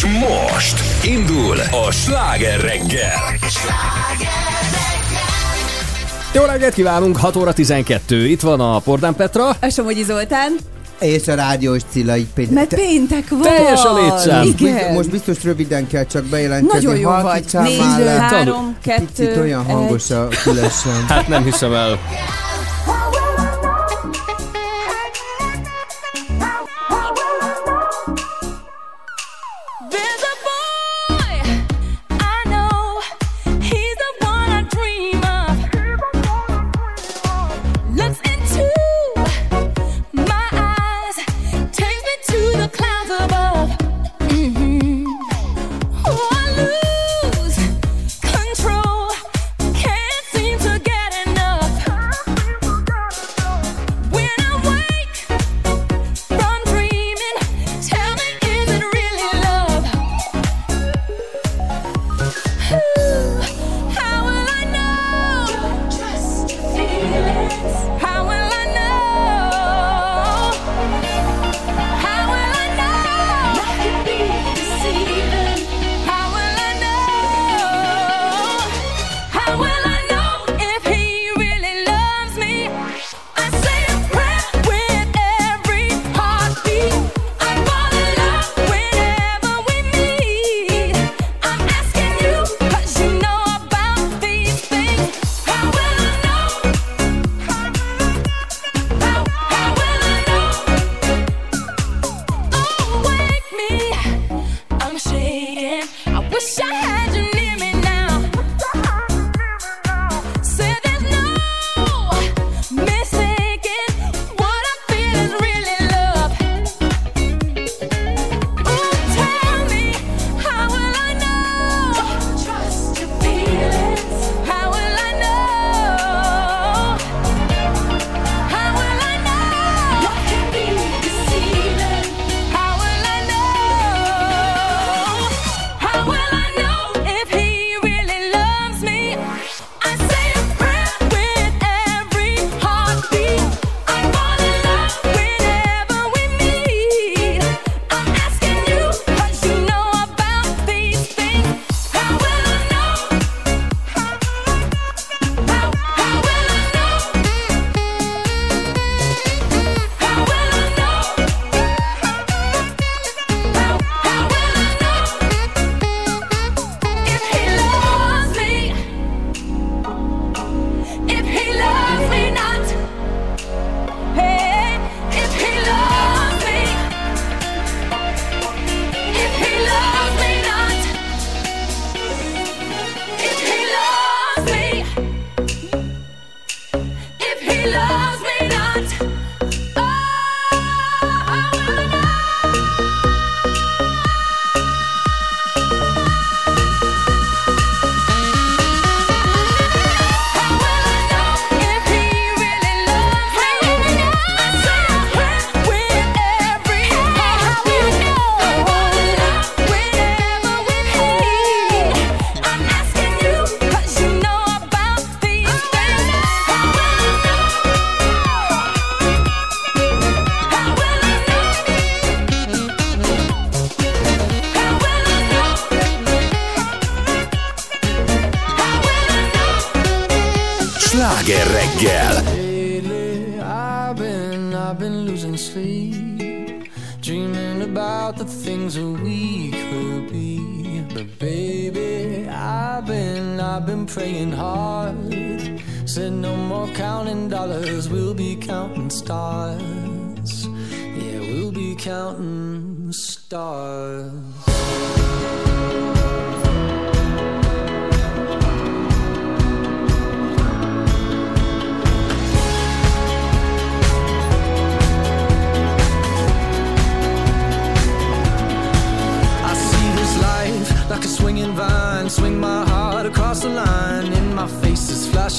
És most indul a sláger reggel. Jó reggelt kívánunk, 6 óra 12. Itt van a Pordán Petra. A Somogyi Zoltán. És a rádiós Cilla így péntek. Mert péntek van. Teljes a létszám. Igen. Most biztos röviden kell csak bejelentkezni. Nagyon jó Halki vagy. Négy, három, kettő, Picit olyan hangos egy. a különösen. Hát nem hiszem el.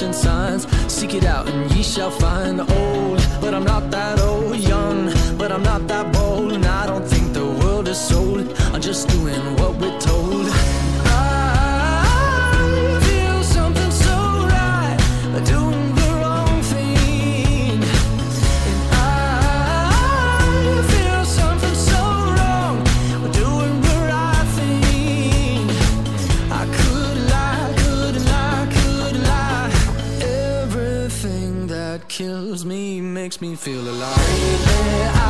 ancient signs. Seek it out and ye shall find. Old, but I'm not that old. Young, but I'm not that bold. And I don't think the world is sold. I'm just doing what we're told. makes me feel alive. Baby,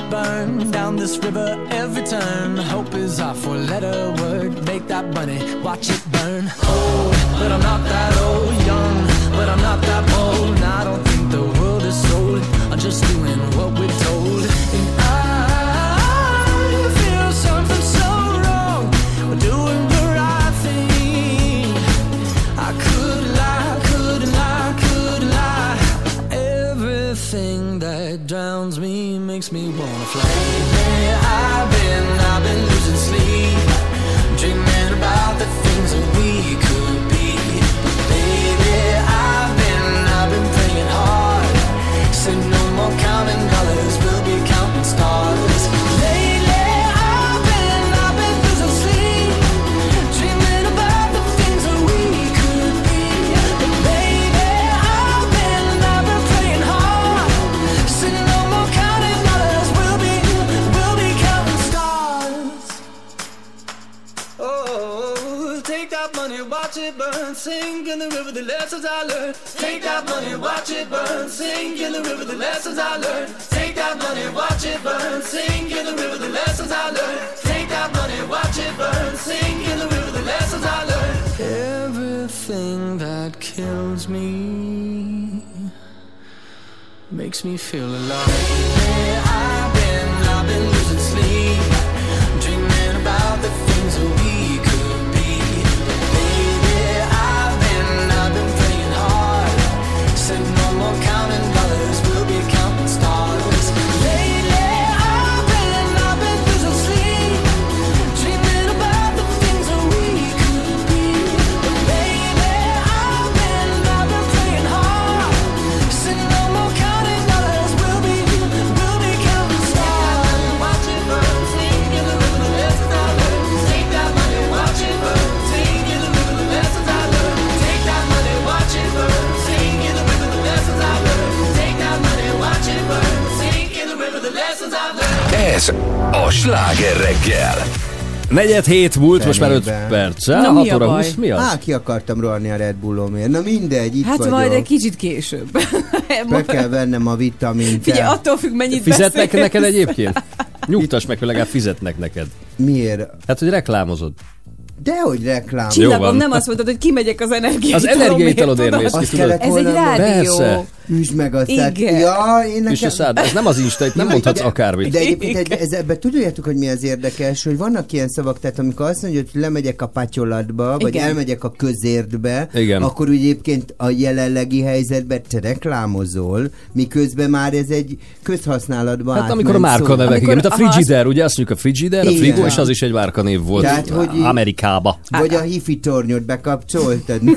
it burn down this river every turn. Hope is our four letter word. Make that money, watch it burn. Old, but I'm not that old. Young, but I'm not that bold. And I don't think the world is sold. I'm just doing what makes me wanna fly. Sing in the river the lessons I learned. Take that money, watch it burn, sing in the river the lessons I learned. Take that money, watch it burn, sing in the river the lessons I learned. Take that money, watch it burn, sing in the river the lessons I learned. Everything that kills me makes me feel alive. Lately, I've been, I've been losing sleep, dreaming about the things that we Ez a sláger reggel. Negyed hét múlt, most már 5 Fenébe. perc. Na, 6 mi a óra baj? 20, mi az? Á, ki akartam rohanni a Red Bullomért. Na mindegy, itt Hát vagyok. majd egy kicsit később. Be kell vennem a vitamint. Figyelj, attól függ, mennyit Fizetnek beszélsz. neked egyébként? Nyugtass meg, hogy legalább fizetnek neked. Miért? Hát, hogy reklámozod. Dehogy reklám. Csillagom, nem azt mondtad, hogy kimegyek az energiaitalomért. Az energiaitalodért mész ki, tudod? Ez egy rádió. Persze. Üsd meg tehát- Igen. Ja, én És a nekem... szád, ez nem az Insta, itt nem mondhatsz akármit. De egyébként egy, ez, ebben tudjátok, hogy mi az érdekes, hogy vannak ilyen szavak, tehát amikor azt mondja, hogy lemegyek a patyolatba, vagy Igen. elmegyek a közértbe, Igen. akkor úgy egyébként a jelenlegi helyzetben te reklámozol, miközben már ez egy közhasználatban Hát amikor a márka szó. nevek, Amikor- igen, mint a aha, Frigider, ugye azt mondjuk a Frigider, a Igen. frigó, és az is egy márkanév volt Tehát, hogy Amerikába. Vagy a hifi tornyot bekapcsoltad.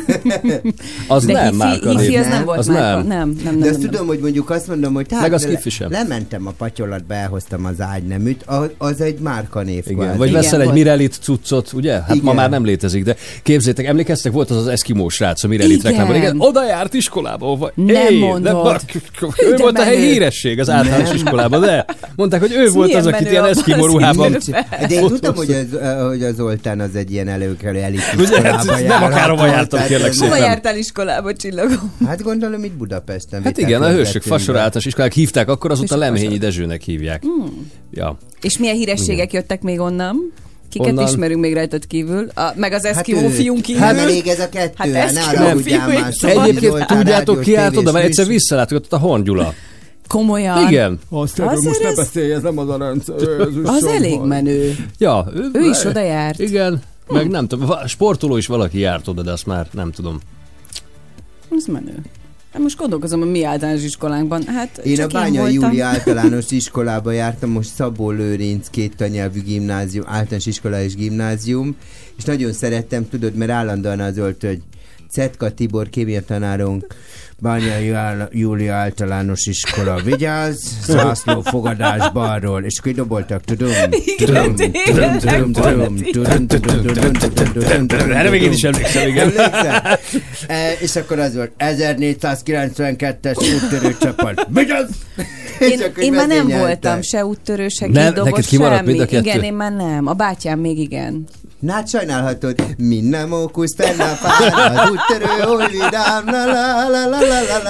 Az De nem hifi, márkanév. hifi az nem Nem? volt Az márka. nem. Nem, nem, nem. De azt nem, tudom, hogy mondjuk azt mondom, hogy hát Meg az le- sem. lementem a patyolatba, elhoztam az ágyneműt, az, az egy márkanév. Igen, kvázi. vagy Igen, veszel egy volt. Mirelit cuccot, ugye? Hát Igen. ma már nem létezik, de képzétek, emlékeztek, volt az az eszkimó srác, a Mirelit Igen. reklámban. Igen, oda járt iskolába. Vagy, Nem mondod. ő De volt a helyi menő. híresség az általános iskolában, de mondták, hogy ő Ez volt az, akit menő ilyen az ruhában. De én tudtam, hogy az, eh, hogy az Zoltán az egy ilyen előkelő elit hát iskolába nem akárhova jártam, kérlek szépen. Hova nem. jártál iskolába, csillagom? Hát gondolom itt Budapesten. Hát igen, a hősök Betűnbe. fasor általános iskolák hívták, akkor azóta Hősök Lemhényi. Dezsőnek hívják. Ja. És milyen hírességek jöttek még onnan? Kiket Onnan? ismerünk még rajtad kívül? A, meg az Hát Eszkimó ő- fiunk kívül? Hát elég ez a kettő, Hát hát ne haragudjál fiú már. Szabad Egyébként tudjátok, ki állt oda, mert egyszer műsor. visszalátogatott a Horn Gyula. Komolyan? Igen. Azt Azért most ne ez- beszélj, ez nem az a rendszer. Az elég menő. Ja, Ő is oda járt. Igen, meg nem tudom, sportoló is valaki járt oda, de azt már nem tudom. Ez menő. Hát most gondolkozom a mi általános iskolánkban. Hát Én a Bánya voltam. Júli általános iskolába jártam, most Szabó Lőrinc két tanyelvű gimnázium, általános iskola és gimnázium, és nagyon szerettem, tudod, mert állandóan az volt, hogy Cetka Tibor kémia tanárunk, Bányai Júlia általános iskola, vigyázz, zászló fogadás balról, és kidoboltak, tudom, tudom, tudom, tudom, tudom, Erre tudom. én tudom. emlékszem, tudom. És akkor az volt, 1492-es úttörő csapat, vigyázz! Én, én már nem voltam se úttörő, se kidobos, semmi. Igen, én már nem. A bátyám még igen. Na, sajnálhatod, mi nem ókusz, a pár, az úttörő, oly vidám, la la la la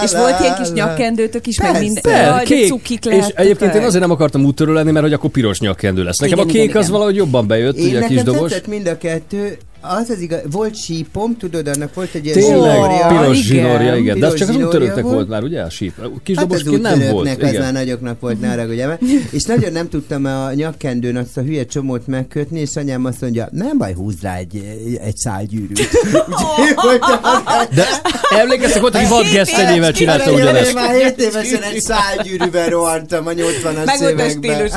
és volt ilyen kis nyakkendőtök is, meg minden. Per, kék. cukik És egyébként én azért nem akartam úttörő lenni, mert hogy akkor piros nyakkendő lesz. Nekem Igen, a kék igen, az igen. valahogy jobban bejött, Én ugye a kis dobos. mind a kettő, az az igaz, volt sípom, tudod, annak volt egy ilyen Tényleg, zsinórja. piros igen. zsinórja, igen. De az csak az úttörőknek volt. volt már, ugye? A síp. Kis Hát az nem volt. úttörőknek, az már Igen. nagyoknak volt, haragudj el. És nagyon nem tudtam a nyakkendőn azt a hülye csomót megkötni, és anyám azt mondja, nem baj, húzz rá egy, egy szálgyűrűt. De emlékeztek, volt, aki vadgesztenyével csinálta Én ugyanezt. már 7 évesen egy szálgyűrűben rohantam a 80-as Meg volt a években. stílus,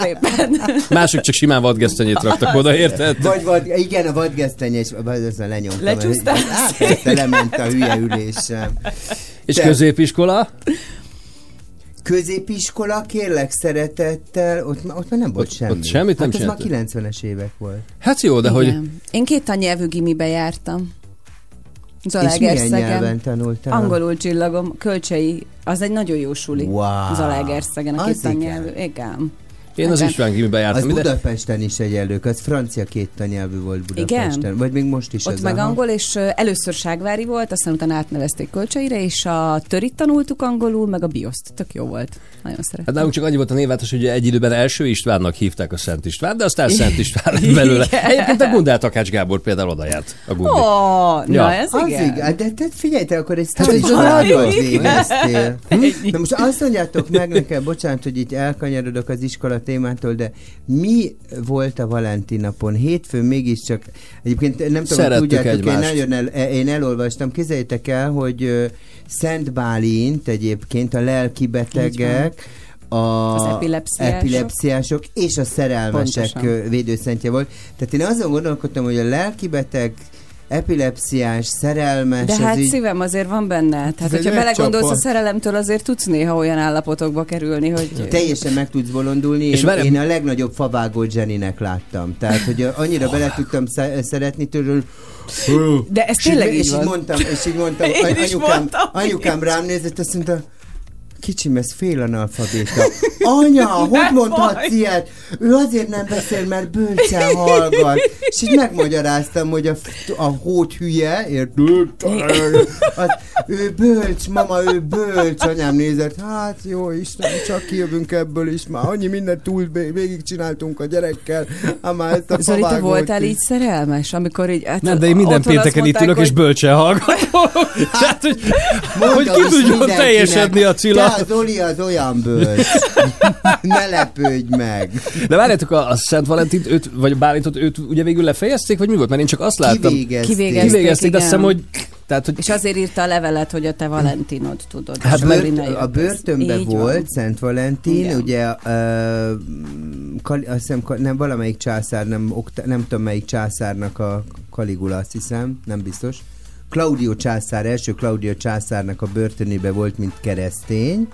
szépen. Mások csak simán vadgesztenyét raktak oda, érted? Vagy, igen, a vadgesztenye, és azon lenyomtam. Lecsúsztál? Hát, lement a hülye ülésem. És Te- középiskola? Középiskola, kérlek szeretettel, ott, ott már nem volt Ott- semmi. ott semmit nem hát ez már csináltak. 90-es évek volt. Hát jó, de hogy... Igen. Én két tannyelvű gimibe jártam. És milyen Zalaegerszegen. nyelven tanultál? Angolul csillagom, kölcsei, az egy nagyon jó suli. Wow. Zalaegerszegen, a két tannyelvű. Igen. Én az Igen. István gimibe Az jártam ide. Budapesten is egyelők, az francia két tanyelvű volt Budapesten. Igen? Vagy még most is Ott az. meg aha. angol, és először Ságvári volt, aztán utána átnevezték Kölcseire, és a törit tanultuk angolul, meg a bioszt. Tök jó volt. Nagyon Hát szeretem. nálunk csak annyi volt a névváltás, hogy egy időben első Istvánnak hívták a Szent István, de aztán Szent István lett belőle. Egyébként a Gundál Takács Gábor például oda járt. A Ó, Gundi. oh, Ja. na ez Az igen. igen. De te figyelj, te akkor egy Hát, sztori hogy családot hallod? végeztél. Na most azt mondjátok meg nekem, bocsánat, hogy itt elkanyarodok az iskola témától, de mi volt a Valentin napon? Hétfőn mégiscsak, egyébként nem tudom, hogy Szerettük tudjátok, én, egymást. nagyon el, én elolvastam, képzeljétek el, hogy Szent Bálint egyébként a lelki betegek, a Az epilepsziások. epilepsziások és a szerelmesek Pontosan. védőszentje volt. Tehát én azon gondolkodtam, hogy a lelki beteg epilepsziás, szerelmes, De hát így... szívem azért van benne. Tehát, hogyha belegondolsz a szerelemtől, azért tudsz néha olyan állapotokba kerülni, hogy... Teljesen meg tudsz bolondulni, És én, velem- én a legnagyobb favágót Zseninek láttam. Tehát, hogy annyira bele tudtam sze- szeretni tőle, De ez tényleg és így így van. mondtam, és így mondtam, Én any- is anyukám, mondtam. anyukám rám nézett, azt mondta, Kicsim, ez félanalfabéta. Anya, hogy mondhatsz baj. ilyet? Ő azért nem beszél, mert bölcsen hallgat. És így megmagyaráztam, hogy a, a hót hülye, érted? Az, ő bölcs, mama, ő bölcs. Anyám nézett, hát jó Isten, csak kijövünk ebből is. Már annyi mindent túl végig csináltunk a gyerekkel. Hát már ezt a Zoli, te voltál így szerelmes, amikor így... Hát Nem, de én minden pénteken itt ülök, és hogy- bölcsen hallgatom. Tehát, hogy, hogy ki tudjon teljesedni a cilla. Te az olyan bölcs. ne lepődj meg. De várjátok, a, a Szent Valentint, őt, vagy a Bálintot, őt ugye végül lefejezték, vagy mi volt? Mert én csak azt láttam. Kivégezték. Kivégezték. Kivégezték, de azt hiszem, hogy... Tehát, hogy És azért írta a levelet, hogy a te Valentinod, tudod. Hát bört, a jött. börtönben Így volt van. Szent Valentin, Igen. ugye uh, Kali, azt hiszem, nem valamelyik császár, nem, okta, nem tudom melyik császárnak a Kaligula, azt hiszem, nem biztos. Claudio császár, első Claudio császárnak a börtönébe volt, mint keresztény,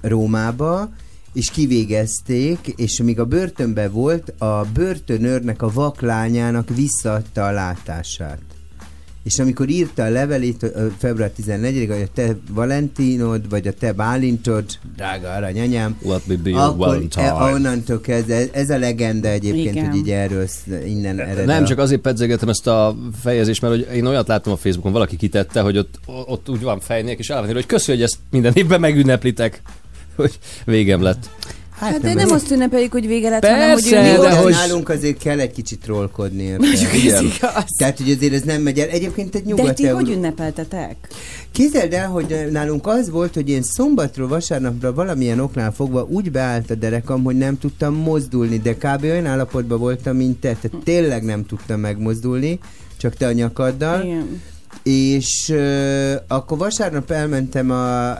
Rómába, és kivégezték, és míg a börtönben volt, a börtönőrnek a vaklányának visszaadta a látását. És amikor írta a levelét február 14 hogy a te Valentinod, vagy a te Bálintod, drága aranyanyám, Let me be akkor Valentine. e, onnantól kezdve, ez a legenda egyébként, Igen. hogy így erről innen ered Nem, a- csak azért pedzegetem ezt a fejezést, mert hogy én olyat láttam a Facebookon, valaki kitette, hogy ott, ott úgy van fejnék, és el van írva, hogy köszi, hogy ezt minden évben megünneplitek, hogy végem lett. Hát de nem azt ünnepeljük, hogy vége lett, Persze, hanem hogy de ő de hogy... nálunk azért kell egy kicsit trollkodni. Igen. igaz. Tehát, hogy azért ez nem megy el. Egyébként egy De ti nyugat hogy ünnepeltetek? Képzeld el, hogy nálunk az volt, hogy én szombatról vasárnapra valamilyen oknál fogva úgy beállt a derekam, hogy nem tudtam mozdulni, de kb. olyan állapotban voltam, mint te. Tehát tényleg nem tudtam megmozdulni, csak te a nyakaddal. Igen. És ö, akkor vasárnap elmentem a,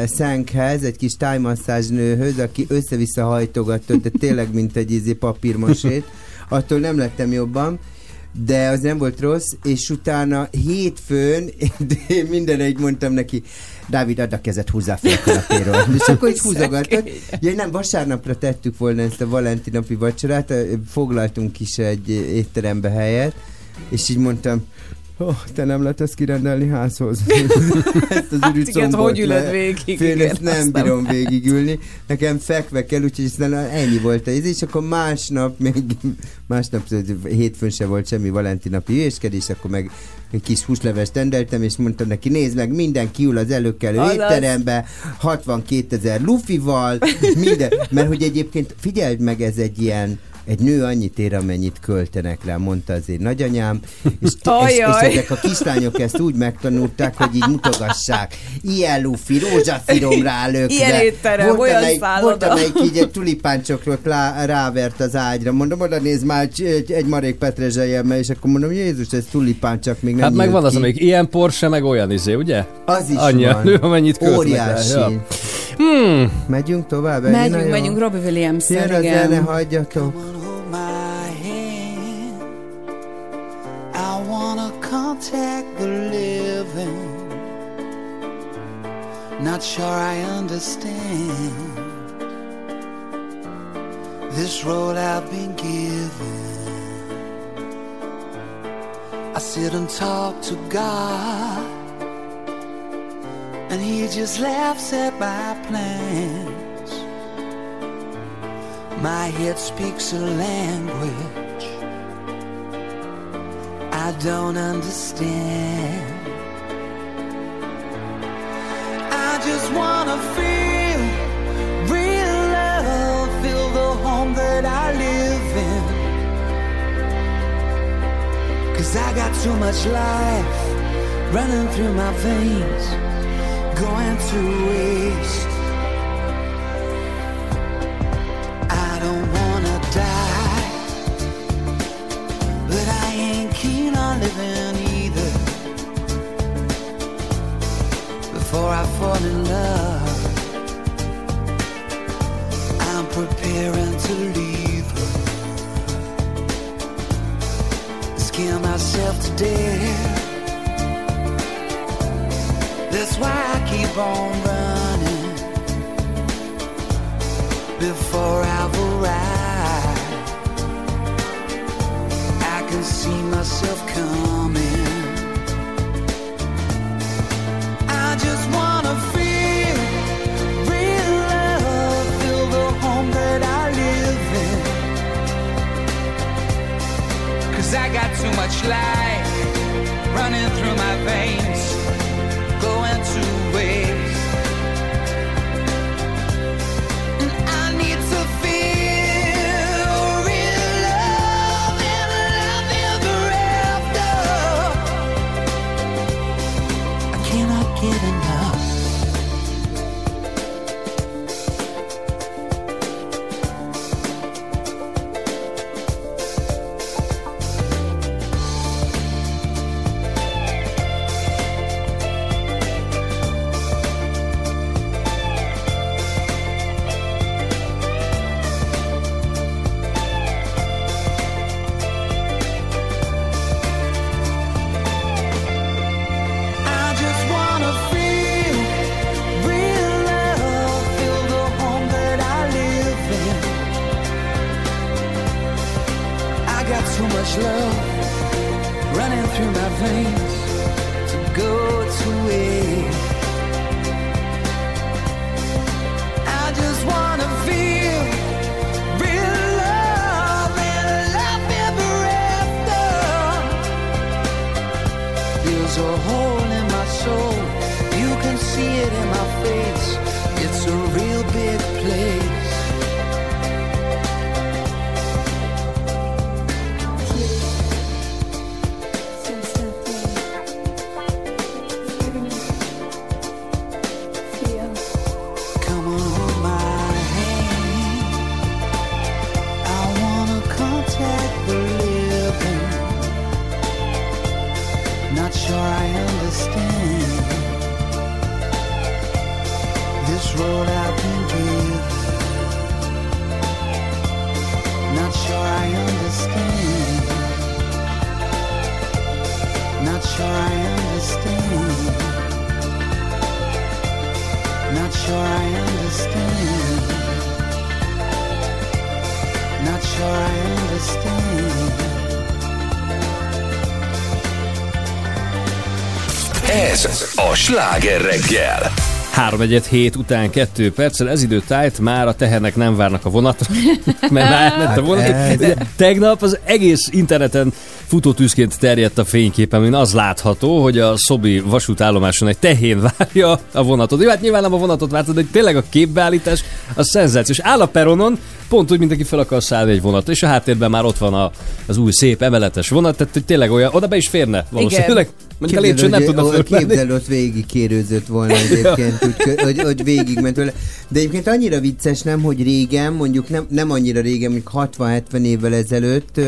a Szánkhez, egy kis tájmasszázs nőhöz, aki össze-vissza hajtogatta, de tényleg mint egy izé papírmosét. Attól nem lettem jobban, de az nem volt rossz, és utána hétfőn én minden egy mondtam neki, Dávid, add a kezed, húzzá fel a kanapéról. És akkor is húzogatott. Ja, nem, vasárnapra tettük volna ezt a valentinapi vacsorát, foglaltunk is egy étterembe helyet, és így mondtam, Oh, te nem lehet ezt kirendelni házhoz. ezt az Hát igen, hogy ülöd végig, Fél, igen, ezt nem azt nem. bírom végigülni. Nekem fekve kell, úgyhogy aztán ennyi volt ez, és akkor másnap, még másnap hétfőn se volt semmi valentinapi hülyéskedés, akkor meg egy kis húslevest rendeltem, és mondtam neki, nézd meg, minden kiül az előkelő Azaz. étterembe, 62 ezer lufival, minden, mert hogy egyébként figyeld meg, ez egy ilyen egy nő annyit ér, amennyit költenek rá, mondta azért nagyanyám, és, és, és ezek a kislányok ezt úgy megtanulták, hogy így mutogassák. Ilyen lufi, rózsaszírom rálökve. Ilyen étterem, Volt, olyan amelyik, volt, amelyik így egy tulipáncsokrot lá, rávert az ágyra. Mondom, oda nézd már egy, egy, marék petrezselyemmel, és akkor mondom, Jézus, ez tulipán, csak még nem Hát meg van az, amelyik ilyen Porsche, meg olyan izé, ugye? Az is Annyi van. nő, amennyit költnek Óriási. rá, ja. Hmm. Megyünk tovább? Megyünk, megyünk Robbie williams Jön a zene, igen. hagyjatok. Wanna the living. Not sure I understand this role I've been given. I sit and talk to God, and He just laughs at my plans. My head speaks a language I don't understand. I just wanna feel real love, feel the home that I live in. Cause I got too much life running through my veins, going to waste. Keen on living either. Before I fall in love, I'm preparing to leave her. Scare myself to death. That's why I keep on running before I've see myself coming. I just wanna feel real love, feel the home that I live in. Cause I got too much life running through my veins, sláger reggel. 3 1 hét után 2 perccel, ez idő tájt, már a tehenek nem várnak a vonatra, mert már elment a vonat. ez- Ugye, tegnap az egész interneten futótűzként terjedt a fénykép, amin az látható, hogy a Szobi vasútállomáson egy tehén várja a vonatot. Jó, hát nyilván nem a vonatot vártad, de tényleg a képbeállítás az szenzációs. Áll a peronon, pont úgy, mint aki fel akar szállni egy vonatra, és a háttérben már ott van a, az új szép emeletes vonat, tehát hogy tényleg olyan, oda be is férne valószínűleg. Mondjuk a lépcsőn nem tudna fölmenni. Képzeld, ott végig kérőzött volna egyébként, úgy, hogy, hogy végig ment vele. De egyébként annyira vicces, nem, hogy régen, mondjuk nem, nem annyira régen, mondjuk 60-70 évvel ezelőtt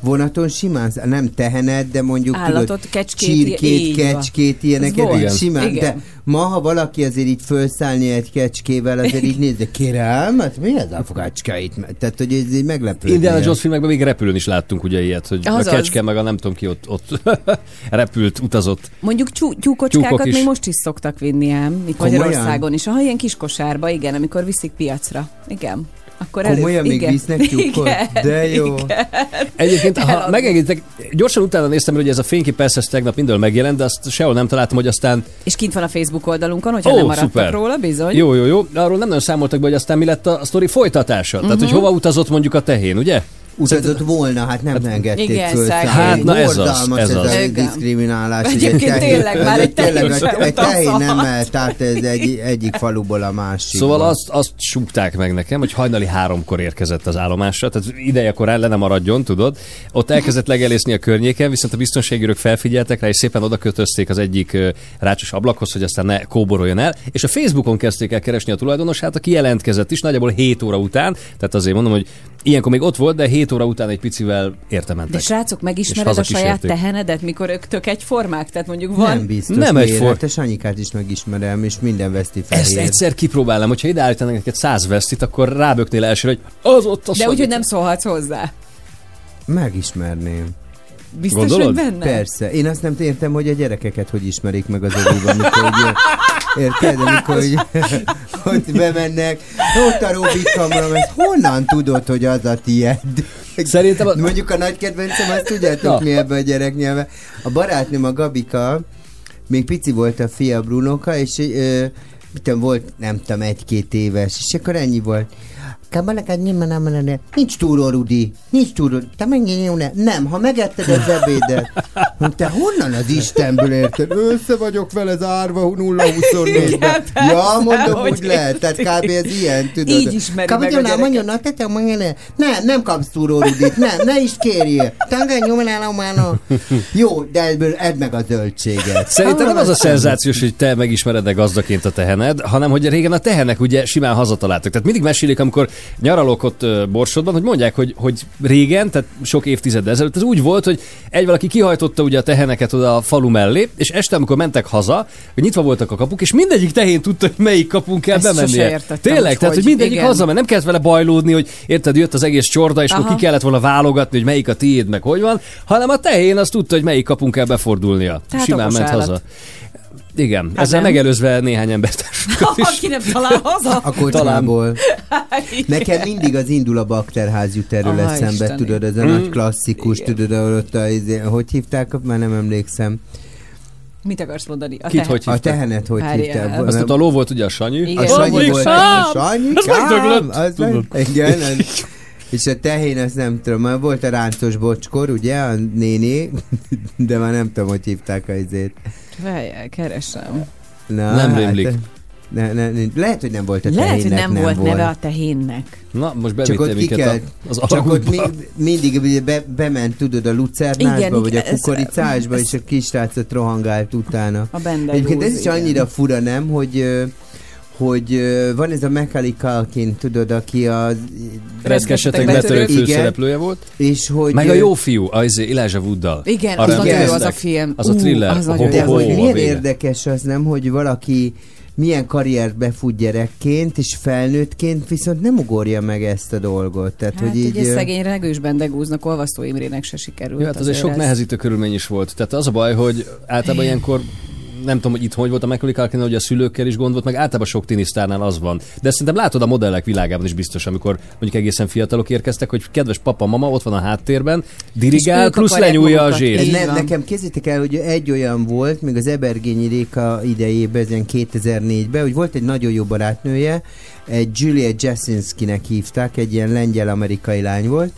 vonaton simán, nem tehenet, de mondjuk Állatot, tudod, kecskét, csirkét, kecskét, ilyeneket, simán, Igen. de ma, ha valaki azért így felszállni egy kecskével, azért így nézd, de kérem, hát mi ez a fogácskait? Tehát, hogy ez így meglepő. Indiana Jones filmekben még repülőn is láttunk ugye ilyet, hogy Azaz. a kecske meg a nem tudom ki ott, ott repült, utazott. Mondjuk Tyúkok tyúkocskákat még most is szoktak vinni ám, itt Komolyan? Magyarországon is. Aha, ilyen kis kosárba, igen, amikor viszik piacra. Igen. Akkor Komolyan még igen. visznek tyúkot? Igen, De jó. Igen. Egyébként, ha megengeditek, gyorsan utána néztem, hogy ez a fénykép persze tegnap mindenhol megjelent, de azt sehol nem találtam, hogy aztán És kint van a Facebook oldalunkon, hogyha Ó, nem maradtak szuper. róla, bizony. jó, jó, jó, arról nem nagyon számoltak be, hogy aztán mi lett a sztori folytatása. Uh-huh. Tehát, Mhm. hogy hova utazott mondjuk a tehén, ugye? Utazott volna, hát nem engedték Igen, föl. szegény. Hát, na ez az, ez az. a Igen. diszkriminálás. Egyébként tényleg, már egy tényleg, tehén sem egy tehén nem át ez egy, egyik faluból a másik. Szóval azt, azt súgták meg nekem, hogy hajnali háromkor érkezett az állomásra, tehát ideje korán le nem maradjon, tudod. Ott elkezdett legelészni a környéken, viszont a biztonsági felfigyeltek rá, és szépen oda kötözték az egyik rácsos ablakhoz, hogy aztán ne kóboroljon el. És a Facebookon kezdték el keresni a tulajdonosát, aki jelentkezett is, nagyjából 7 óra után, tehát azért mondom, hogy ilyenkor még ott volt, de 7 óra után egy picivel érte mentek. De srácok, És megismered a saját tehenedet, mikor ők tök egyformák? Tehát mondjuk van... nem biztos. Nem Nem egy egy for- Te Sanyikát is megismerem, és minden veszti Ezt fehér. egyszer kipróbálnám, hogyha ide állítanak neked száz vesztit, akkor ráböknél elsőre, hogy az ott a De Sanyi. úgyhogy nem szólhatsz hozzá. Megismerném. Biztos, Gondolod? hogy benne? Persze. Én azt nem értem, hogy a gyerekeket hogy ismerik meg az oviban, amikor ugye, érted, amikor hogy, hogy bemennek, ott a Rubik kamra, mert honnan tudod, hogy az a tied? Szerintem a... Mondjuk a nagy kedvencem, azt tudjátok Na. mi ebbe a gyereknyelve. A barátnőm, a Gabika, még pici volt a fia Brunoka, és ö, mit tudom, volt, nem tudom, egy-két éves, és akkor ennyi volt. Kabalakad nem, nem, nem. Nincs túró, Rudi. Nincs túró. Te menjél, jó, ne. Nem, ha megetted az ebédet. Mondta, te honnan az Istenből érted? Össze vagyok vele zárva 0-24-ben. Ja, mondom, hogy úgy lehet. Tehát kb. ez ilyen, tudod. Így ismeri meg a gyereket. mondjon, na, te te mondjon, ne. Nem, nem kapsz túró, Rudit. Nem, ne is kérjél. Tangany, nyomnál, mána. Jó, de ebből edd meg a zöldséget. Szerintem nem az a szenzációs, hogy te megismered-e gazdaként a tehened, hanem hogy régen a tehenek ugye simán hazataláltak. Tehát mindig mesélik, amikor nyaralok ott Borsodban, hogy mondják, hogy, hogy régen, tehát sok évtized ezelőtt, ez úgy volt, hogy egy valaki kihajtotta ugye a teheneket oda a falu mellé, és este, amikor mentek haza, hogy nyitva voltak a kapuk, és mindegyik tehén tudta, hogy melyik kapunk kell bemennie. Tényleg, hogy tehát hogy mindegyik igen. haza, mert nem kellett vele bajlódni, hogy érted, jött az egész csorda, és akkor Aha. ki kellett volna válogatni, hogy melyik a tiéd, meg hogy van, hanem a tehén azt tudta, hogy melyik kapunk kell befordulnia. Tehát Simán ment állat. haza. Igen, Hát ezzel nem. megelőzve néhány embertársunkat is. Aki nem talál haza. A kocsmából. Nekem mindig az indul a bakterház jut erről Aha, eszembe, Isteni. tudod, ez a Mm. nagy klasszikus, tudod, ahol ott a, izé- hogy hívták, már nem emlékszem. Mit akarsz mondani? A Kit tehe- hogy A tehenet hogy hívták? Azt ott a ló volt ugye a Sanyi. Igen. A Sanyi volt. A Sanyi Ez megdöglött, az meg- Igen, az, és a tehén, azt nem tudom, már volt a ráncos bocskor, ugye, a néni, de már nem tudom, hogy hívták a izét. Várjál, keresem. Na, Nem rémlik. ne, ne, ne, lehet, hogy nem volt a Lehet, hogy tehénnek, nem, volt neve a tehénnek. Na, most Csak bevitte minket kell, a, az csak ott mi, mindig be, bement, tudod, a lucernásba, Igen, vagy a igen, kukoricásba, ez- és a kisrácot rohangált utána. A Egyébként ez is annyira fura, nem, hogy ö, hogy van ez a Macaulay Culkin, tudod, aki az... Reszkesetek betörő. Igen. főszereplője volt. És hogy... Meg a jó fiú, az Elijah Wooddal. Igen, Arra az nagyon jó az a film. Az a thriller. Az Ho, De hogy a milyen érdekes az, nem, hogy valaki milyen karriert befut gyerekként, és felnőttként viszont nem ugorja meg ezt a dolgot. Tehát, Hát hogy így... ugye szegény regősben degúznak, Olvasztó Imrének se sikerült. Jó, hát azért sok ez. nehezítő körülmény is volt. Tehát az a baj, hogy általában ilyenkor nem tudom, hogy itthon hogy volt a Macaulay Culkin, hogy a szülőkkel is gond volt, meg általában sok tinisztárnál az van. De szerintem látod a modellek világában is biztos, amikor mondjuk egészen fiatalok érkeztek, hogy kedves papa, mama ott van a háttérben, dirigál, plusz lenyúlja a zsét. Van. nekem kézzétek el, hogy egy olyan volt, még az Ebergényi Réka idejében, ez ilyen 2004-ben, hogy volt egy nagyon jó barátnője, egy Julia Jasinskinek hívták, egy ilyen lengyel-amerikai lány volt,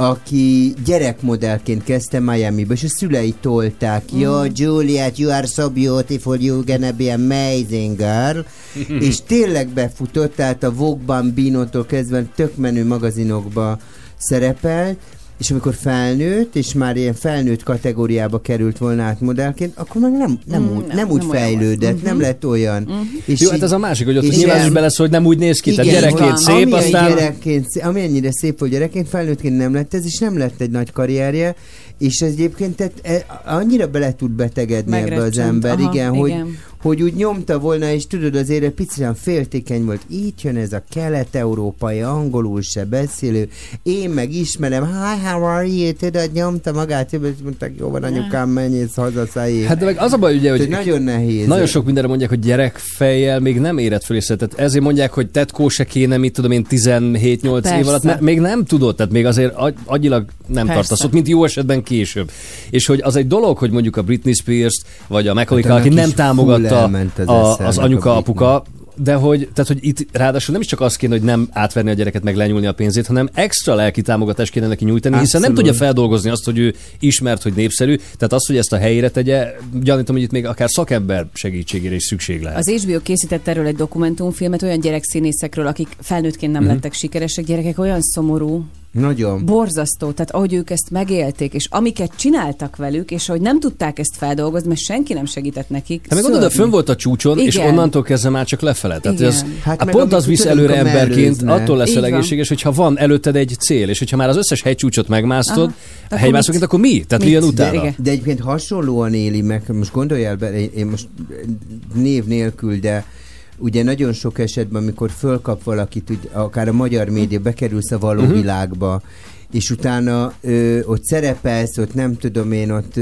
aki gyerekmodellként kezdte Miami-ba, és a szülei tolták. Mm. Jó, Juliet, you are so beautiful, you're gonna be amazing girl. és tényleg befutott, tehát a Vogue-ban, Binótól kezdve tök menő magazinokba szerepelt, és amikor felnőtt, és már ilyen felnőtt kategóriába került volna át modellként, akkor meg nem, nem, Mm, úgy, nem, nem úgy nem olyan fejlődett, volt. nem lett olyan. És Jó, hát ez a másik, hogy ott és nyilván az is belesz, hogy nem úgy néz ki, tehát igen, gyerekként van. szép, amilyen aztán... gyerekként, szé- amennyire szép volt gyerekként, felnőttként nem lett ez, és nem lett egy nagy karrierje, és ez egyébként tehát, e, annyira bele tud betegedni ebbe az ember, Aha, igen, Hogy, igen. hogy úgy nyomta volna, és tudod, azért egy picit féltékeny volt. Így jön ez a kelet-európai, angolul se beszélő, én meg ismerem, hi, how are you, tudod, nyomta magát, és mondták, jó van anyukám, menj és haza szállj. Hát de meg az a baj, ugye, hogy hogy nagyon nehéz. Nagyon sok mindenre mondják, hogy gyerekfejjel még nem érett föl észre. Tehát ezért mondják, hogy tetkó se kéne, mit tudom én, 17-8 év Persze. alatt, mert még nem tudod, tehát még azért agy- agyilag nem Persze. tartasz ott, mint jó esetben később. És hogy az egy dolog, hogy mondjuk a Britney Spears vagy a Macaulay Hát is nem támogatta a, az a anyuka, apuka, de hogy, tehát, hogy itt ráadásul nem is csak az kéne, hogy nem átverni a gyereket, meg lenyúlni a pénzét, hanem extra lelki támogatást kéne neki nyújtani, hiszen nem Abszolút. tudja feldolgozni azt, hogy ő ismert, hogy népszerű. Tehát az, hogy ezt a helyére tegye, gyanítom, hogy itt még akár szakember segítségére is szükség lehet. Az HBO készített erről egy dokumentumfilmet olyan gyerekszínészekről, akik felnőttként nem lettek sikeresek, gyerekek olyan szomorú, Nagyon. borzasztó, tehát ahogy ők ezt megélték, és amiket csináltak velük, és hogy nem tudták ezt feldolgozni, mert senki nem segített nekik. Hát meg gondolod, fönn volt a csúcson, és Igen. onnantól kezdve már csak lefele. Tehát Igen. ez, Hát hát pont az visz előre emberként, attól lesz a van. legészséges, hogyha van előtted egy cél, és hogyha már az összes hegycsúcsot megmásztod, Aha. a Akkor hegymászóként, mit? akkor mi? Tehát mi jön De utána? igen. De egyébként hasonlóan éli meg, most gondoljál bele, én most név nélkül, de ugye nagyon sok esetben, amikor fölkap valakit, úgy, akár a magyar média, bekerülsz a való uh-huh. világba, és utána ö, ott szerepelsz, ott nem tudom én, ott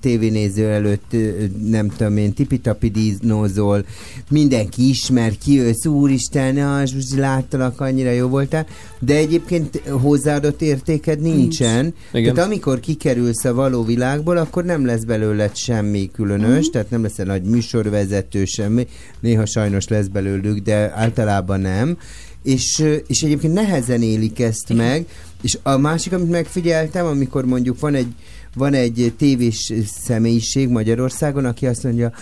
tévénéző előtt ö, nem tudom én, tipitapi díznózol, mindenki ismer, kijössz, úristen, ah, Zsuzsi, láttalak, annyira jó voltál, de egyébként hozzáadott értéked nincsen. Igen. Tehát amikor kikerülsz a való világból, akkor nem lesz belőled semmi különös, Mhm. tehát nem lesz egy nagy műsorvezető semmi, néha sajnos lesz belőlük, de általában nem. És, és egyébként nehezen élik ezt meg, és a másik, amit megfigyeltem, amikor mondjuk van egy, van egy tévés személyiség Magyarországon, aki azt mondja,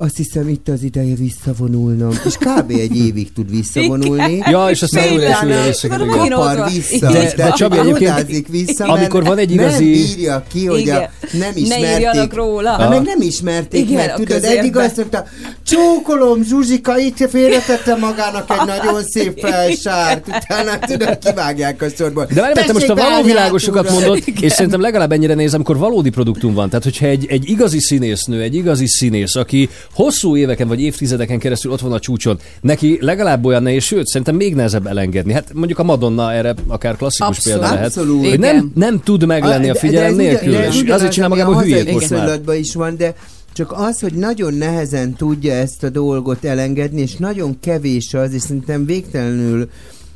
azt hiszem itt az ideje visszavonulnom. És kb. egy évig tud visszavonulni. Ja, és aztán Mert újra és újra visszakerül. Kapar van. vissza. De- de Csabi, egyébként, vissza, amikor mert van egy igazi- Nem bírja ki, hogy Igen. a, nem Ne ismerték. írjanak róla. Hát meg nem ismerték Igen, meg, a tudod, eddig azt mondta, csókolom, Zsuzsika, itt félretette magának egy nagyon szép felsárt, utána tudod, kivágják a sorból. De várj, mert te most a való világosokat mondod, és szerintem legalább ennyire néz, amikor valódi produktum van. Tehát, hogyha egy, egy igazi színésznő, egy igazi színész, aki hosszú éveken vagy évtizedeken keresztül ott van a csúcson, neki legalább olyan nehéz, sőt, szerintem még nehezebb elengedni. Hát mondjuk a Madonna erre akár klasszikus Abszolút. példa lehet. Abszolút. Hogy nem, nem tud meglenni a de- figyelem de nélkül. de ugyanaz, azért csinál ami magából a hülyét most már. is van, de csak az, hogy nagyon nehezen tudja ezt a dolgot elengedni, és nagyon kevés az, és szerintem végtelenül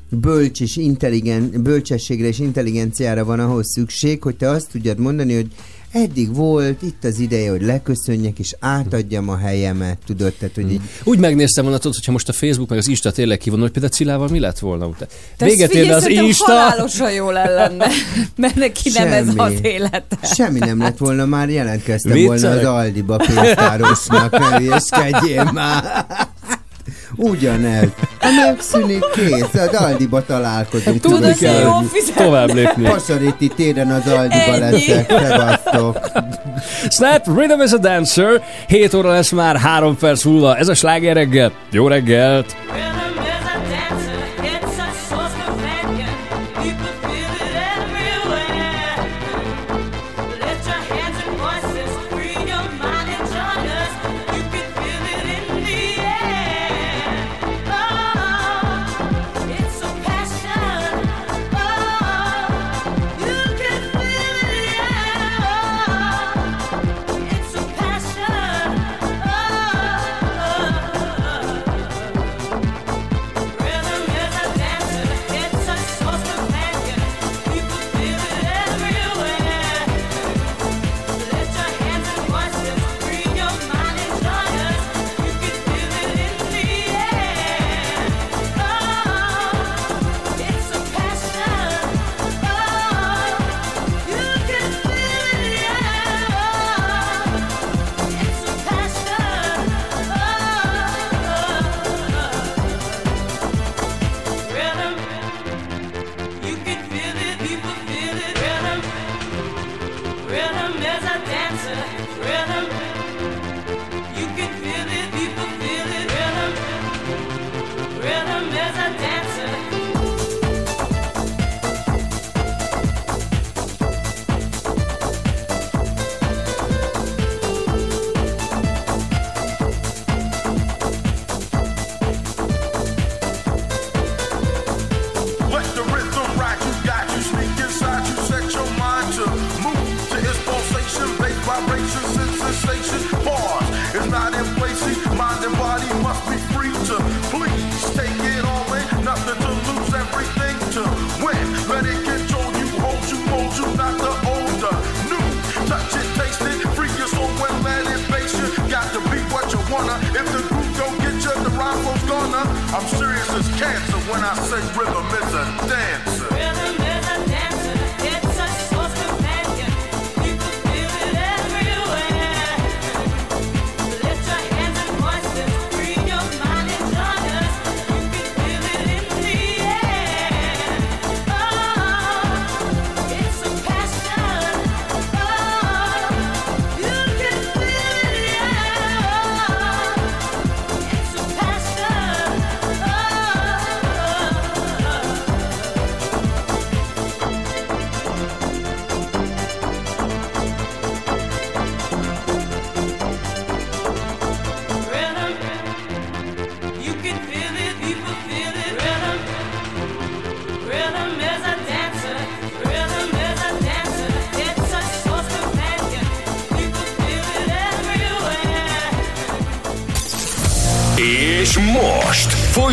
bölcs és intelligen, bölcsességre és intelligenciára van ahhoz szükség, hogy te azt tudjad mondani, hogy eddig volt, itt az ideje, hogy leköszönjek, és átadjam a helyemet, tudod, tehát, hogy így Úgy megnéztem volna, tudod, hogyha most a Facebook meg az Insta tényleg kivonul, hogy például Cilával mi lett volna utána. Véget érne az Insta. halálosan jól lenne, mert neki nem ez Semmi. az élete. Semmi nem lett volna, már jelentkeztem Viccelek? volna az Aldiba pénztárosnak, ne már. Ugyanez. Ha megszűnik, kész, az Aldiba találkozunk. Tudod, Tudod, hogy hogy jó fizet. Tovább lépni. Pasaréti téren az Aldiba leszek, szevasztok. Snap Rhythm is a Dancer. 7 óra lesz már, 3 perc múlva. Ez a sláger reggel. Jó reggelt! Rhythm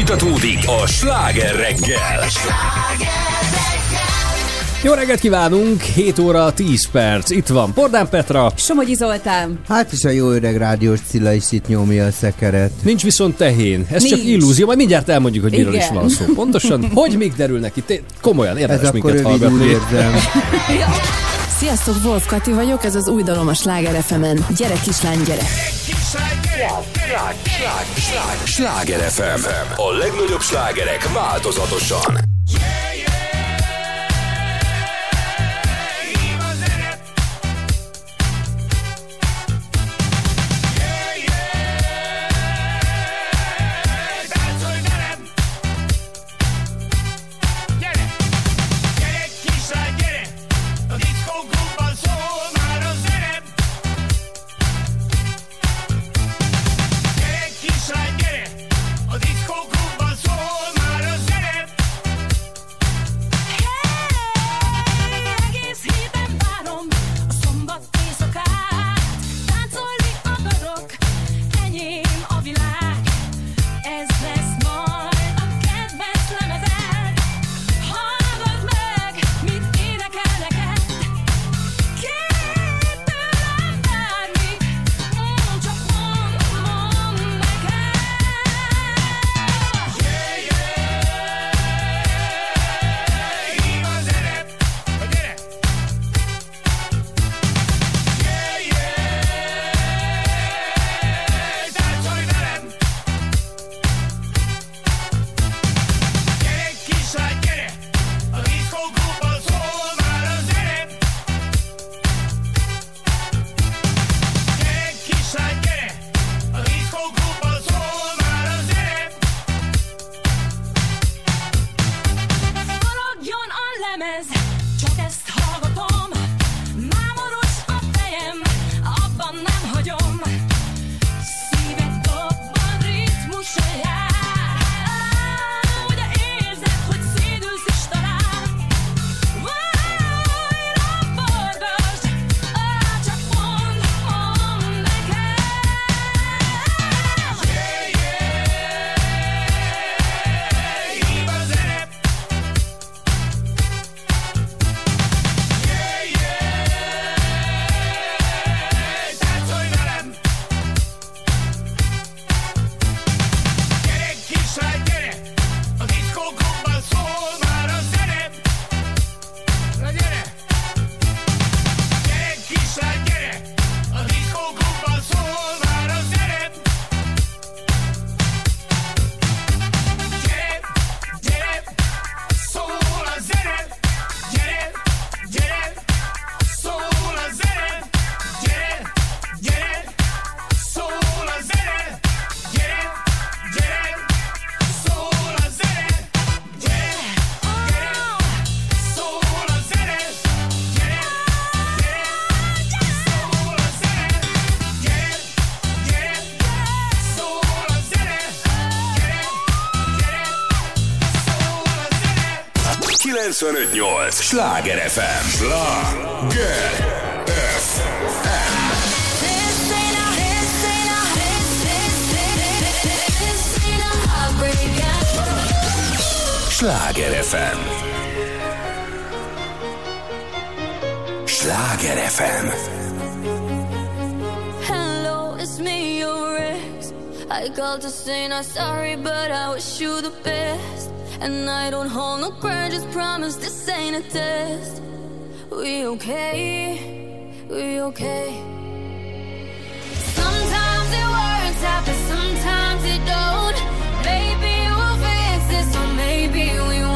folytatódik a sláger reggel. Jó reggelt kívánunk, 7 óra 10 perc. Itt van Pordán Petra, Somogyi Zoltán. Hát is a jó öreg rádiós Cilla is itt nyomja a szekeret. nincs viszont tehén. Ez csak Nincs. illúzió, majd mindjárt elmondjuk, hogy miről Igen. is van szó. Pontosan, hogy még derülnek itt? Té- Komolyan, Ez érdemes akkor minket úgy hallgatni. érzem. Sziasztok, Wolf Kati vagyok, ez az új dalom a Sláger FM-en. Gyere kislány, gyere! Sláger FM. A legnagyobb slágerek változatosan. 95.8 Sláger FM. Sláger FM. Sláger FM. Sláger FM. Hello, it's me, your ex. I called to say not sorry, but I wish you the best. And I don't hold no grudges, promise this ain't a test. We okay? We okay? Sometimes it works out, but sometimes it don't. Maybe we'll fix this, or maybe we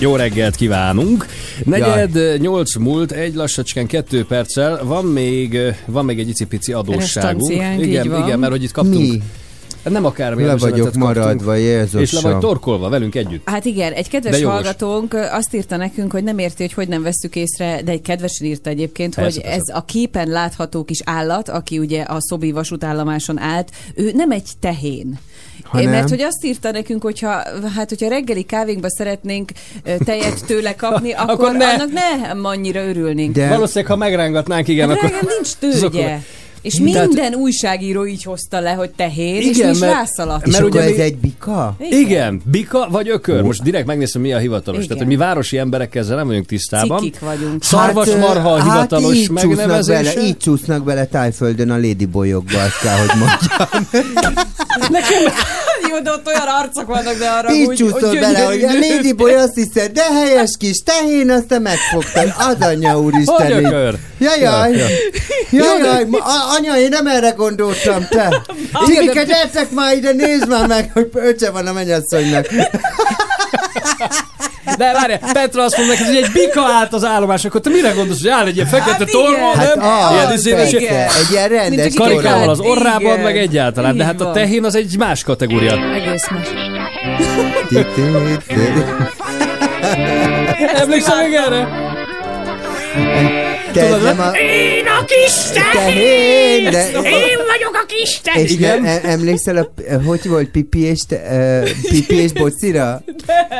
Jó reggelt kívánunk! Negyed nyolc múlt, egy lassacskán kettő perccel, van még, van még egy icipici adósságunk. Igen, így van. igen, mert hogy itt kaptunk. Mi? Nem akármi Le vagyok maradva, És le vagy Jézusom. torkolva velünk együtt. Hát igen, egy kedves hallgatónk azt írta nekünk, hogy nem érti, hogy hogy nem veszük észre, de egy kedvesen írta egyébként, Persze, hogy persze. ez a képen látható kis állat, aki ugye a Szobi vasútállomáson állt, ő nem egy tehén. Hanem? Mert hogy azt írta nekünk, hogyha, hát, hogyha reggeli kávénkba szeretnénk tejet tőle kapni, akkor, Akkor ne. annak nem annyira örülnénk. De Valószínűleg, ha megrángatnánk, igen, Hát akkor... nincs tőgye. És Tehát- minden újságíró így hozta le, hogy tehén, és Igen, mi is mert- rászaladt. és mert ugye ez mi- egy bika? Igen, bika vagy ökör. Most direkt megnézem, mi a hivatalos. Igen. Tehát, hogy mi városi emberekkel ezzel nem vagyunk tisztában. Cikik vagyunk. Szarvasmarha a Hát, hivatalos így csúsznak megnevezése. Bele, így csúsznak bele tájföldön a ladybolyokba, azt kell, hogy mondjam. Jó, de ott olyan arcok vannak, de arra Így úgy, csúszol bele, hogy a ladyboy azt hiszed, de helyes kis tehén, azt te megfogtad. Az Hogy úristen. Jajaj, Ja, ja. jajaj, ma- a- anya, én nem erre gondoltam, te. Timike, gyertek már ide, nézd már meg, hogy öcse van a mennyasszonynak. De várj, Petra azt mondja neked, hogy egy bika állt az állomás, akkor te mire gondolsz, hogy áll egy ilyen fekete Hát torma, igen. nem? ah, ilyen izéves, igen. Egy ilyen rendes karikával az Igen. orrában, meg egyáltalán. De hát a tehén az egy más kategória. Egész más. Emlékszel még erre? A... Én a kis Tehén, de... Én vagyok a kis tehén! És Igen? ne, em- emlékszel, a, hogy volt Pipi és, te, uh, Pipi és Bocira?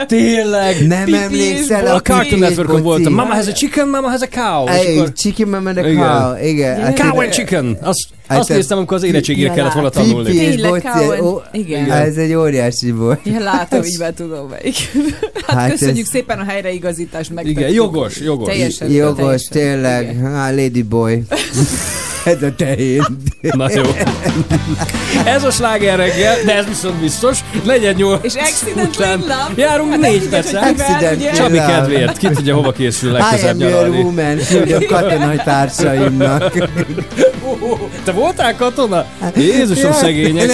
Tényleg. Nem Pipi emlékszel a A Cartoon Networkon voltam. Mama has a chicken, mama has a cow. Hey, akkor- Chicken Mama the Igen. Cow, igen. Hát Cow and chicken. Azt, Hát azt te- néztem, amikor az érettségére kellett volna tanulni. Pipi és Tényleg, Boci, Cow and- ó, igen. Ez egy óriási volt. Ja, látom, így be tudom melyik. Hát, Hát köszönjük szépen a helyreigazítást meg. Igen, jogos, jogos. Teljesen. Jogos, ez a tehén. Na jó. Ez a sláger reggel, de ez viszont biztos. Legyen nyolc És Accidentally Love. Járunk hát négy perc. Accidentally Csabi kedvéért. Ki tudja, hova készül legközelebb nyaralni. I am woman, a katonai társaimnak. Te voltál katona? Jézusom, szegények.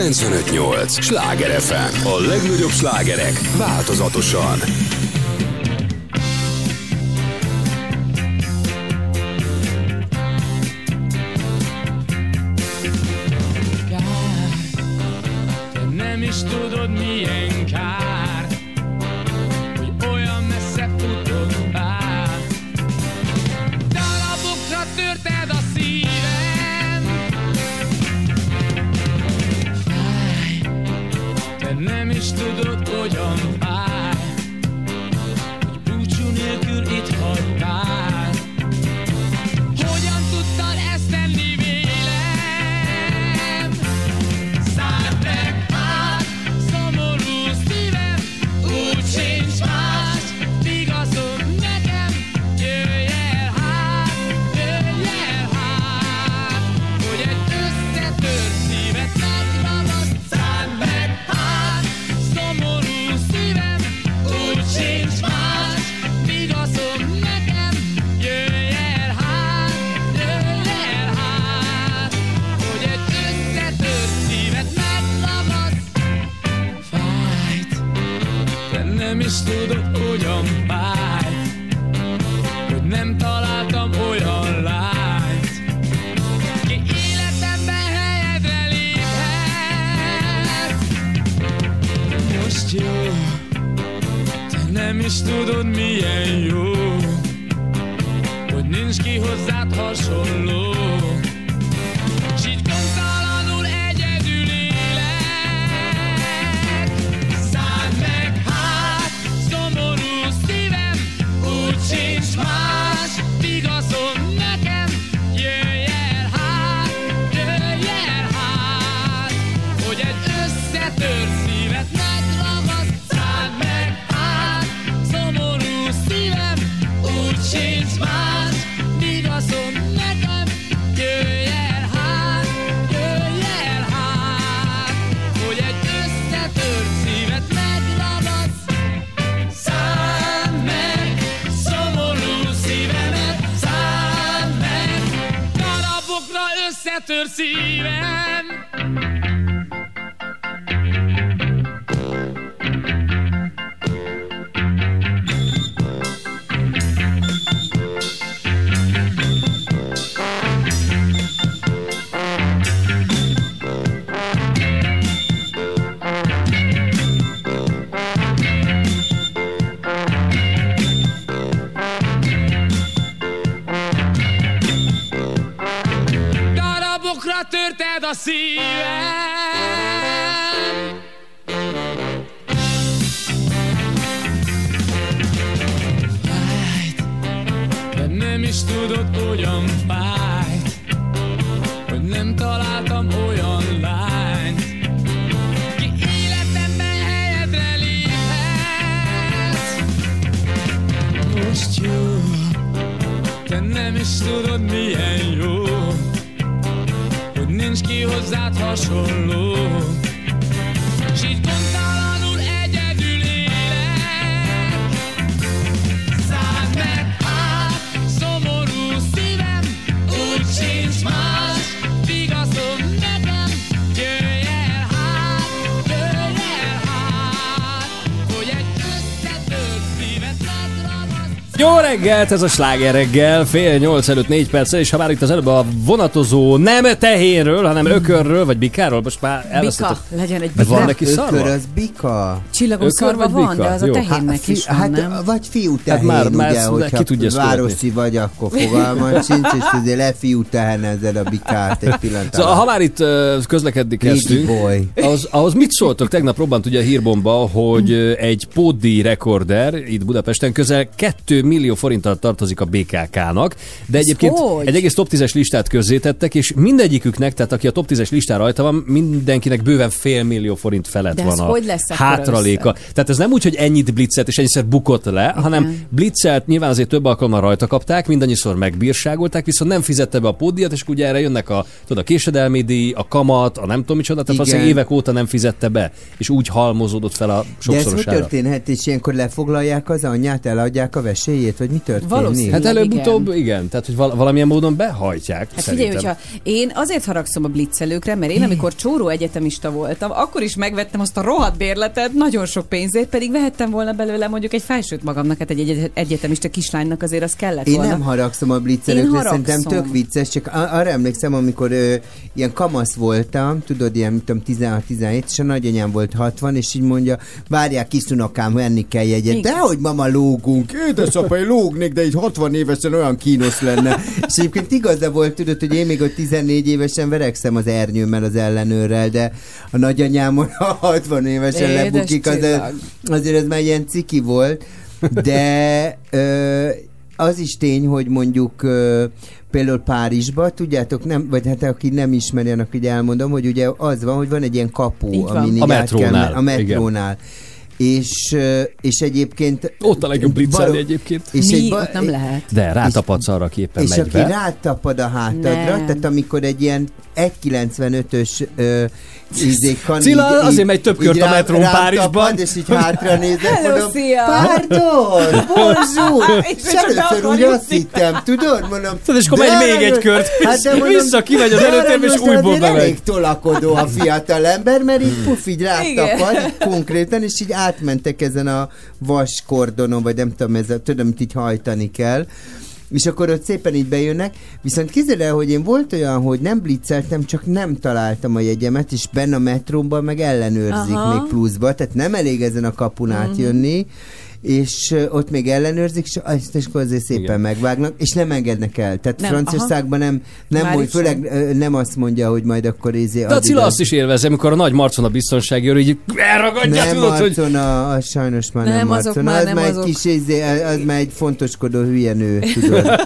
958! Sláger FM! A legnagyobb slágerek változatosan! Reggelt, ez a sláger reggel, fél nyolc előtt négy perc, és ha már itt az előbb a vonatozó nem tehénről, hanem ökörről, vagy bikáról, most már Bika, elvesztettem. legyen egy Mert van bika. neki Ökör szarva? az bika. Csillagos Ökör szarva vagy van, bika? de az a Jó. tehénnek fi- is van, hát, nem? vagy fiú Hát tehén, már- már ugye, hogyha ki tudja városi vagy, akkor fogalmad sincs, és azért lefiú tehenezed a bikát egy pillanat Szóval, ha már itt uh, közlekedni kezdtünk, az, ahhoz mit szóltok? Tegnap robbant ugye a hírbomba, hogy egy pódi rekorder itt Budapesten közel 2 millió forinttal tartozik a BKK-nak, de egyébként hogy? egy egész top 10-es listát közzétettek, és mindegyiküknek, tehát aki a top 10-es listán rajta van, mindenkinek bőven fél millió forint felett De van a hogy lesz hátraléka. Tehát ez nem úgy, hogy ennyit blitzelt és ennyiszer bukott le, Igen. hanem blitzelt, nyilván azért több alkalommal rajta kapták, mindannyiszor megbírságolták, viszont nem fizette be a pódiat, és ugye erre jönnek a, tudod, a késedelmi díj, a kamat, a nem tudom micsoda, tehát valószínűleg évek óta nem fizette be, és úgy halmozódott fel a De ez sokszorosára. történhet, és ilyenkor lefoglalják az anyját, eladják a vesélyét, vagy mi történik? Valószínű. Hát Igen. előbb-utóbb igen. igen, tehát hogy val- valamilyen módon behajtják. Hát szerintem. figyelj, hogyha én azért haragszom a blitzelőkre, mert én amikor csóró egyetemista voltam, akkor is megvettem azt a rohadt bérletet, nagyon sok pénzért, pedig vehettem volna belőle mondjuk egy felsőt magamnak, hát egy egy- egyetemista kislánynak azért az kellett Én volna. nem haragszom a Én blitzelőkre, haragszom. szerintem tök vicces, csak a- arra emlékszem, amikor ö, ilyen kamasz voltam, tudod, ilyen, mit tudom, 16-17, és a nagyanyám volt 60, és így mondja, várják kiszunokám, venni kell jegyet. Igen. Dehogy mama lógunk, édesapa, én lógnék, de így 60 évesen olyan kínos lenne. és egyébként igaza volt, tudod, hogy én még ott 14 évesen verekszem az ernyőmmel, az ellenőrrel, de a nagyanyámon a 60 évesen Édes lebukik, azért, csillag. azért ez már ilyen ciki volt, de ö, az is tény, hogy mondjuk ö, például Párizsba, tudjátok, nem, vagy hát aki nem ismeri, annak így elmondom, hogy ugye az van, hogy van egy ilyen kapu, Így van. amin A kell metrónál, men- a metrónál. És, és egyébként... Ott a legjobb blitzelni egyébként. És Mi? egy ba- Ott nem lehet. De rátapadsz arra, aki éppen és megy aki be. rátapad a hátadra, Nem. tehát amikor egy ilyen 1,95-ös ö, izé, kan, Cilla, így- azért megy több kört a metrón Párizsban. és így hátra nézek, Hello, mondom, szia! pardon, bonjour, először úgy azt hittem, tudod, mondom, Tudod, és akkor de megy még egy kört, hát de mondom, vissza kimegy az előtérbe, és újból bemegy. elég tolakodó a fiatal ember, mert így puf, így rátapad, konkrétan, és így átmentek ezen a vaskordonon, vagy nem tudom, ez a, tudom, amit így hajtani kell. És akkor ott szépen így bejönnek, viszont képzeld el, hogy én volt olyan, hogy nem blitzeltem, csak nem találtam a jegyemet, és benne a metrómban meg ellenőrzik Aha. még pluszba, tehát nem elég ezen a kapun átjönni, és ott még ellenőrzik, és azt akkor azért szépen Igen. megvágnak, és nem engednek el. Tehát Nem, Franciaországban nem, nem Már hogy, itt főleg nem azt mondja, hogy majd akkor izé... De a Cilla azt is élvezi, amikor a nagy marcon a biztonsági őr így elragadja, nem tudod, hogy Marcon, a, a, sajnos már nem, Nem, azok Marcon. már az nem már azok. kis, izé, az már egy fontoskodó hülye nő, tudod.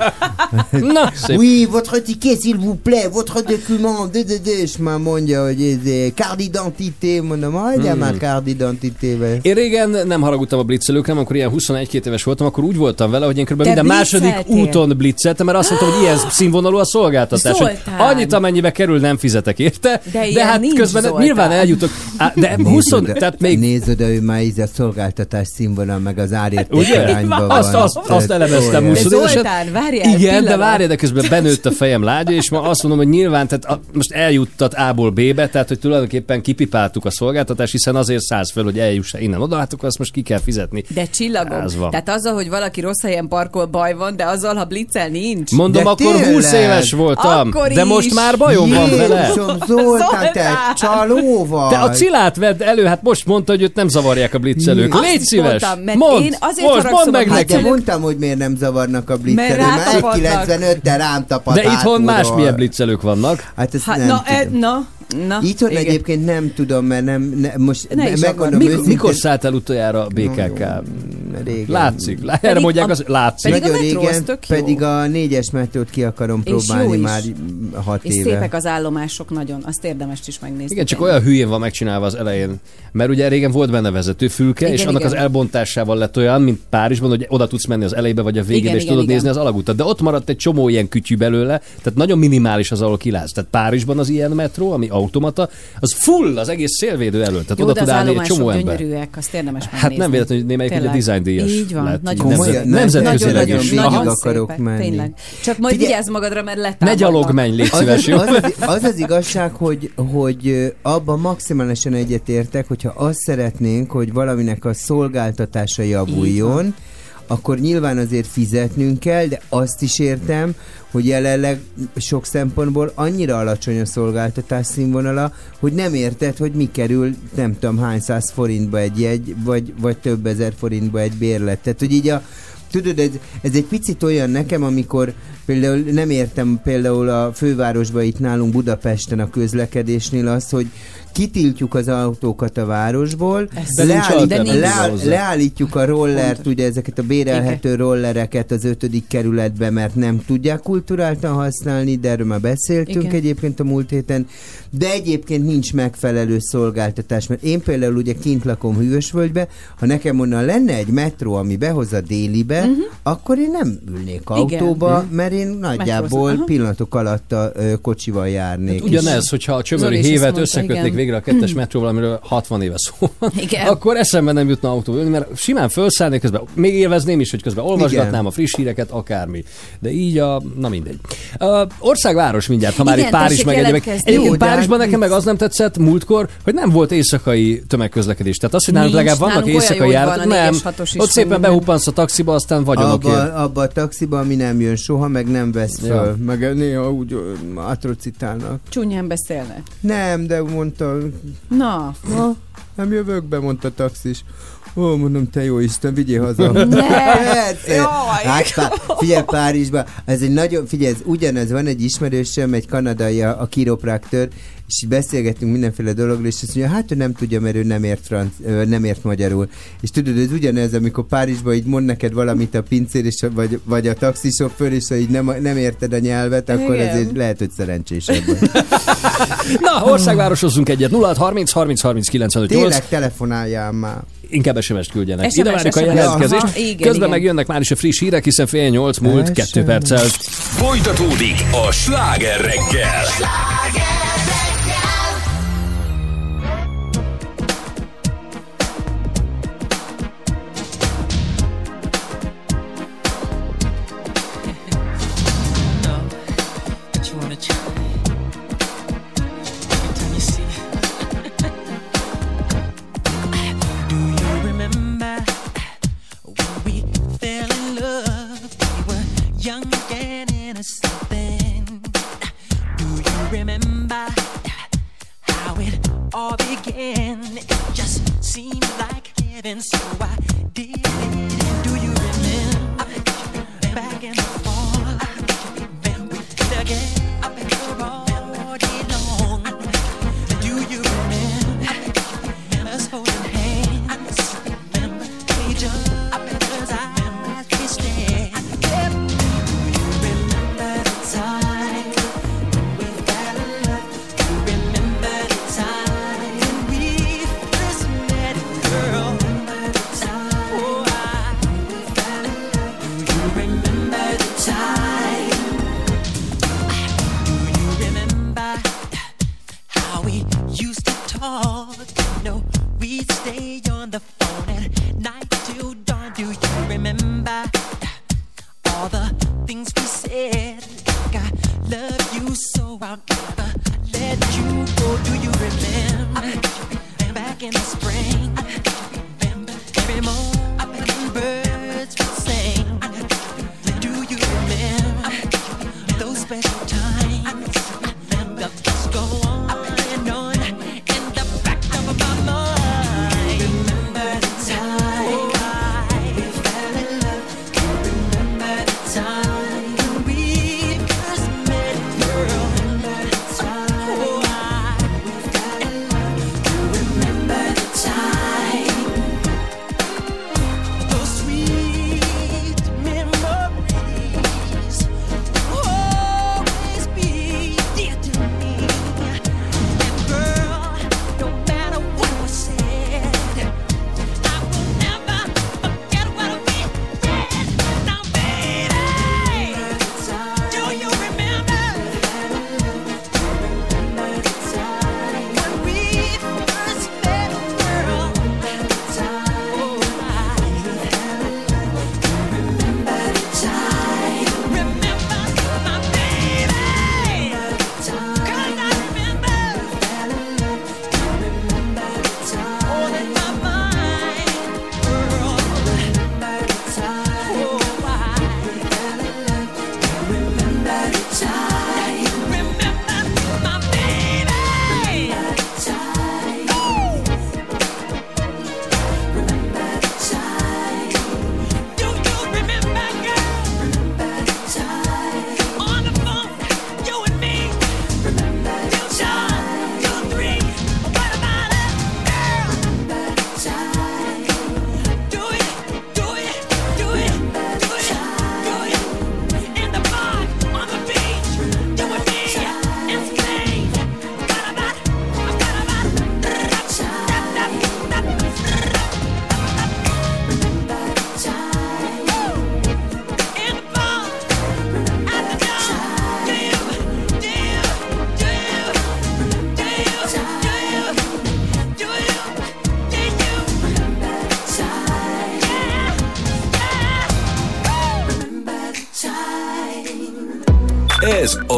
Na, szép. Oui, votre ticket, s'il vous plaît, votre document, de, de, de, és már mondja, hogy ez carte d'identité, mondom, hagyjál Hmm. már carte d'identité-vel. Én régen nem haragudtam a blitzelőkre, amikor ilyen 21-2 éves voltam, akkor úgy voltam vele, hogy én kb. minden második úton blitzeltem, mert azt mondtam, hogy ilyen színvonalú a szolgáltatás. hogy! Annyit, amennyibe kerül, nem fizetek érte. De de hát nincs, közben Zoltán. nyilván eljutok. Á, De 20, Nézd oda- tehát még Nézd oda, ő már így a szolgáltatás színvonal, meg az árérték Ugye? arányban Azt, van. azt, azt Tehát elemeztem óriási. 20 De évesen. Zoltán, várjál, Igen, de várjál, de közben benőtt a fejem lágya, és ma azt mondom, hogy nyilván, tehát a, most eljuttat A-ból B-be, tehát hogy tulajdonképpen kipipáltuk a szolgáltatást, hiszen azért száz fel, hogy eljuss innen oda, hát akkor azt most ki kell fizetni. De csillagom. Ez van. Tehát azzal, hogy valaki rossz helyen parkol, baj van, de azzal, ha blitzel, nincs. Mondom, De akkor 20 tényleg? éves voltam, Akkor de is. most már bajom van vele. Jézusom, Zoltán, te csaló vagy. Te a cilát vedd elő, hát most mondta, hogy őt nem zavarják a blitzelők. Légy szíves! mondtam, mert mondd, én azért most mondd meg Hát de neki. mondtam, hogy miért nem zavarnak a blitzelő, Mert mert rátapadnak. 1,95-tel rám tapad De itthon más milyen blitzelők vannak. Hát ezt Hát, nem na, tudom. e, na, na. Itthon igen. egyébként nem tudom, mert nem, ne, most Ne is megmondom akar. Mikor, őszintén. mikor szállt el utoljára a BKK? Régen. Látszik. Lá- Erre Pedig mondják, a- az látszik. pedig a Nagyon az régen, tök jó. pedig a négyes metrót ki akarom És próbálni már hat És éve. szépek az állomások nagyon, azt érdemes is megnézni. Igen, csak olyan hülyén van megcsinálva az elején. Mert ugye régen volt benne vezetőfülke, Igen, és annak igen. az elbontásával lett olyan, mint Párizsban, hogy oda tudsz menni az elejébe vagy a végébe, Igen, és igen, tudod igen. nézni az alagutat. De ott maradt egy csomó ilyen kütyű belőle, tehát nagyon minimális az, ahol kilátsz. Tehát Párizsban az ilyen metró, ami automata, az full az egész szélvédő elől. Tehát Jó, oda tud állni egy csomó ember. gyönyörűek, azt érdemes megnézni. Hát nem véletlenül, hogy némelyik ugye design díjas Így van, lett. nagyon Nemzet- Komolyan? nemzetközileg nagyon, is. nagyon, nagyon akarok szépek, menni. Tényleg. Csak majd Figyelj- vigyázz magadra, mert Ne letámadnak. gyalog menj, légy Az szíves, az, jó? az, az, az az igazság, hogy, hogy abban maximálisan egyetértek, hogyha azt szeretnénk, hogy valaminek a szolgáltatása javuljon, akkor nyilván azért fizetnünk kell, de azt is értem, hogy jelenleg sok szempontból annyira alacsony a szolgáltatás színvonala, hogy nem érted, hogy mi kerül nem tudom hány száz forintba egy jegy, vagy, vagy több ezer forintba egy bérlet. Tehát, hogy így a, Tudod, ez, ez egy picit olyan nekem, amikor például nem értem például a fővárosba itt nálunk Budapesten a közlekedésnél az, hogy kitiltjuk az autókat a városból, leállít, leáll, leállítjuk a rollert, ugye ezeket a bérelhető rollereket az ötödik kerületbe, mert nem tudják kulturáltan használni, de erről már beszéltünk Igen. egyébként a múlt héten, de egyébként nincs megfelelő szolgáltatás, mert én például ugye kint lakom Hűvösvölgybe, ha nekem onnan lenne egy metró, ami behoz a délibe, uh-huh. akkor én nem ülnék autóba, Igen. mert én nagyjából Metrózol, aha. pillanatok alatt a ö, kocsival járnék. Hát Ugyanez, hogyha a ezt hévet összekötnék. Végre a kettes metróval, amiről 60 éve szó van, Igen. akkor eszembe nem jutna ülni, mert simán felszállnék közben, még élvezném is, hogy közben olvasgatnám Igen. a friss híreket, akármi. De így a, na mindegy. Uh, országváros mindjárt, ha már Igen, itt Párizs tessék meg. Egyébként Párizsban nekem meg az nem tetszett múltkor, hogy nem volt éjszakai tömegközlekedés. Tehát az, hogy nálunk legalább vannak éjszakai járatok, nem. Ott szépen behuppansz a taxiba, aztán vagyonokért. Abba, abba a taxiba, ami nem jön soha, meg nem vesz föl. Meg néha úgy atrocitálnak. Csúnyán beszélnek. Nem, de mondta, Na, na, nem jövök be, mondta a taxis. Ó, mondom, te jó Isten, vigyél haza. ne! Hát, pá, figyelj, Párizsban, ez egy nagyon, figyelj, ez ugyanez, van egy ismerősöm, egy kanadai, a, a kiropráktör, és így beszélgettünk mindenféle dologról, és azt mondja, hát ő nem tudja, mert ő nem ért, franc, nem ért magyarul. És tudod, ez ugyanez, amikor Párizsban így mond neked valamit a pincér, és, vagy, vagy a taxisofőr, és ha így nem, nem érted a nyelvet, akkor Igen. azért lehet, hogy szerencsésebb vagy. Na, országvárosozzunk egyet. 0 30 30 30 95 8. Tényleg telefonáljál már. Inkább SMS-t küldjenek. SMS, Ide várjuk a jelentkezést. Aha, igen, Közben igen. megjönnek már is a friss hírek, hiszen fél nyolc múlt, kettő perccel. Folytatódik a sláger reggel. What heaven, so I did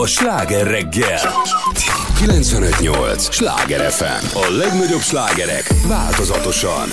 a sláger reggel. 958! Sláger FM! A legnagyobb slágerek változatosan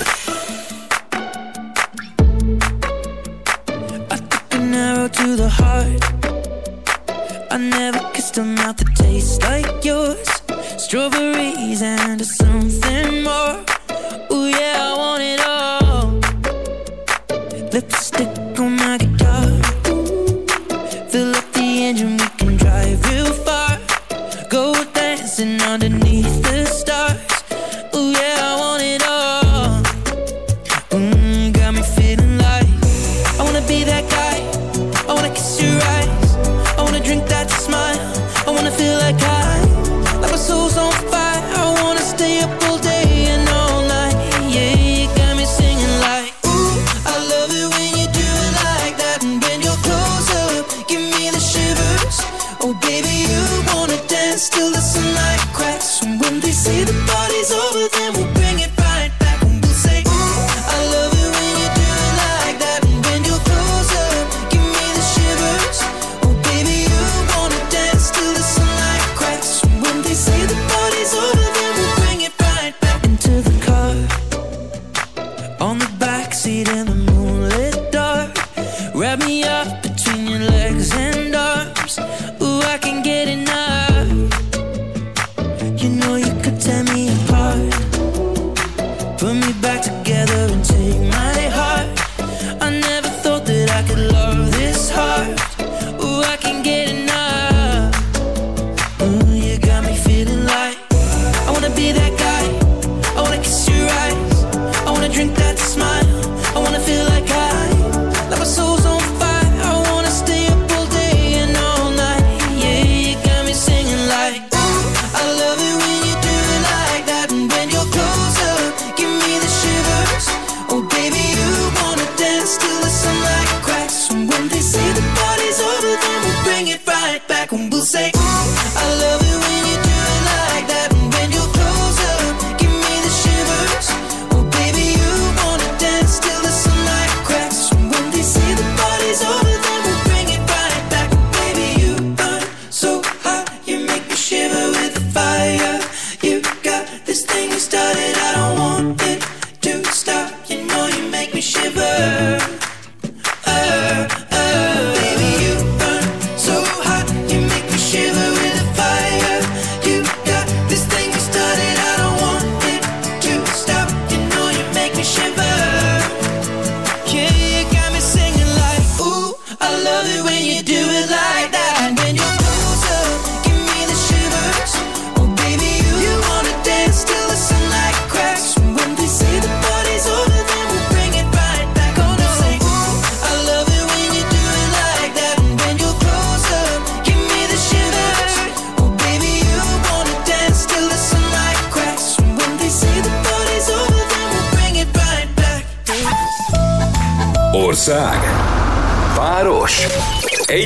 say, mm, I love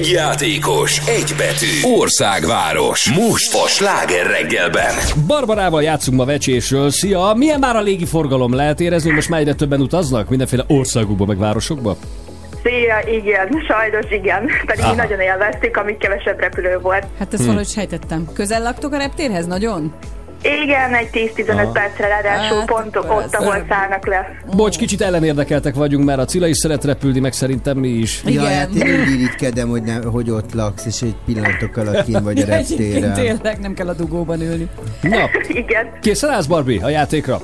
Egy játékos, egy betű. Országváros. Most a sláger reggelben. Barbarával játszunk ma vecsésről. Szia! Milyen már a légi forgalom? Lehet érezni, hogy most már egyre többen utaznak? Mindenféle országokba, meg városokba? Szia, igen, sajnos igen. Pedig Aha. mi nagyon élveztük, amíg kevesebb repülő volt. Hát ezt valahogy sejtettem. Közel laktok a reptérhez? Nagyon? Igen, egy 10-15 Aha. percre ráadásul Hát, pont ott, persze. ahol szállnak le. Bocs, kicsit ellenérdekeltek vagyunk, mert a Cilla is szeret repülni, meg szerintem mi is. Ja, Igen. hát én irigykedem, hogy, ne, hogy ott laksz, és egy pillanatok alatt kín vagy a Ja, reptéren. tényleg nem kell a dugóban ülni. Na, Igen. készen állsz, Barbie, a játékra?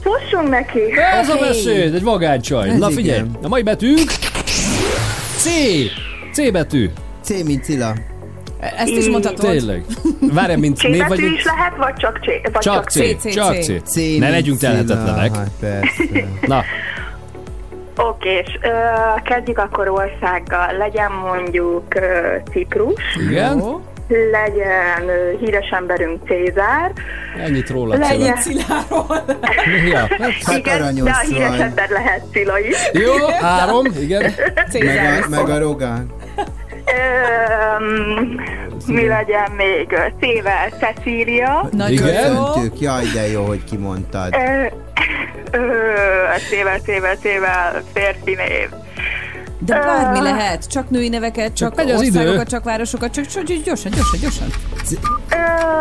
Fussunk neki! Ez a beszéd, egy vagánycsaj. Na figyelj, igen. a mai betűnk C. C betű. C, mint Cilla. Ezt is mondhatod. Tényleg. Várjál, mint C név vagy... is lehet, vagy csak C? Vagy Csak C, C, C, csak C. C. C, Ne legyünk telhetetlenek. Hát. Na, Oké, és kezdjük akkor országgal. Legyen mondjuk ö, Ciprus, igen? Jó. legyen híres emberünk Cézár, Ennyit róla legyen... Ciláról. Ja, hát, Hát Igen, aranyos de a híres ember lehet Cilla is. jó, három, igen. Meg Cézár. a, meg a Rogán. Öm, mi legyen még? Szével Cecília. Nagyon Igen. jó. Köszöntük. Jaj, de jó, hogy kimondtad. Ö, ö, Szével, szével, szével férfi név. De bármi lehet, csak női neveket, csak idő. országokat, csak városokat, csak, csak gyorsan, gyorsan, gyorsan. Ö,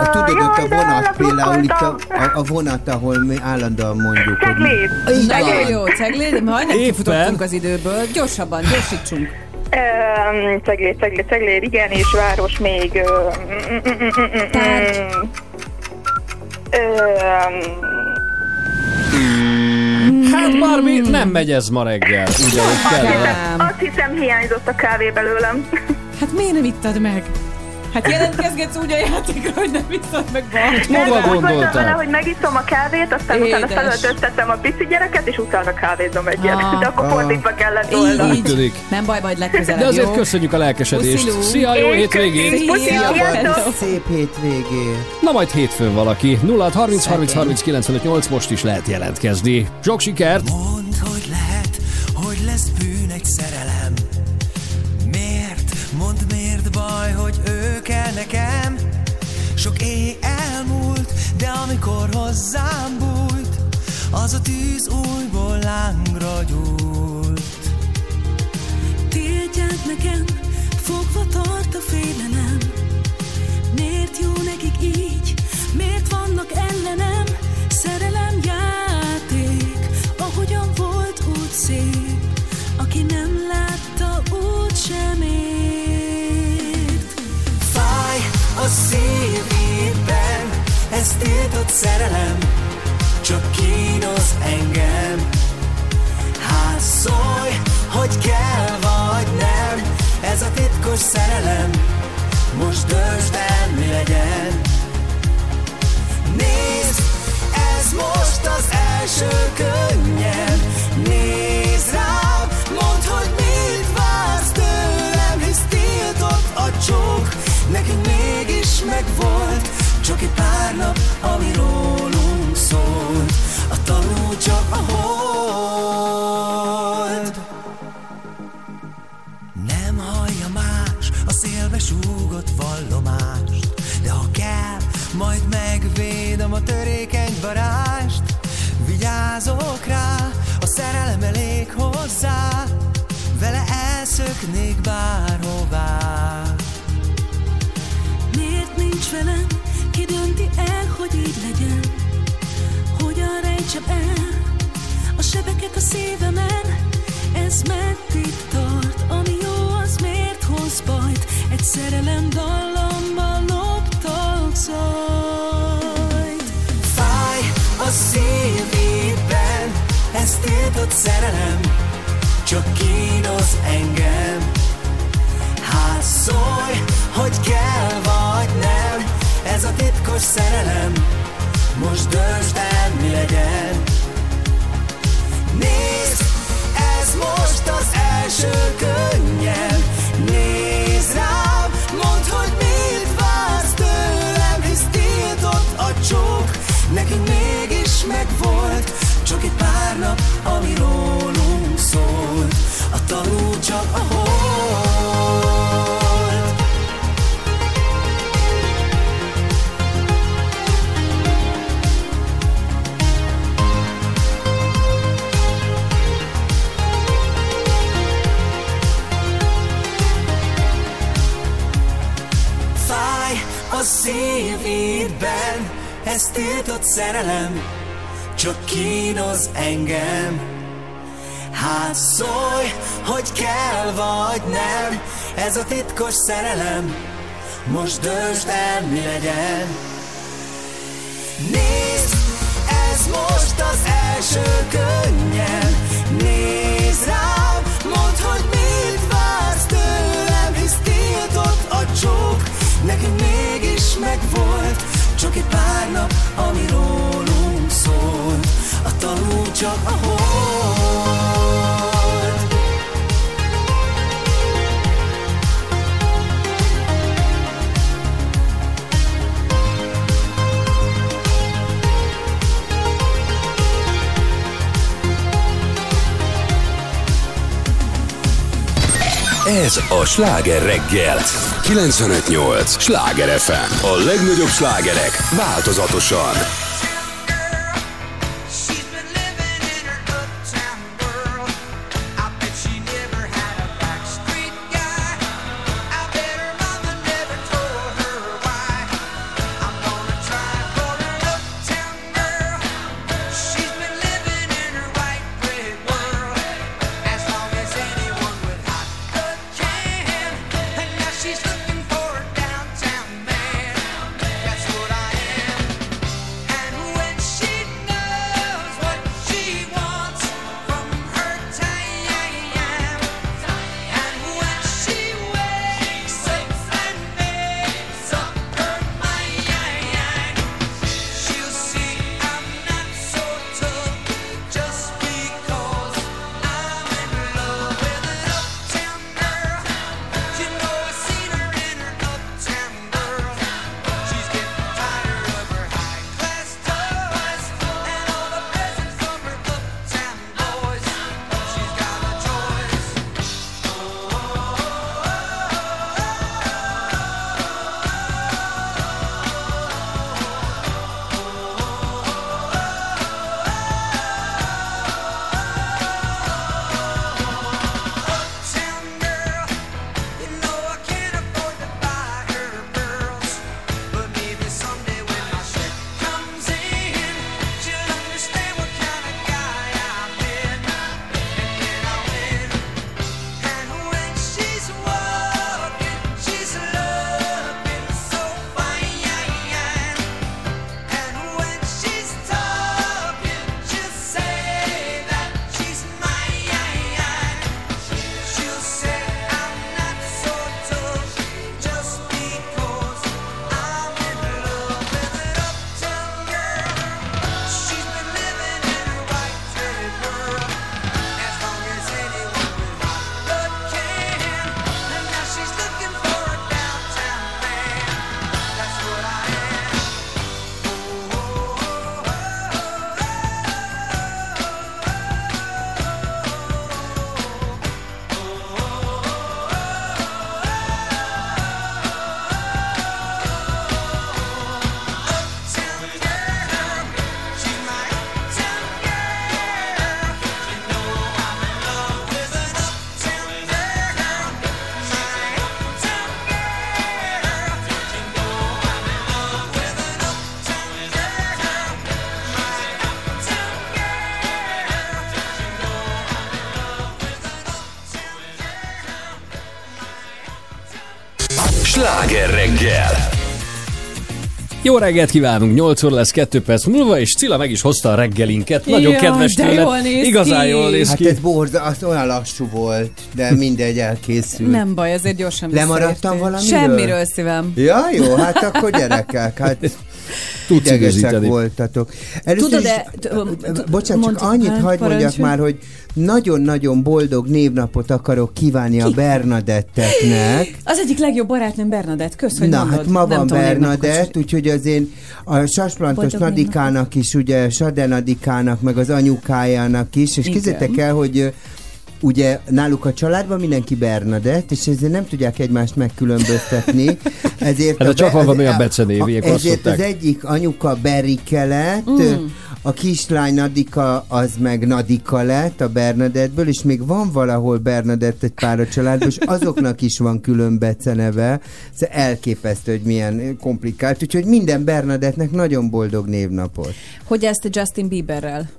A, tudod, ott a vonat például, itt a, a, a vonat, ahol mi állandóan mondjuk, hogy... Cegléd. Nagyon jó, Cegléd, majdnem Éppen. kifutottunk az időből. Gyorsabban, gyorsítsunk. Cegléd, cegléd, cegléd, igen, és város még... Hát Barbie, nem megy ez ma reggel, úgy, ahogy kellene. Azt hiszem hiányzott a kávé belőlem. Hát miért nem ittad meg? Hát jelentkezgetsz úgy a játékra, hogy nem ittad meg. Hova Azt voltam vele, hogy megiszom a kávét, aztán utána Édes. felöltöztetem a pici gyereket, és utána kávézom egyet. Ah. De akkor Ah. fordítva kellett volna. Úgy tűnik. Nem baj, majd legközelebb, De azért jó? köszönjük a lelkesedést. Puszilú. Szia, jó Én hétvégét! Szép hétvégét. Na majd hétfőn valaki. 0 30 30 30 95 8 most is lehet jelentkezni. Sok sikert! Mondd, hogy lehet, hogy lesz bűn amikor hozzám bújt, az a tűz újból lángra gyújt. Tiltják nekem, fogva tart a félelem Miért jó nekik így, miért vannak ellenem? Szerelem játék, ahogyan volt úgy szép Aki nem látta, úgy sem ért Fáj a szívében, ez tiltott szerelem, csak kínoz engem. Hát szólj, hogy kell vagy nem, ez a titkos szerelem, most döntsd el, mi legyen. Nézd, ez most az első könnyem, nézd rám, mondd, hogy mit vársz tőlem, hisz tiltott a csók, nekünk mégis megvolt, csak egy pár nap, ami rólunk szólt, a tanú csak a hold. Nem hallja más a szélbe súgott vallomást, de ha kell, majd megvédem a törékeny varást. Vigyázok rá, a szerelem elég hozzá, vele elszöknék bárhová. Miért nincs velem, ki dönti el, hogy így legyen. Hogyan rejtsem el a sebeket a szívemen? Ez meddig tart, ami jó, az miért hoz bajt? Egy szerelem dallamban loptak zajt. Fáj a szívében, ez tiltott szerelem, csak kínoz engem. Hát szólj, hogy kell vagy nem, ez a titkos szerelem, most döntsd el, mi legyen. Nézd, ez most az első könnyem, nézd rám, mondd, hogy mit vársz tőlem, hisz tiltott a csók, nekünk mégis megvolt, csak egy pár nap, ami rólunk szólt, a tanul csak a hold. A szívidben, ez tiltott szerelem, csak kínoz engem. Hát szólj, hogy kell vagy nem, ez a titkos szerelem, most döntsd el, mi legyen. Nézd, ez most az első könnyem, nézd rám, mondd, hogy mit vársz tőlem, hisz tiltott a csók, nekünk mégis megvolt, csak egy pár nap, ami rólunk szólt, a tanul csak a hold. Ez a Sláger reggel. 958! Sláger FM. A legnagyobb slágerek változatosan. Jó reggelt kívánunk, 8 óra lesz 2 perc múlva, és Cilla meg is hozta a reggelinket. Nagyon Jaj, kedves de tőle. jól néz Igazán ki. jól néz Hát ki. ez borza, az olyan lassú volt, de mindegy, elkészült. Nem baj, azért gyorsan Lemaradtam valamiről? Semmiről szívem. Ja, jó, hát akkor gyerekek, hát Tudsz idegesek voltatok. Először Tudod, is- de- t- t- Bocsánat, csak annyit hát, hagyd mondjak már, hogy nagyon-nagyon boldog névnapot akarok kívánni a Bernadetteknek. Az egyik legjobb barátnőm Bernadett, kösz, hogy Na, mondod. hát ma van Bernadett, úgyhogy az én a Sasplantos Nadikának is, ugye Sade Nadikának, meg az anyukájának is, és képzeljétek el, hogy ugye náluk a családban mindenki Bernadett, és ezért nem tudják egymást megkülönböztetni. Ezért Hát, ha csak van valami olyan a- becenév, a- Ezért az egyik anyuka Berike lett, Mm. a kislány Nadika az meg Nadika lett a Bernadettből, és még van valahol Bernadett egy pár a családban, és azoknak is van külön beceneve. Szóval elképesztő, hogy milyen komplikált. Úgyhogy minden Bernadettnek nagyon boldog névnapot. Hogy ezt Justin Bieberrel?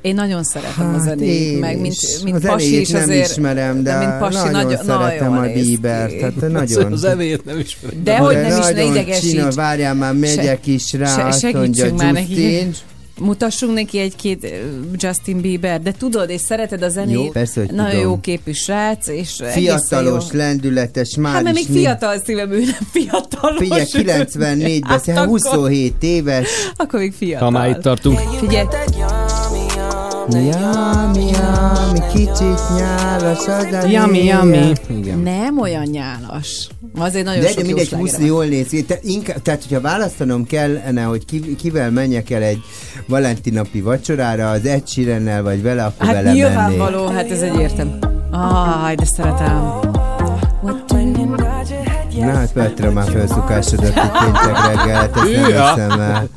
Én nagyon szeretem a Hát zenét, én meg mint, mint a pasi zenét is nem azért. ismerem, de, mint pasi nagyon, nagyon, szeretem nagyon a. Biebert. Tehát nagyon. A zenét nem ismerem. De hogy nem is, ne nagyon idegesíts. Csinál, várjál már, megyek Se- is rá, se- mondja segítsünk már neki. Mutassunk neki egy-két Justin Bieber, de tudod, és szereted a zenét. Jó, persze, hogy Nagyon tudom. jó képű srác, és Fiatalos, jó. lendületes, már Hát mert még fiatal szívem, ő nem fiatalos. Figyelj, 94 Hát beszél, akkor- 27 éves. Akkor még fiatal. Ha már itt tartunk. Figyelj, Yummy, yummy, kicsit nyálas az név. yummy. Igen. nem olyan nyálas. Azért nagyon De, sok mindegy, slágere 20 van. jól néz ki. Te, inkább, tehát, hogyha választanom kellene, hogy ki, kivel menjek el egy valentinapi vacsorára, az Ed Sheerannel vagy vele, akkor Hát vele mennék. nyilvánvaló, hát ez egyértelmű. Áj, de szeretem. Na, hát Petra már felszokásodott itt péntek reggel, hát ezt nem hiszem el.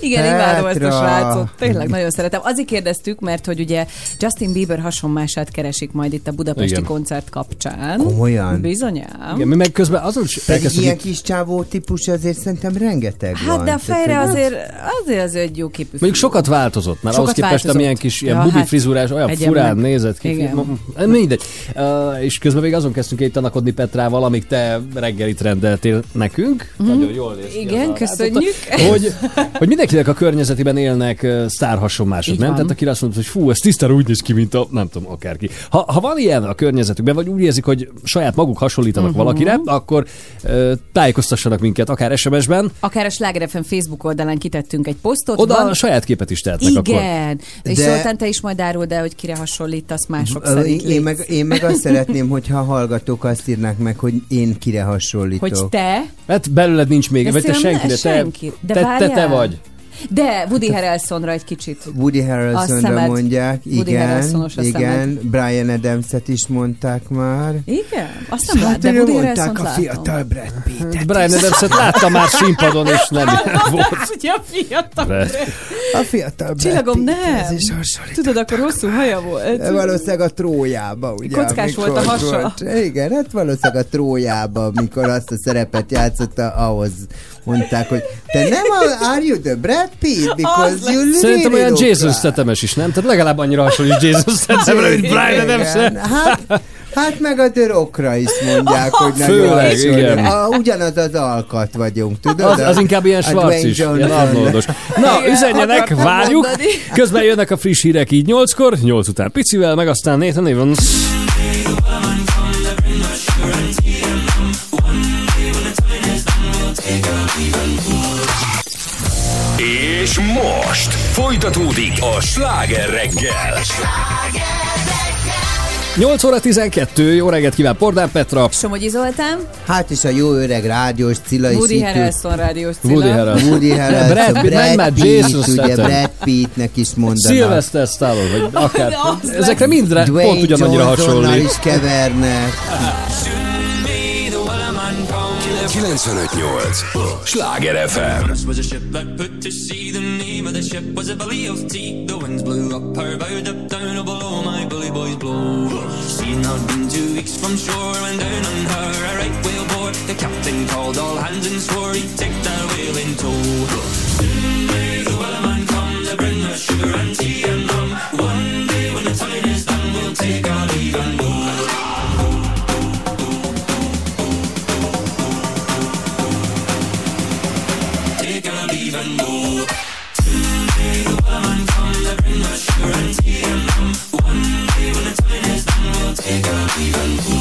Igen, imádom ezt a Petra. srácot. Tényleg nagyon szeretem. Azért kérdeztük, mert hogy ugye Justin Bieber hasonmását keresik majd itt a budapesti Igen. koncert kapcsán. Komolyan? Bizonyám. Igen, mi meg közben azon is Pedig ilyen kis csávó típus azért szerintem rengeteg van. Hát de a fejre azért, azért az egy jó képű Mondjuk sokat változott, mert Sokat ahhoz képest, változott. amilyen kis ilyen Ja, bubi hát, frizurás, olyan furán meg. nézett ki. Igen. Mindegy. Uh, és közben még azon kezdtünk itt tanakodni Petrával, amíg te reggelit rendeltél nekünk. Nagyon jól néz ki. Igen, köszönjük. Hogy, hogy mindenkinek a környezetében élnek uh, sztár hasonlások, Így nem? van. Tehát akire azt mondod, hogy fú, ez tisztára úgy néz ki, mint a, nem tudom, akárki. Ha, ha van ilyen a környezetükben, vagy úgy érzik, hogy saját maguk hasonlítanak uh-huh. valakire, akkor uh, tájékoztassanak minket, akár SMS-ben. Akár a Sláger FM Facebook oldalán kitettünk egy posztot. Oda van... a saját képet is tehetnek akkor. Igen. És De- Zoltán, te is majd áruld el, hogy kire hasonlítasz mások Ö, szerint. Én, én, meg, én meg azt szeretném, hogyha a hallgatók azt írnák meg, hogy én kire hasonlítok. Hogy te, Hát belőled nincs még, De vagy te senki, de te, senki. De te, te, te vagy. De Woody Harrelsonra egy kicsit. Woody A Harrelsonra mondják, Woody igen, a igen, Brian Adams-et is mondták már. Igen? Azt nem Hát de Woody mondták Harrelsont a látom. fiatal Brad Pittet. Brian Adams-et láttam már színpadon, és nem volt. Ugye a fiatal. Brad. A fiatal Brad Csillagom, Pitt, nem. Tudod, akkor hosszú haja volt. Valószínűleg a trójába, ugye? Kockás volt a hasa. Volt. Igen, hát valószínűleg a trójába, amikor azt a szerepet játszotta, ahhoz mondták, hogy te nem a, are you the Brad Pitt? Because Az you really Szerintem olyan Jason like- Statham-es is, nem? Tehát legalább annyira hasonlít Jason Statham-re, mint Brian adams Hát, hát meg a The Rockra is mondják, hogy nagyon Főleg, hasonlít. igen. A, ugyanaz az alkat vagyunk, tudod? Az, az inkább ilyen Schwarz is, ilyen. Arnoldos. Na, Igen, üzenjenek, várjuk. mondani. Közben jönnek a friss hírek így 8-kor, 8 után picivel, meg aztán Nathan Evans. És most folytatódik a sláger reggel. 8 óra 12, jó reggelt kíván Pordán Petra. Somogyi Zoltán, Hát és a jó öreg rádiós Cilla is Woody ül. Harrelson rádiós Cilla. Woody Harrelson. Woody Harrelson, Brad Pitt, menj már, Pitt, ugye. Brad Pittnek is mondanak. Sylvester Stallone, vagy akár. Ezekre mindre Dwayne pont ugyanannyira Johnsonnal hasonlít. is kevernek. 95.8 Sláger FM was a ship that put to sea. The name of the ship was a belly of tea. The winds blew up her bow, up down oh, below my bully boys blow. She'd not been two weeks from shore when down on her a right whale bore. The captain called all hands and swore he'd take that whale in tow. Soon may the wellerman come to bring us sugar and tea and rum. One day when the time is done, we'll take our it ain't even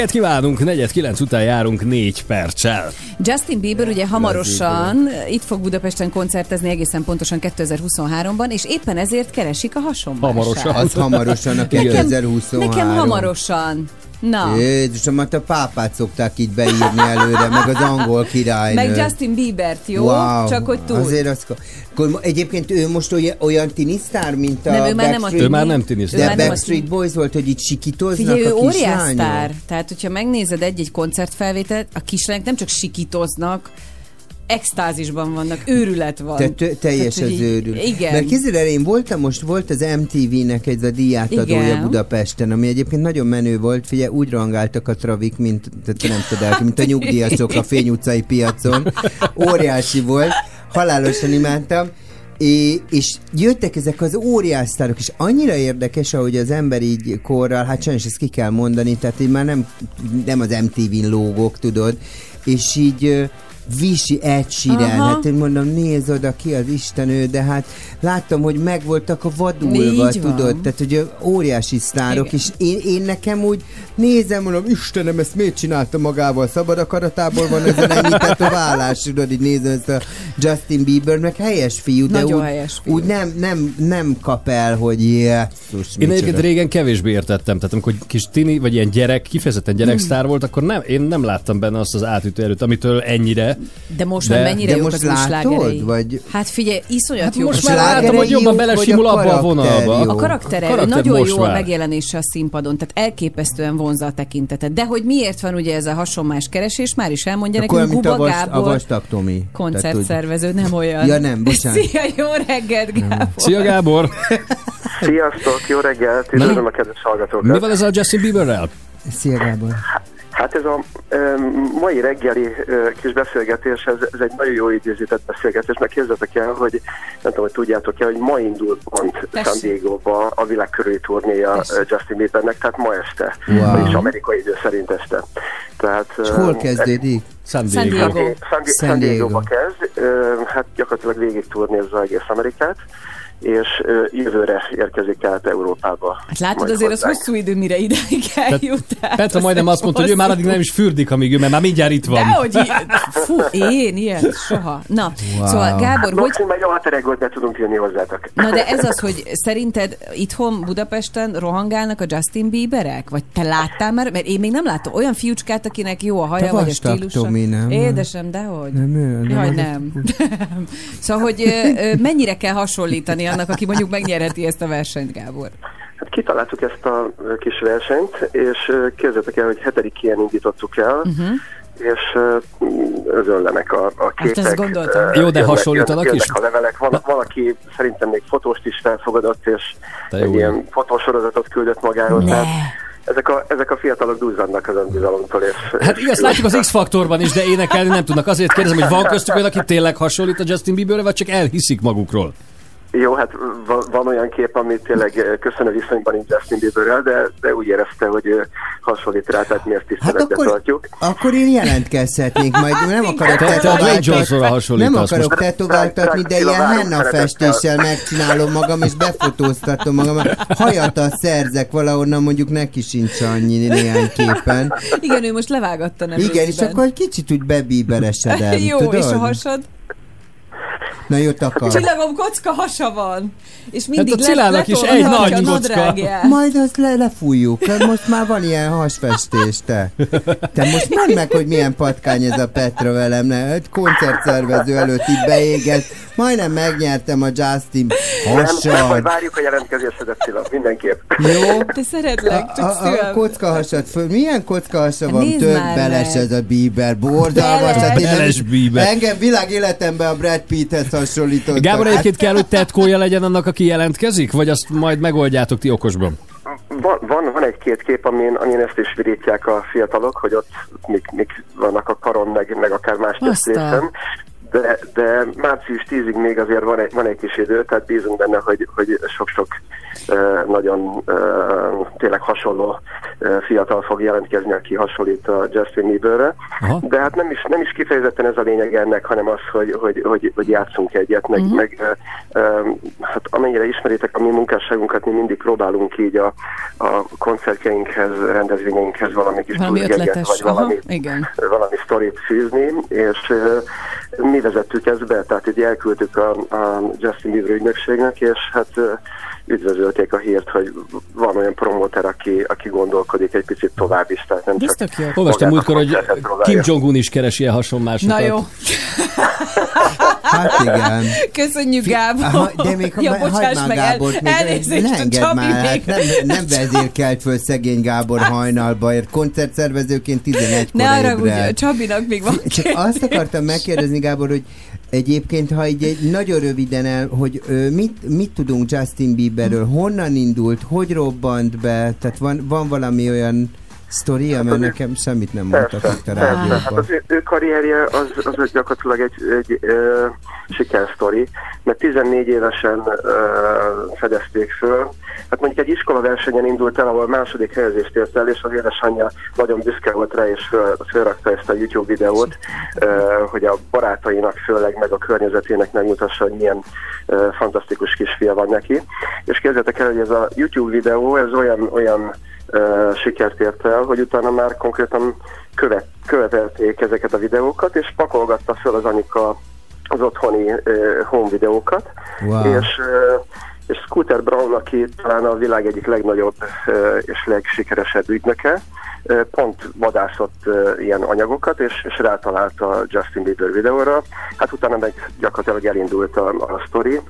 reggelt kívánunk, negyed kilenc után járunk négy perccel. Justin Bieber ugye hamarosan itt fog Budapesten koncertezni egészen pontosan 2023-ban, és éppen ezért keresik a hasonlását. Hamarosan. Az hamarosan a 2023. Nekem, nekem hamarosan. Na. Jézusom, hát a pápát szokták így beírni előre, meg az angol királynő. Meg Justin Bieber-t jó? Wow, Csak hogy túl. Azért az akkor egyébként ő most olyan, olyan tinisztár, mint a Nem, ő már nem a. Ő már nem tinisztár. De a Backstreet Boys volt, hogy itt sikítoznak Figyelj, ő a kislányok. óriásztár. Tehát, hogyha megnézed egy-egy koncertfelvételt, a kislányok nem csak sikítoznak, extázisban vannak, őrület van. Te, te, teljes Tehát, az hogy így- őrül. Igen. Mert képzeld el, én voltam most, volt az MTV-nek ez a díjátadója Igen. Budapesten, ami egyébként nagyon menő volt. Figyelj, úgy rangáltak a travik, mint, tehát nem tudod, mint a nyugdíjasok a Fény utcai piacon. Óriási volt, halálosan imádtam. É, és jöttek ezek az óriás sztárok, és annyira érdekes, ahogy az ember így korral, hát sajnos ezt ki kell mondani, tehát így már nem, nem az MTV-n lógok, tudod, és így Visi Ed Sheeran, Aha. hát én mondom, nézd oda ki az istenő, de hát láttam, hogy meg voltak a vadulva, Így van. tudod, tehát hogy óriási sztárok, Igen. és én, én nekem úgy nézem, mondom, Istenem, ezt miért csinálta magával? Szabad akaratából van ez a lenyített a vállás, tudod, így nézem ezt a Justin Bieber, meg helyes fiú, de Nagyon úgy, helyes fiú. úgy nem, nem, nem kap el, hogy jézus, Én egyébként régen kevésbé értettem, tehát amikor kis tini, vagy ilyen gyerek, kifejezetten gyereksztár volt, akkor nem, én nem láttam benne azt az átütő erőt, amitől ennyire. De most De- már mennyire de jók most az látod, vagy- Hát figyelj, iszonyat Hát jó. most már látom, hogy jobban belesimul abba a vonalba. A karaktere, A karakter nagyon jó a megjelenése a színpadon, tehát elképesztően vonza a tekintetet. De hogy miért van ugye ez a hasonlás keresés, már is elmondja Akkor nekünk mint a, vas, a vastag Tomi. Koncertszervező, nem olyan. Ja, nem, bocsánat. Szia, jó reggelt, Gábor! Szia Gábor! Sziasztok, jó reggelt, üdvözlöm a kedves hallgatókat. Mi van ez a Justin Bieberrel? Szia Gábor. Hát ez a ö, mai reggeli ö, kis beszélgetés, ez, ez egy nagyon jó időzített beszélgetés, meg képzeltek el, hogy nem tudom, hogy tudjátok-e, hogy ma indul pont. San Diego-ba a világkörüli turnéja Tessék. ö, Justin Biebernek, tehát ma este, Wow. vagyis amerikai idő szerint este. Tehát, És hol kezdődik? San Diego. San, Di- San San Diego. Diego-ba kezd, hát gyakorlatilag végig turnézza egész Amerikát, és jövőre érkezik át Európába. Hát látod, Majd azért az hozzánk. hosszú idő, mire ideig eljut. Tehát Petra az majdnem azt mondta, hogy ő már addig nem is fürdik, amíg ő, mert már mindjárt itt van. Dehogy, í- fú, én ilyen, soha. Na, Wow. szóval Gábor, hogy Maximum egy alter egót be tudunk jönni hozzátok. Na de ez az, hogy szerinted itthon Budapesten rohangálnak a Justin Bieberek? Vagy te láttál már? Mert én még nem láttam olyan fiúcskát, akinek jó a haja, Te vagy a stílusa. Tomi, nem? Édesem, dehogy. Nem, ő, nem Jaj, az- nem. nem. Szóval, hogy mennyire kell hasonlítani annak, aki mondjuk megnyerheti ezt a versenyt, Gábor? Hát kitaláltuk ezt a kis versenyt, és képzeljétek el, hogy hetedik ilyen indítottuk el, uh-huh. és özönlenek a, a képek. azt gondoltam. ö, Jó, de hasonlítanak jönnek, is? jönnek a levelek. Van, valaki szerintem még fotóst is felfogadott, és Te egy jó ilyen fotósorozatot küldött magához. Ne. Tehát ezek a, ezek a fiatalok duzzadnak az önbizalomtól. És, Hát és igaz, látjuk az X-faktorban is, de énekelni nem tudnak. Azért kérdezem, hogy van köztük olyan, aki tényleg hasonlít a Justin Bieberre, vagy csak elhiszik magukról? Jó, hát van, van olyan kép, ami tényleg ö, köszönő viszonyban nincs Justin Bieberrel, de, de úgy érezte, hogy ö, hasonlít rá, tehát miért Hát tiszteletbe akkor, tartjuk. akkor én jelentkezhetnék majd, nem akarok Te- te a Dwayne Johnsonra tetováltatni, nem akarok tetováltatni, de ilyen henna festéssel megcsinálom magam, és befotóztatom magam. Hajatat szerzek valahonnan, mondjuk neki sincs annyi néhány képen. Igen, ő most levágatta nem Igen, és akkor egy kicsit úgy bebíberesedem, Jó, tudod? és a hasad? Na jót akar. Csillagom, kocka hasa van. És mindig Hát a Cilának is egy nagy kocka. Majd azt le, lefújjuk. Hát Most már van ilyen hasfestés, te. Te most mondd meg, hogy milyen patkány ez a Petra velem. Ne? Egy koncertszervező előtt itt beégett. Majdnem megnyertem a Justin Nem, nem, majd hasad. várjuk a jelentkezésedet, Cilla, mindenképp. Jó? Te szeretlek, A, csak a, a szívem. kockahasad föl. Milyen kockahasa van? Nézd Tök már beles ez a Bieber. Borzalmas. Beles. Hát nem- Beles Bieber. Engem világ életemben a Brad Pitthez hasonlítottak. Gábor, Hát- egyébként kell, hogy tetkója legyen annak, aki jelentkezik, vagy azt majd megoldjátok ti okosban? Van, van, van egy-két kép, amin, amin ezt is virítják a fiatalok, hogy ott mik, mik vannak a karon, meg, meg akár más testrészem. De, de március 10-ig még azért van egy, van egy kis idő, tehát bízunk benne, hogy, hogy sok-sok nagyon tényleg hasonló fiatal fog jelentkezni, aki hasonlít a Justin Bieberre. Aha. De hát nem is, nem is kifejezetten ez a lényeg ennek, hanem az, hogy, hogy, hogy, hogy játszunk egyet, meg, uh-huh. meg hát amennyire ismeritek a mi munkásságunkat, mi mindig próbálunk így a, a koncertjeinkhez, rendezvényeinkhez valami kis Valami ötletes. vagy Aha, valami, igen. valami sztorit fűzni, és uh, mi vezettük ezt be, tehát így elküldtük a, a Justin Bieber ügynökségnek, és hát üdvözölték a hírt, hogy van olyan promóter, aki, aki gondolkodik egy picit tovább is, tehát nem Ez csak tök jó. Olvastam múltkor, hogy. Kim Jong-un is keresi a hasonmásokat. Na jó. Hát igen. Köszönjük, Gábor. Ha, de még ha ja, hagyd bocsáss már meg, Gábort, el, még elnézést, ne engedd Csabi már, hát még. nem, nem vezérkelt föl szegény Gábor hajnalba, ért koncertszervezőként 11 Ne arra, hogy Csabinak még van. Csak azt akartam megkérdezni, Gábor, hogy egyébként, ha így egy nagyon röviden el, hogy ö, mit, mit tudunk Justin Bieberről, honnan indult, hogy robbant be, tehát van, van valami olyan sztoria, mert nekem semmit nem mondtak itt a persze. Hát rádióban. az ő, ő karrierje az, az gyakorlatilag egy, egy ö, sikersztori, mert 14 évesen ö, fedezték föl. Hát mondjuk egy iskolaversenyen indult el, ahol második helyezést ért el, és az édesanyja nagyon büszke volt rá, és föl, fölrakta ezt a YouTube videót, ö, hogy a barátainak főleg, meg a környezetének megmutassa, hogy milyen ö, fantasztikus kisfia van neki. És képzeljétek el, hogy ez a YouTube videó, ez olyan, olyan sikert ért el, hogy utána már konkrétan követ, követelték ezeket a videókat, és pakolgatta föl az anyuka az otthoni ö, home videókat, Wow. és, ö, és Scooter Brown, aki talán a világ egyik legnagyobb és legsikeresebb ügynöke, pont vadászott ilyen anyagokat, és, és rátalált a Justin Bieber videóra. Hát utána meg gyakorlatilag elindult a, a sztori,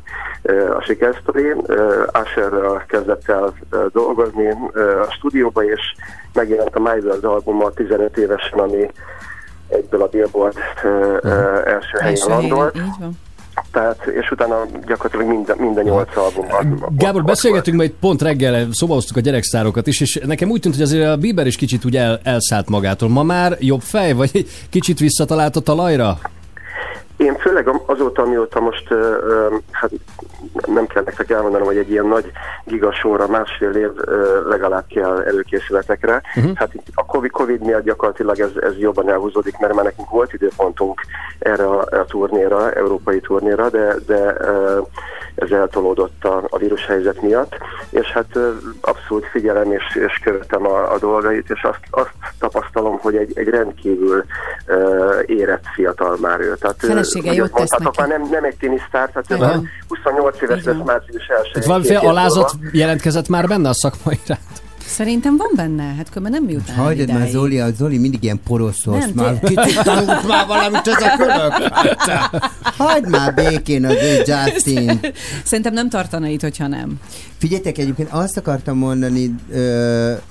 a sikersztori. Ö, Usherrel kezdett el dolgozni a stúdióba, és megjelent a My World albuma 15 évesen, ami egyből a Billboard Első helyen, landolt. így van. Tehát, és utána gyakorlatilag minden, minden nyolc albumban. Gábor, beszélgetünk majd pont reggel, szóba hoztuk a gyereksztárokat is, és nekem úgy tűnt, hogy azért a Bieber is kicsit úgy el, elszállt magától. Ma már jobb fej, vagy kicsit visszatalált a talajra? Én főleg azóta, amióta most, hát nem kell nektek elmondanom, hogy egy ilyen nagy gigasóra másfél év legalább kell előkészületekre. Uh-huh. Hát itt a COVID, COVID miatt gyakorlatilag ez, ez jobban elhúzódik, mert már nekünk volt időpontunk erre a, a turnéra, európai turnéra, de, de ez eltolódott a, a vírushelyzet miatt, és hát abszolút figyelem és, és követem a, a dolgait, és azt, azt tapasztalom, hogy egy, egy rendkívül ö, érett fiatal már ő. Tehát, Felesége jót tesz neki. már nem, nem egy tinisztár, tehát ő már 28 éves lesz van. március 1 Tehát valamiféle alázat jelentkezett már benne a szakmai iránt? Szerintem van benne, hát különben nem jut el Hagyd már. Zoli, a Zoli mindig ilyen poroszos. Nem, Már kicsit tanult már valamit ez a kölök. Hagyd már békén az ő Justin. Szerintem nem tartana itt, hogyha nem. Figyeljetek, egyébként azt akartam mondani,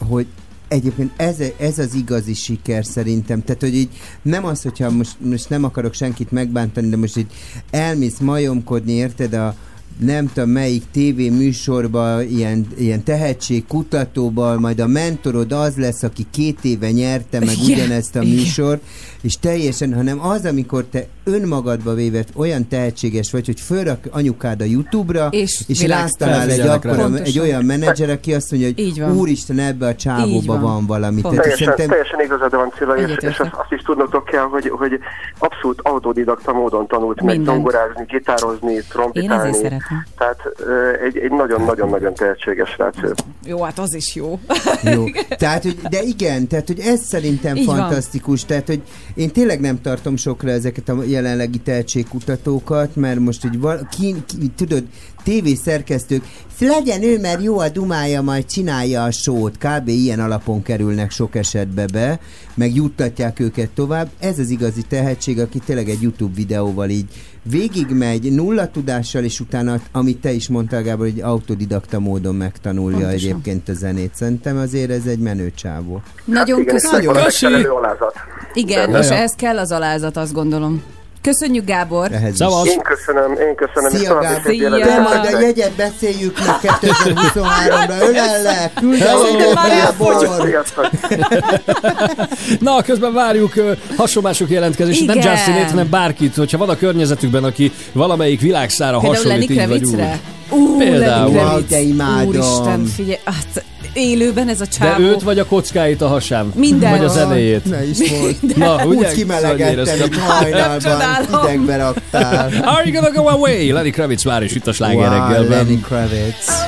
hogy egyébként ez, ez az igazi siker szerintem. Tehát, hogy így nem az, hogyha most, most nem akarok senkit megbántani, de most így elmész majomkodni, érted, a nem tudom melyik tévé műsorba, ilyen, ilyen tehetségkutatóban, majd a mentorod az lesz, aki két éve nyerte meg Igen, ugyanezt a műsort, és teljesen, hanem az, amikor te önmagadba véve olyan tehetséges vagy, hogy fölrak anyukád a YouTube-ra, És és rásztalál egy, akkora, egy olyan menedzser, aki azt mondja, hogy Így van. úristen, ebbe a csávóba van. van valami. Tehát Teljesen, szerintem teljesen igazad van, Cilla, és, és azt, azt is tudnotok kell, hogy, hogy abszolút autodidakta módon tanult meg Mindent. zongorázni, gitározni, Én trombitálni. ezért. Tehát egy, egy nagyon-nagyon-nagyon tehetséges srác. Jó, hát az is jó. Jó. Tehát, hogy, de igen, tehát, hogy ez szerintem Így van. fantasztikus. Tehát, hogy én tényleg nem tartom sokra ezeket a jelenlegi tehetségkutatókat, mert most, hogy val- ki, ki, tudod, tévészerkesztők, legyen ő, mert jó a dumája, majd csinálja a sót. Kb. ilyen alapon kerülnek sok esetbe be, meg juttatják őket tovább. Ez az igazi tehetség, aki tényleg egy YouTube videóval így végigmegy nulla tudással, és utána, amit te is mondtál, Gábor, hogy autodidakta módon megtanulja Pontosan. egyébként a zenét. Szerintem azért ez egy menő csávó. Nagyon Hát Igen, ez köszönjük. megvan a megfelelő alázat. Igen, Ja, és ehhez kell az alázat, azt gondolom. Köszönjük, Gábor. Szavaz! Én köszönöm, én köszönöm. Szia, Gábor! Szia! De majd a jegyet beszéljük meg 2023-ra. Ölellek! Na, közben várjuk ö, hasonlások jelentkezését, nem. Justinét, hanem bárkit, hogyha van a környezetükben, aki valamelyik világszára hasonlít, így vagy úgy. Ú, Például. Lenny Kravitz. imádom. Úristen, figyelj, hát élőben ez a De csávó. őt vagy a kockáit a hasám? Minden. Vagy a zenéjét? Ne is volt. Na, ugye? Úgy kimelegettem, Szóval hogy éreztem. hajnalban hidegbe raktál. Are you gonna go away? Lenny Kravitz már is itt a sláger Wow. Lenny Kravitz.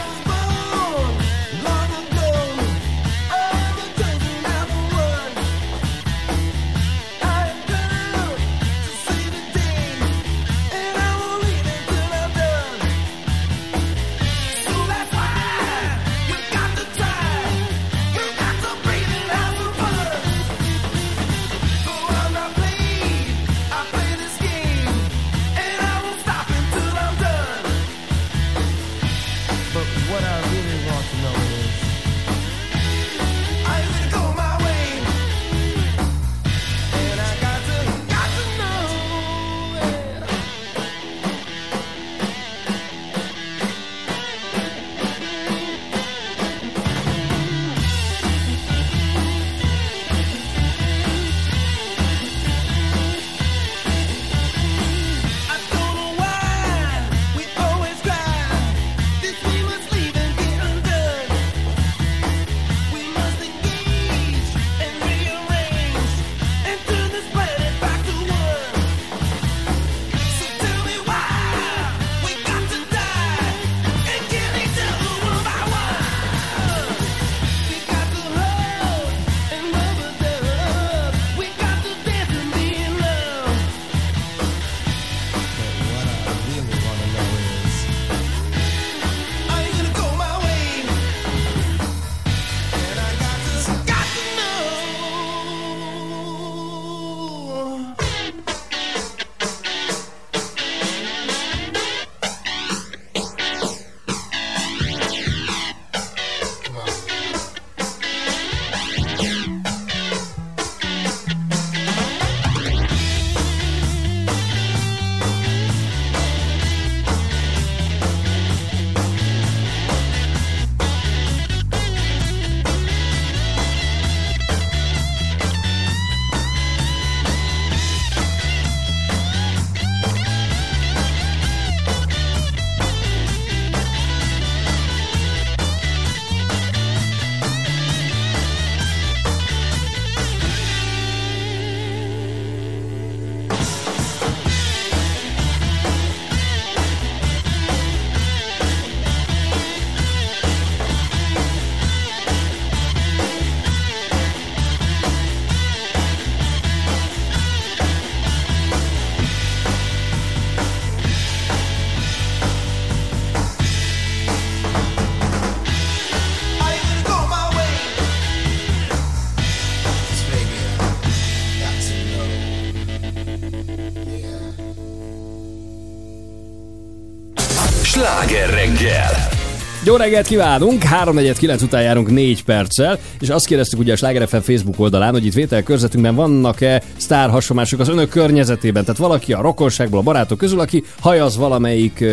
Jó reggelt kívánunk! 3.49 után járunk 4 perccel, és azt kérdeztük ugye a Sláger FM Facebook oldalán, hogy itt vételkörzetünkben vannak-e sztár hasonlások az önök környezetében, tehát valaki a rokonságból, a barátok közül, aki hajaz valamelyik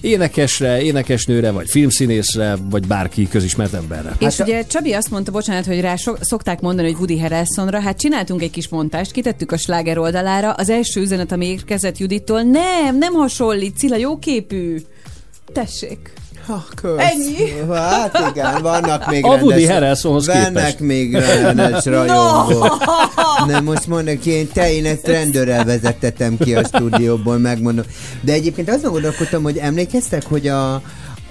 énekesre, énekesnőre, vagy filmszínészre, vagy bárki közismert emberre. És ugye Csabi azt mondta, bocsánat, hogy rá so- szokták mondani, hogy Woody Harrelsonra, hát csináltunk egy kis montást, kitettük a sláger oldalára, az első üzenet, ami érkezett Judittól, nem, nem hasonlít, Cilla jóképű. Tessék. Ha, kösz. Ennyi? Hát igen, vannak még A. Woody Harrelsonhoz Vannak még rendes rajongók. Nem, most mondok, én te, én ezt rendőrrel vezettetem ki a stúdióból, megmondom. De egyébként azon gondolkodtam, hogy emlékeztek, hogy a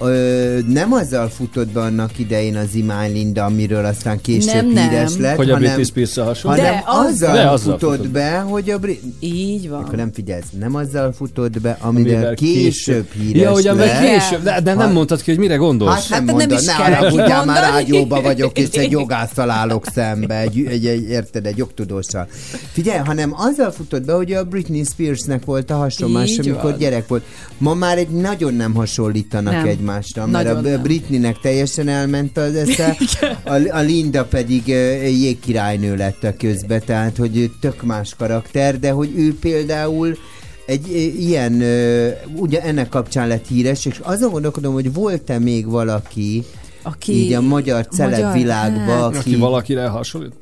Ö, nem azzal futott be annak idején az Imány Linda, amiről aztán később Nem, nem. híres lett, Hogy a hanem, Britney spears hasonló? hanem De azzal. De azzal futott, futott be, hogy a Brit... Így van. Akkor nem figyelsz, nem azzal futott be, amivel, Amivel később híres Ja, hogy amivel később, de, de nem Ha- mondtad ki, hogy mire gondolsz. Hát nem Hát nem mondod, is ne haragudjál, már rádióba vagyok, és egy jogásszal állok szembe, egy, egy, egy, érted, egy jogtudóssal. Figyelj, hanem azzal futott be, hogy a Britney Spearsnek volt a hasonlás, amikor van. gyerek volt. Ma már egy nagyon nem hasonlítanak Nem. Egymásra, mert Nagyon a nem. Britneynek teljesen elment az esze, a, a Linda pedig jégkirálynő lett a közbe, tehát hogy ő tök más karakter, de hogy ő például egy ilyen, ugye ennek kapcsán lett híres, és azon gondolkodom, hogy volt-e még valaki, Aki... így a magyar celeb világban, hát. aki... Aki valakire hasonlít?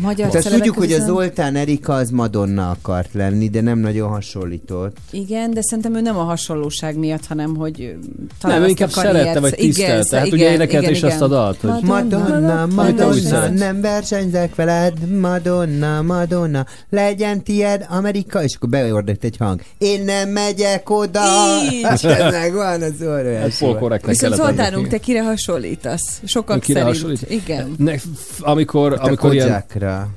Magyar Hát azt tudjuk, hogy a Zoltán Erika az Madonna akart lenni, de nem nagyon hasonlított. Igen, de szerintem ő nem a hasonlóság miatt, hanem hogy talán Nem, inkább szerette, vagy tisztelte. Hát igen, ugye énekelt igen, is azt a dalt, hogy- Madonna, Madonna, szeret. nem versenyzek veled, Madonna, Madonna, legyen tied Amerika, és akkor beordott egy hang. Én nem megyek oda! Hát ez megvan, az óriási. Hát Viszont Zoltánunk, te kire hasonlítasz? Sokak Kire szerint. hasonlít? Igen. Ne, amikor, Hát amikor ilyen... Kodzsákra.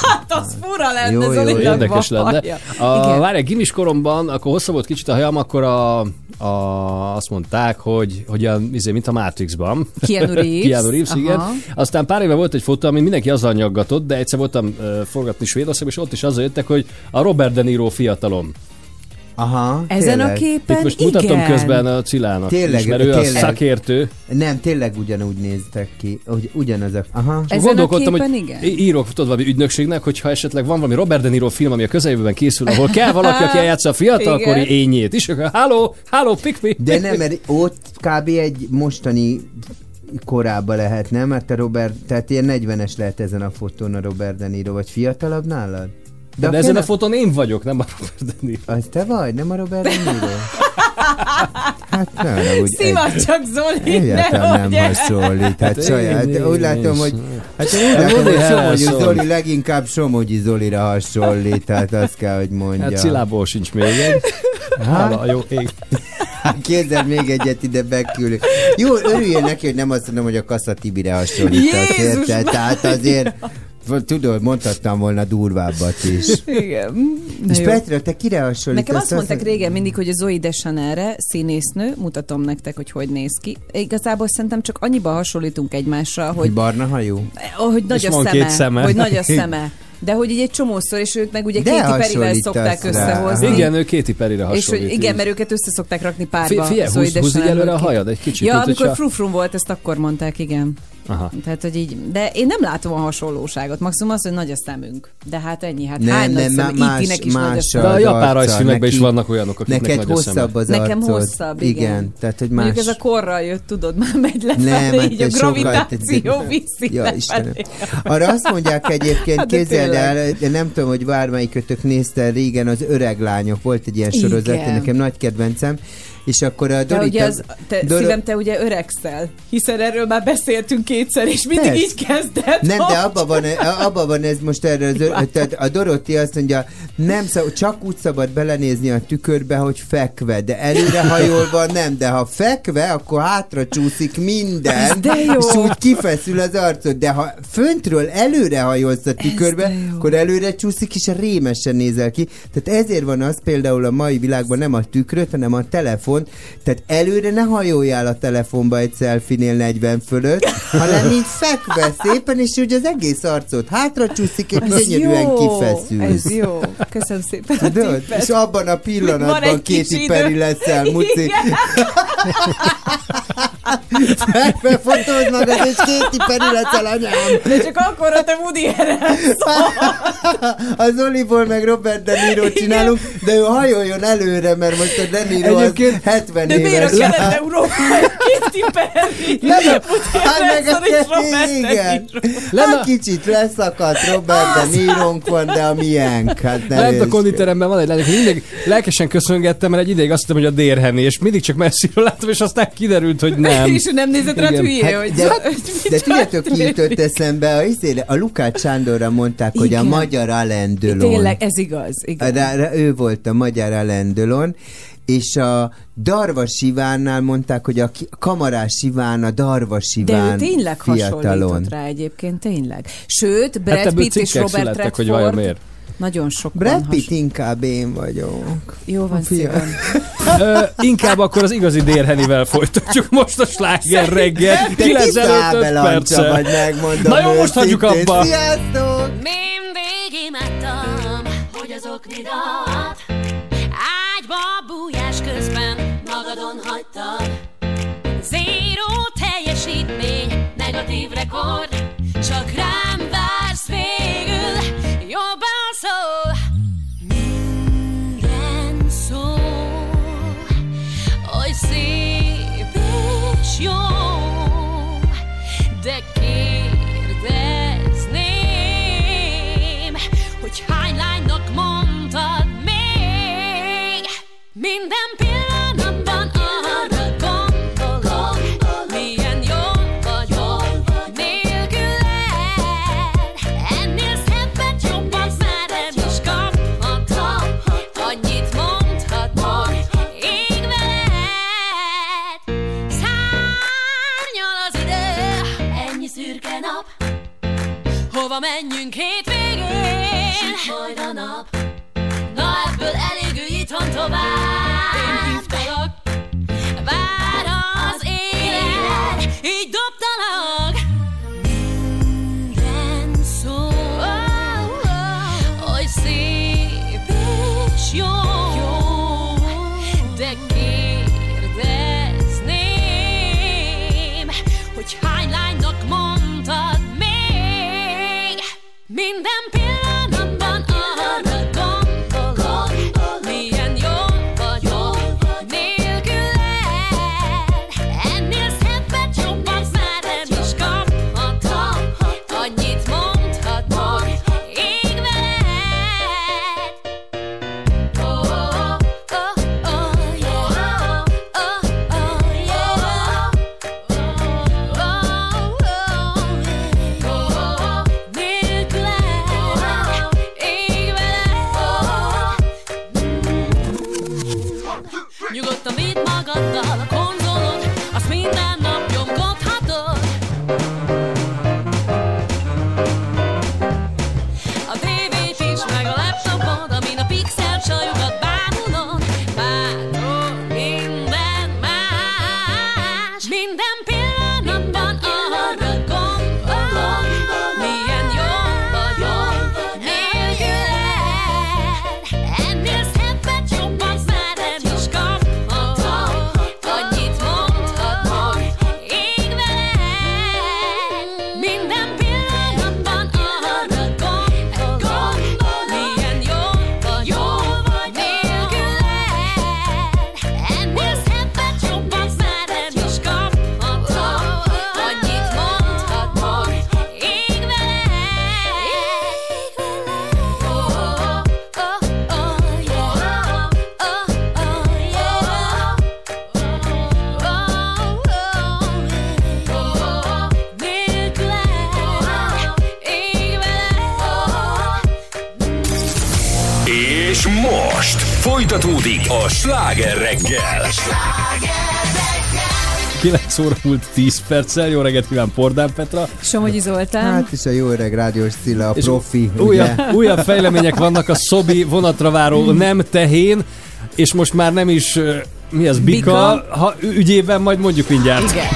Hát az fura lenne, Jó, jó, Zolinak Érdekes lenne. A, várj, gimis koromban, akkor hosszabb volt kicsit a hajam, akkor a, a, azt mondták, hogy, hogy a, izé, mint a Matrixban. Keanu Reeves. Keanu Reeves, igen. Aztán pár éve volt egy fotó, ami mindenki azzal nyaggatott, de egyszer voltam uh, forgatni Svédországban, és ott is azzal jöttek, hogy a Robert De Niro fiatalom. Aha, Ezen a tényleg. képen Itt most igen. mutatom közben a Cilának, Tényleg, is, mert ő a szakértő. Nem, tényleg ugyanúgy néztek ki. Hogy ugyanazok. Aha. Ezen a gondolkodtam, képen hogy igen. írok tudod, valami ügynökségnek, hogyha esetleg van valami Robert De Niro film, ami a közeljövőben készül, ahol kell valaki, aki eljátsza a fiatalkori ényét, és akkor halló, halló, pick me. De nem, mert ott kb. egy mostani korába lehet, nem? Mert a Robert, tehát ilyen 40-es lehet ezen a fotón a Robert De Niro, vagy fiatalabb nálad? De, de a ezen a Ken- fotón én vagyok, nem a Robert De Niro. Az te vagy, nem a Robert De Niro? Hát ne, úgy Szivat csak Zoli, Egyáltalán nem hasonlít. Hát Hát saját, én úgy is. látom, hogy hát én úgy Hát látom, hogy Somogyi. Zoli leginkább Somogyi Zolira hasonlít, tehát azt kell, hogy mondja. Hát Cilából sincs még egy. Hála, jó ég. Hát Képzeld még egyet ide bekülő. Jó, örüljél neki, hogy nem azt mondom, hogy a Kassa Tibire hasonlítasz, Jézus? Tehát azért, tudod, mondhattam volna durvábbat is. Igen. És jó. Petra, te kire hasonlítasz? Nekem azt mondták régen mindig, hogy a Zoe Deschanelre színésznő, mutatom nektek, hogy hogy néz ki. Igazából szerintem csak annyiba hasonlítunk egymásra, Hogy hogy, barna hajú? hogy nagy És a szeme, két szeme. Hogy nagy a szeme. De hogy így egy csomószor, és őt meg ugye De Perryvel hasonlítasz szokták rá. összehozni. Igen, ő Katy Perryre és hogy hasonlít. igen, mert őket össze szokták rakni párba. Fi- figyelj, Zoe húzd- húzd így Deschanel előre a hajad egy kicsit, Ja, amikor frufrum volt, ezt akkor mondták, igen. Aha. Tehát, hogy így, de én nem látom a hasonlóságot. Maximum az, hogy nagy a szemünk. De hát ennyi, hát Nem, hány nagy nem, szemű? más- is nagy a más szeme. De a japán rajzfilmekben is vannak olyanok, akiknek Neked nagy hosszabb az Nekem arcod. hosszabb, igen. tehát hogy más... Mondjuk ez a korral jött, tudod, már megy Nem, lefelé, hát így a gravitáció viszi Ja. Istenem. Arra azt mondják egyébként, Hát képzeld el, de nem tudom, hogy bármelyikötök nézte régen az öreg lányok, volt egy ilyen sorozat, Igen. nekem nagy kedvencem, és akkor a Te Dorita... ugye az, te, Doro- szívem, te ugye öregszel, hiszen erről már beszéltünk kétszer, és mindig Persze. így kezded. Nem, de abban van, abba van ez most erre az, ö- tehát a Dorotti azt mondja, nem szab, csak úgy szabad belenézni a tükörbe, hogy fekve, de előrehajolva nem, de ha fekve, akkor hátra csúszik minden, de jó. és úgy kifeszül az arcod, de ha föntről előrehajolsz a tükörbe, akkor előre csúszik, és rémesen nézel ki. Tehát ezért van az például a mai világban nem a tükröt, hanem a telefon, telefont. Tehát előre ne hajoljál a telefonba egy selfinél 40 fölött, hanem így fekve szépen, és úgy az egész arcot hátra csúszik, és gyönyörűen kifeszülsz. Ez jó. Köszönöm szépen Tudod? És abban a pillanatban idő. Peri leszel, Muci. Megbefotózd magad, és Kéti Peri leszel, anyám. De csak akkor, ha te Woody Az Oliból meg Robert De Niro csinálunk, de ő hajoljon előre, mert most a De Niro az 70 De miért a éves. Kelet-Európa? Kéti Perry. Nem, Woody hát meg a, igen. Hát kicsit leszakadt Robert De Nirónk van, de a miénk. Hát Lent a konditeremben van egy lány, mindig lelkesen köszöngettem, mert egy ideig azt hittem, hogy a dérheni, és mindig csak messziről láttam, és aztán kiderült, hogy nem. És nem nézett rá hülye, Hát, hogy de, de tudjátok, ki jutott eszembe? A, a Lukács Sándorra mondták, hogy a magyar Alain Delon. Tényleg, ez igaz. igaz. Rá, rá, ő volt a magyar Alain Delon, és a Darvas Ivánnál mondták, hogy a Kamarás Iván a Darvas De ő Iván tényleg fiatalon. hasonlított rá egyébként, tényleg. Sőt, Brad Hát Pitt és Robert születtek, hogy vajon miért. nagyon sok Brad Pitt inkább én vagyok. Jó van, szívem. Ö, inkább akkor az igazi dérhenivel folytatjuk most a sláger reggel. Te 9 kis előtt 5 Ábelancsa vagy, perccel. megmondom Na jó, most hagyjuk abba. Sziasztok! Mindig imádtam, hogy az oknidat Ágyba bújás közben magadon hagytad. Zéró teljesítmény, negatív rekord. Csak rám vársz végül, jobban szól. Minden szó, oly szép és jó De kérdezném, hogy hány lánynak mondtad még? Minden pillanatban Hova menjünk hétvégén? Süt majd a nap Na ebből elég ülj itthon tovább Minden pillanatban 9 óra múlt 10 perccel. Jó reggelt kíván Pordán Petra. Somogyi Zoltán. Hát is a jó öreg rádiós Cilla, a profi. Újabb, újabb fejlemények vannak a Szobi vonatra váró hmm. nem tehén, és most már nem is mi az Bika, Bika. Ha, ügyében majd mondjuk mindjárt. Igen.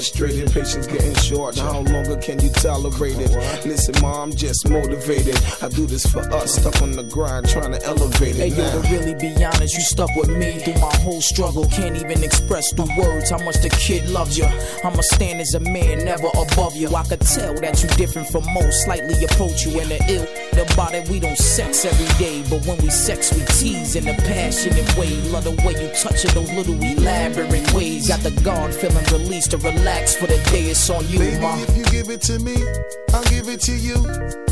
frustrated, patience getting short. Now how longer can you tolerate it? Listen, ma, I'm just motivated. I do this for us, stuck on the grind, trying to elevate it. Hey, now. yo, to really be honest, you stuck with me through my whole struggle. Can't even express the words how much the kid loves you. I'ma stand as a man, never above you. I could tell that you different from most, slightly approach you in the ill about it, we don't sex every day. But when we sex, we tease in a passionate way. Love the way you touch it, those little elaborate ways. Got the guard feeling released to relax for the day. It's on you, Baby, ma. If you give it to me, I'll give it to you.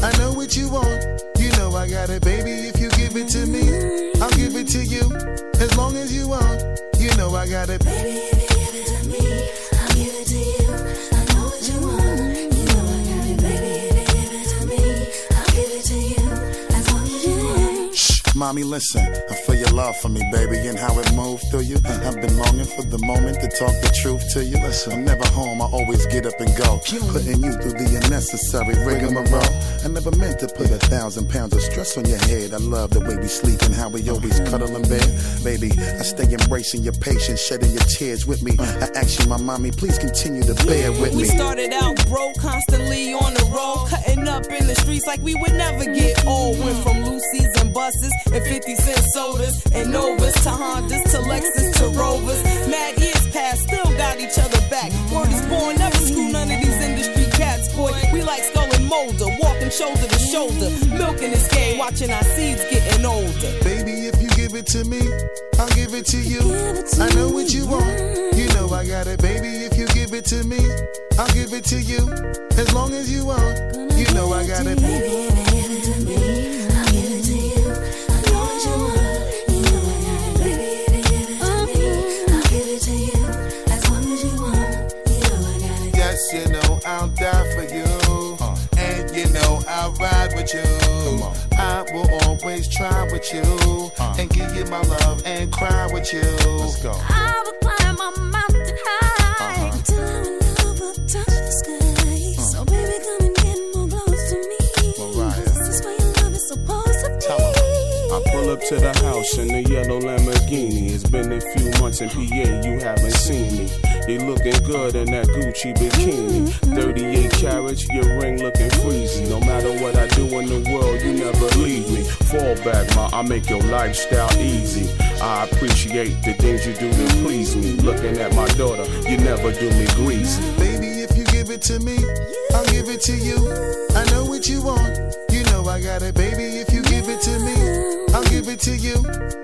I know what you want. You know I got it, baby. If you give it to me, I'll give it to you. As long as you want, you know I got it. Baby, Mommy, listen, I feel your love for me, baby, and how it moved through you. I've been longing for the moment to talk the truth to you. Listen, I'm never home, I always get up and go. Putting you through the unnecessary rigmarole. I never meant to put a thousand pounds of stress on your head. I love the way we sleep and how we always cuddle in bed. Baby, I stay embracing your patience, shedding your tears with me. I ask you, my mommy, please continue to bear with me. We started out broke, constantly on the road, cutting up in the streets like we would never get old. Went from Lucy's and buses and 50 cent sodas and Novas to Hondas to Lexus to Rovers. Mad years past, still got each other back. Word is born, never screw none of these industry cats, boy. We like skull molder, walking shoulder to shoulder, milking this game, watching our seeds getting older. Baby, if you give it to me, I'll give it to you. I know what you want. You know I got it, baby. If you give it to me, I'll give it to you. As long as you want. You know I got it, baby. With you. I will always try with you. Uh. And give you my love and cry with you. Let's go. I will climb a mountain I pull up to the house in the yellow Lamborghini. It's been a few months in PA, you haven't seen me. You looking good in that Gucci bikini. 38 carats, your ring looking freezy. No matter what I do in the world, you never leave me. Fall back, ma, I make your lifestyle easy. I appreciate the things you do to please me. Looking at my daughter, you never do me greasy. Baby, if you give it to me, I'll give it to you. I know what you want. You know I got it, baby. If you give it to me, give it to you.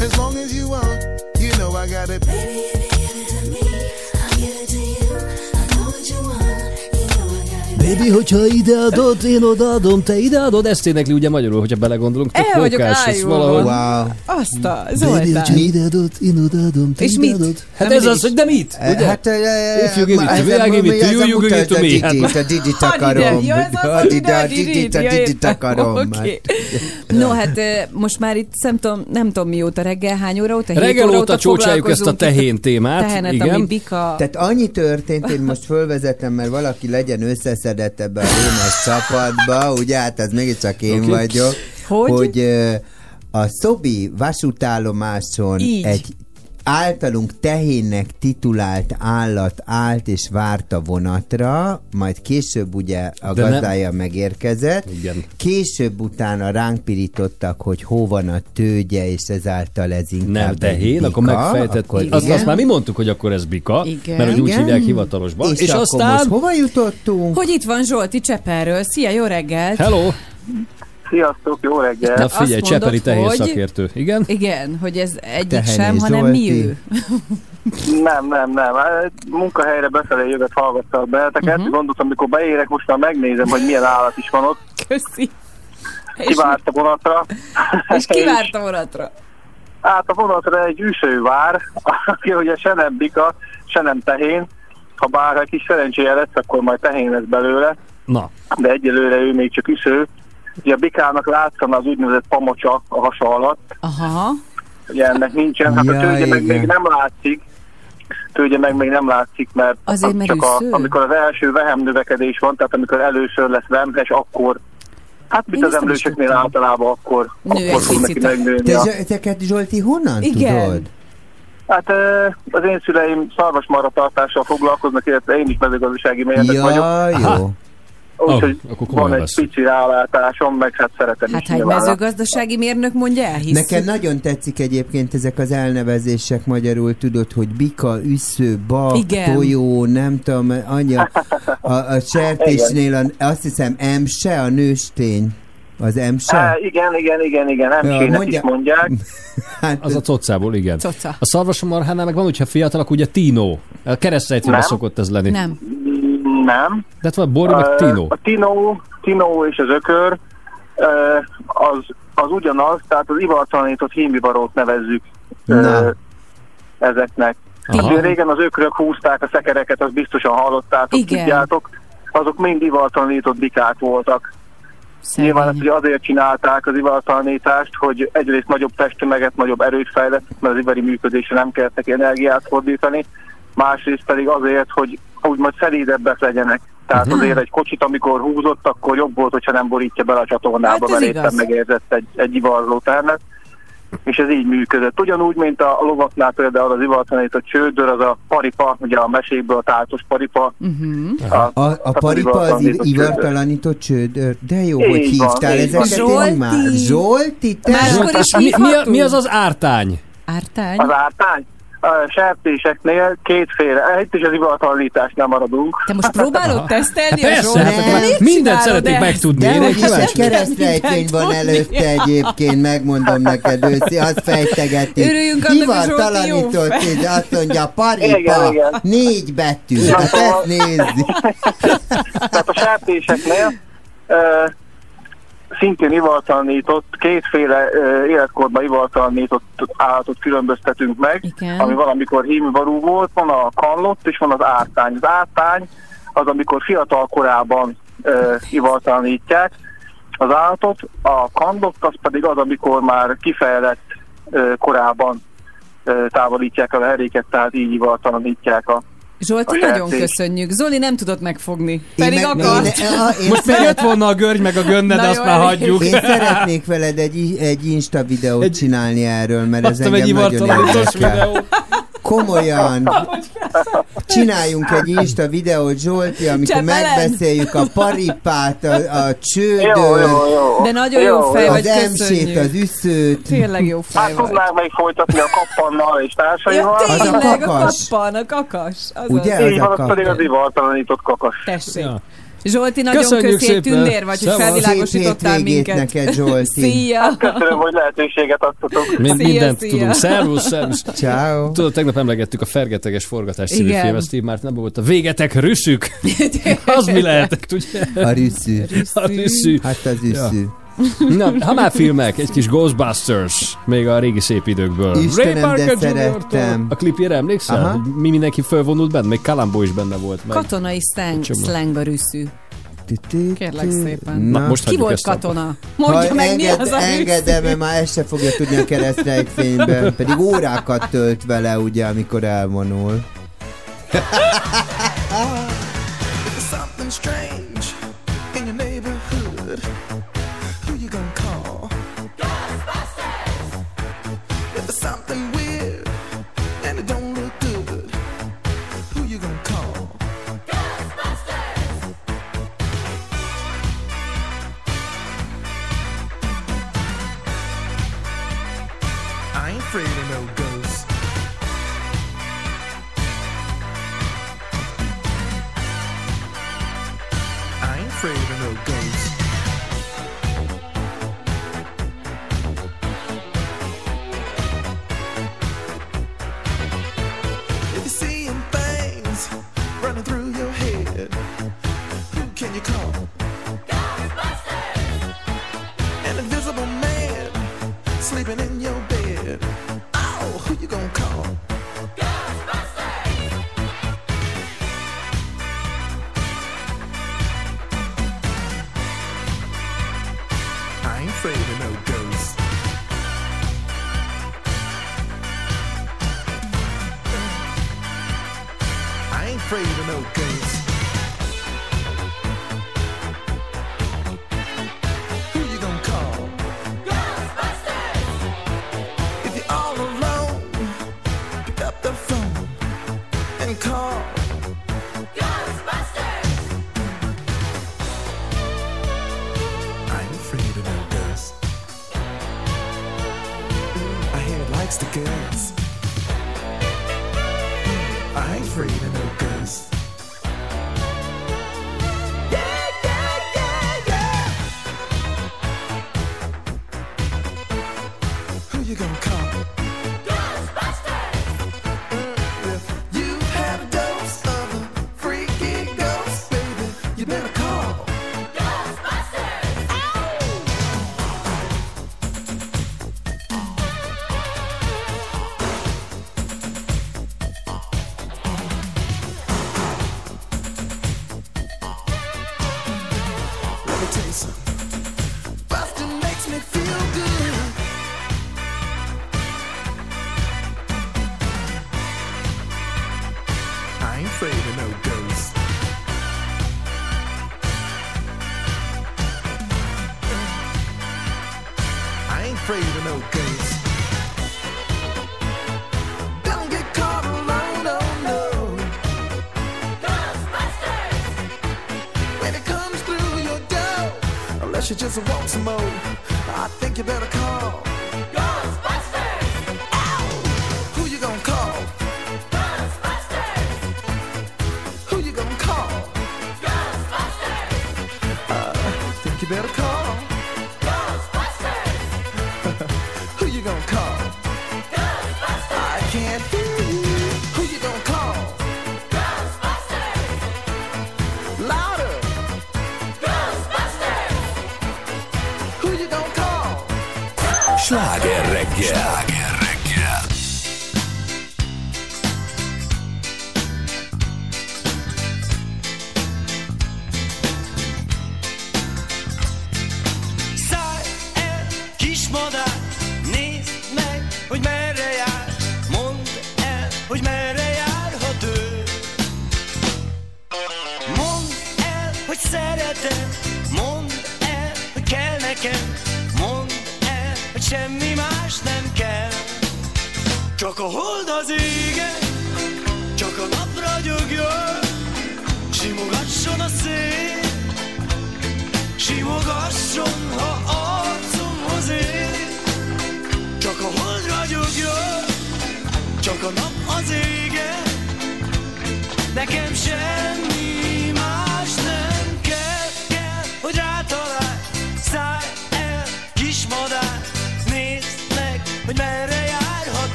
As long as you want. You know I got it, baby. Baby, hogyha ideadod, én odaadom, te ideadod, ezt énekli ugye magyarul, hogyha belegondolunk. tök El vagyok ájulva. valahogy. Wow. Azt a Baby, Zoltán. hogyha ideadod, én odaadom, te És mit? Hát Nem ez az, hogy de mit? Ugye? Hát, eh, If you give it to me, I give it to you, you give it to me. A Hát- Didit, akarom. a Didit, a Didit akarom. Oké. No, hát eh, most már itt nem tudom, nem tudom mióta reggel, hány óra óta? Reggel óta csócsáljuk ezt a tehén témát, Tehenet, igen. ami bika. Tehát annyi történt, én most fölvezetem, mert valaki legyen összeszedett ebbe a rémes csapatba, ugye, hát ez mégiscsak én Oké. vagyok, Hogy? hogy a Szobi vasútállomáson Így. egy általunk tehénnek titulált állat állt és várt a vonatra, majd később ugye a De nem- gazdája megérkezett. Igen. Később utána ránk pirítottak, hogy hol van a tőgye, és ezáltal ez inkább Nem tehén, akkor bika, megfejtett. akkor igen. azt már mi mondtuk, hogy akkor ez bika, Igen. mert hogy úgy Igen. hívják hivatalosban. És, És, akkor aztán... most hova jutottunk? Hogy itt van Zsolti Cseperről. Szia, jó reggelt! Hello! Sziasztok, jó reggel! Na figyelj, Azt Csepeli mondod, tehén hogy- szakértő. Igen? Igen, hogy ez egyik Tehené sem, hanem mi ő. Nem, nem, nem. Hát, Munkahelyre befelé jövet hallgattak benneteket. Mhm. Uh-huh. Gondoltam, mikor beérek, most már megnézem, hogy milyen állat is van ott. Köszi. Kivárt a vonatra. és kivárt a vonatra. Hát a vonatra egy üső vár, aki ugye se nem bika, se nem tehén. Ha bár egy kis szerencséje lesz, akkor majd tehén lesz belőle, Na, de egyelőre ő még csak üső. Ugye a bikának látszana az úgynevezett pamocsa a hasa alatt, Aha. ugye ennek nincsen, hát a Ja, tőgye meg még nem látszik, tőgye meg még nem látszik, mert Azért, mert csak a, amikor az első vehem növekedés van, tehát amikor először lesz vemhes, akkor Hát mint Én az emlősöknél tudtam. általában akkor, Nő akkor fog neki a- megnőni. Te, a- ezeket Zsolti honnan Igen. tudod? Hát az én szüleim szarvasmarhatartással foglalkoznak, illetve én is mezőgazdasági mérnök vagyok. Ja, jó. Úgyhogy Oh, akkor van egy veszünk. pici rálátásom, meg hát szeretem Hát is ha egy mezőgazdasági mérnök mondja, elhisz. Nekem nagyon tetszik egyébként ezek az elnevezések magyarul, tudod, hogy bika, üssző, bak, Igen. tojó, nem tudom, anya, a, a sertésnél a, azt hiszem emse, a nőstény. Az emse? Á, igen, igen, igen, igen, Ja, ja, mondja- is mondják. Hát, az a cocából, igen. Coca. A szarvasomarhánál meg van, hogyha fiatalak, ugye Tino. A keresztrejtőben Nem. szokott ez lenni. Nem. Nem. De hát van Bori, meg Tino. A Tino, Tino és az ökör az, az ugyanaz, tehát az ivartalanított hímbibarót nevezzük Na. ezeknek. Aha. Hát régen az ökrök húzták a szekereket, azt biztosan hallottátok, Igen. tudjátok. Azok mind ivartalanított bikák voltak. Nyilván ezt ugye azért csinálták az ivartalanítást, hogy egyrészt nagyobb testtömeget, nagyobb erőt fejlett, mert az iveri működésre nem kellett neki energiát fordítani, másrészt pedig azért, hogy úgymond szelídebbek legyenek. Tehát Mhm. azért egy kocsit, amikor húzott, akkor jobb volt, hogyha nem borítja bele a csatornába, Hát mert éppen megérzett egy, egy ivarló termet. És ez így működött. Ugyanúgy, mint a lovaknál például az ivartalanított csődör, az a paripa, ugye a mesékből a táltos paripa, Uh-huh. A, a paripa az iv- ivartalanított csődör. De jó, Így hogy hívtál ezeket. én Zsolti! már- Zsolti, te? Már akkor is mi, mi, a- mi az az ártány? Ártány? Az ártány? A sertéseknél kétféle, itt is az ivartalanításnál maradunk. Te most próbálod tesztelni Hát a persze, hát mindent szeretnék megtudni. De Én hogy keresztrejtvény van előtte egyébként, megmondom neked őszi, azt fejtegeti. Örüljünk fej. és azt mondja, paripa, Igen, igen. négy betű. Hát ezt nézd. Tehát a sertéseknél szintén ivartalanított, kétféle életkorban ivartalanított állatot különböztetünk meg, Igen. ami valamikor hímvarú volt, van a kanlott és van az ártány. Az ártány az, amikor fiatal korában ö, ivartalanítják az állatot, a kanlott az pedig az, amikor már kifejlett korában távolítják el a heréket, tehát így ivartalanítják a Zsolti, a nagyon köszönjük. Zoli nem tudott megfogni. Pedig meg- akart. én- a- én Most szeret- megjött volna a görgy meg a gönne, de Na azt jó, már hagyjuk. Én szeretnék veled egy, egy Insta videót Egy- csinálni erről, mert ez engem nagyon érdekel. Komolyan. Csináljunk egy Insta videót, Zsolti, amikor Csepelen. megbeszéljük a paripát, a, a Jó, csődöt, jó, jó. De nagyon jó fej az vagy, emsét, köszönjük. az üszőt. Tényleg jó fej Hát vagy. tudnánk még folytatni a kappannal és Ja, társaival. Az a tényleg, a kakas. kappan, a kakas. Az Ugye? Az. az Így a van, az pedig az ivartalanított kakas. Tessék. Ja. Zsolti, nagyon Köszönjük köszi, szépen. tündér vagy, hogy Szevasz. felvilágosítottál minket. neked, Zsolti. Szia! Köszönöm, hogy lehetőséget adtatok. Mi, Szia, mindent szia. tudunk. Szervusz, szervusz. Ciao. Tudod, tegnap emlegettük a Fergeteges Forgatás című filmet, Steve Martin nem volt a Végetek rüsszük. az mi lehetett, ugye? A rüsszű. A rüsszű. Hát az üszű. Na, ha már filmek, egy kis Ghostbusters, még a régi szép időkből. Istenem, Ray Parker de szerettem. A klipjére emlékszel? Aha. Mi mindenki fölvonult benne? Még Kalambó is benne volt. Meg. Katonai Csomó. slangba rüsszű. Kérlek szépen. Na, most Ki volt katona? Mondja Ha meg, mi enged, az a engedem, mert már ezt se fogja tudni a keresztrejtvényben. Pedig órákat tölt vele, ugye, amikor elvonul. sleeping in your up the phone and call.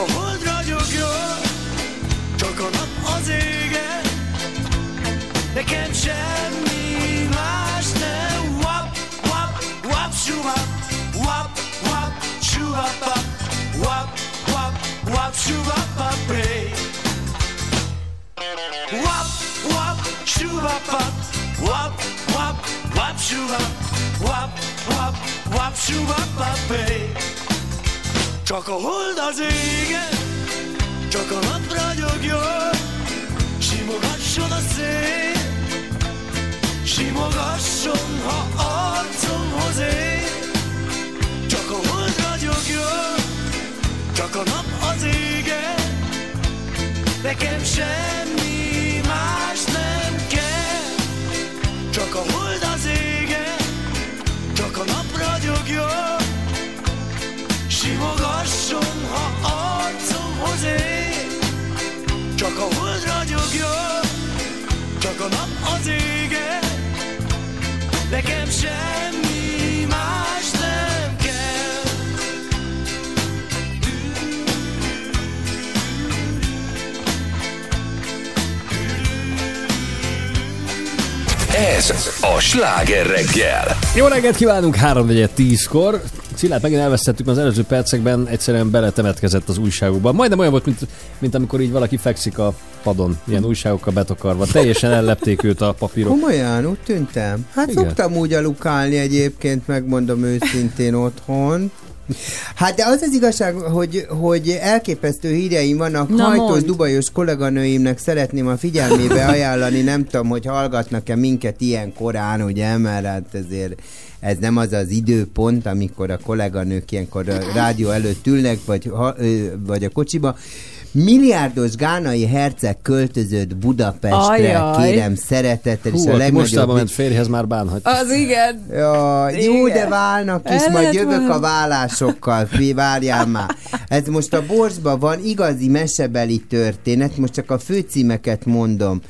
a hold ragyogjon, csak a nap az ége, nekem semmi más nem. Wap, wap, wap, suvap, wap, wap, suvap, wap, wap, wap, suvap, pray. Wap, wap, suvap, wap, wap, wap, suvap, wap, wap, wap, suvap, pray. Csak a hold az égen, csak a nap ragyogjon, simogasson a szél, simogasson, ha arcomhoz ér. Csak a hold ragyogjon, csak a nap az égen, nekem semmi más nem kell. Csak a hold az égen, csak a nap ragyogjon, simogasson, naphoz csak a hold ragyogjon, csak a nap az ége, nekem semmi más nem kell. Ez a sláger reggel. Jó reggelt kívánunk, 3 10 kor Szilárd, megint elvesztettük az előző percekben, egyszerűen beletemetkezett az újságokba. Majdnem olyan volt, mint, mint amikor így valaki fekszik a padon, ilyen újságokkal betokarva. Teljesen ellepték őt a papírok. Komolyan, úgy tűntem. Hát. Igen. szoktam úgy alukálni egyébként, megmondom őszintén otthon. Hát de az az igazság, hogy, hogy elképesztő híreim vannak. Na, Hajtós, mondd. dubajos kolléganőimnek szeretném a figyelmébe ajánlani, nem tudom, hogy hallgatnak-e minket ilyen korán, ugye, mert hát ezért ez nem az az időpont, amikor a kolléganők ilyenkor a rádió előtt ülnek, vagy, ha, vagy a kocsiba. Milliárdos gánai herceg költözött Budapestre, Ajaj. kérem szeretettel, és Hú, a aki legnagyobb... mostában ment férjhez, már bánhat. Az igen. Ja, jó, Igen. de válnak is, El majd jövök válni. a vállásokkal, fi, várjál már. Ez most a borsban van igazi mesebeli történet, most csak a főcímeket mondom.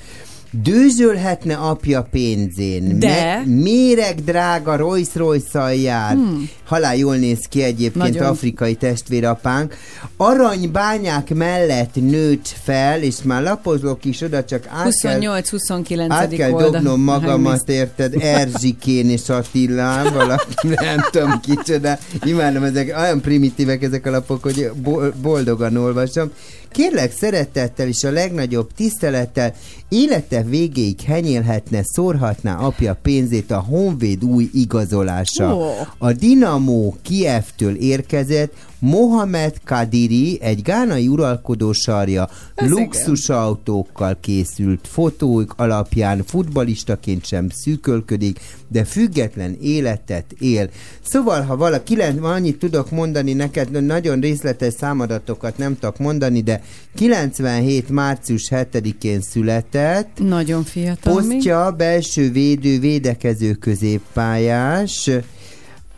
Dőzsölhetne apja pénzén. De? méreg drága Rolls royce jár. Hmm. Halál jól néz ki egyébként Nagyon. afrikai testvérapánk. Aranybányák mellett nőtt fel, és már lapozok is oda, csak át kell 28-29. át kell oldal. dobnom magamat, érted? Erzsikén és Attilán, valaki nem tudom kicsoda. Imádom, ezek olyan primitívek ezek a lapok, hogy bo- boldogan olvasom. Kérlek szeretettel és a legnagyobb tisztelettel élete végéig henyélhetne, szórhatná apja pénzét a Honvéd új igazolása. Ó. A Dinamo Kievtől érkezett Mohamed Kadiri, egy gánai uralkodó sarja, luxusautókkal készült fotók alapján futbalistaként sem szűkölködik, de független életet él. Szóval, ha valaki, annyit tudok mondani neked, nagyon részletes számadatokat nem tudok mondani, de 97. március 7-én született, Nagyon fiatal. Posztja belső védő, védekező középpályás,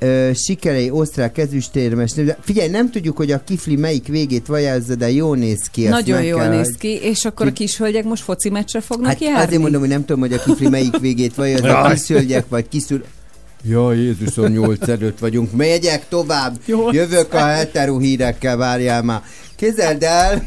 ö, sikerei osztrák ezüstérmes. De figyelj, nem tudjuk, hogy a kifli melyik végét vajázza, de jól néz ki. Nagyon jól kell, néz ki, és akkor a kis hölgyek most foci meccsre fognak Hát járni? azért mondom, hogy nem tudom, hogy a kifli melyik végét vajázza, Jaj. kis hölgyek vagy kiszül. Jaj, Jézusom, 8 előtt vagyunk. Megyek tovább. Nyolc Jövök a hetero hírekkel, várjál már. Képzeld el,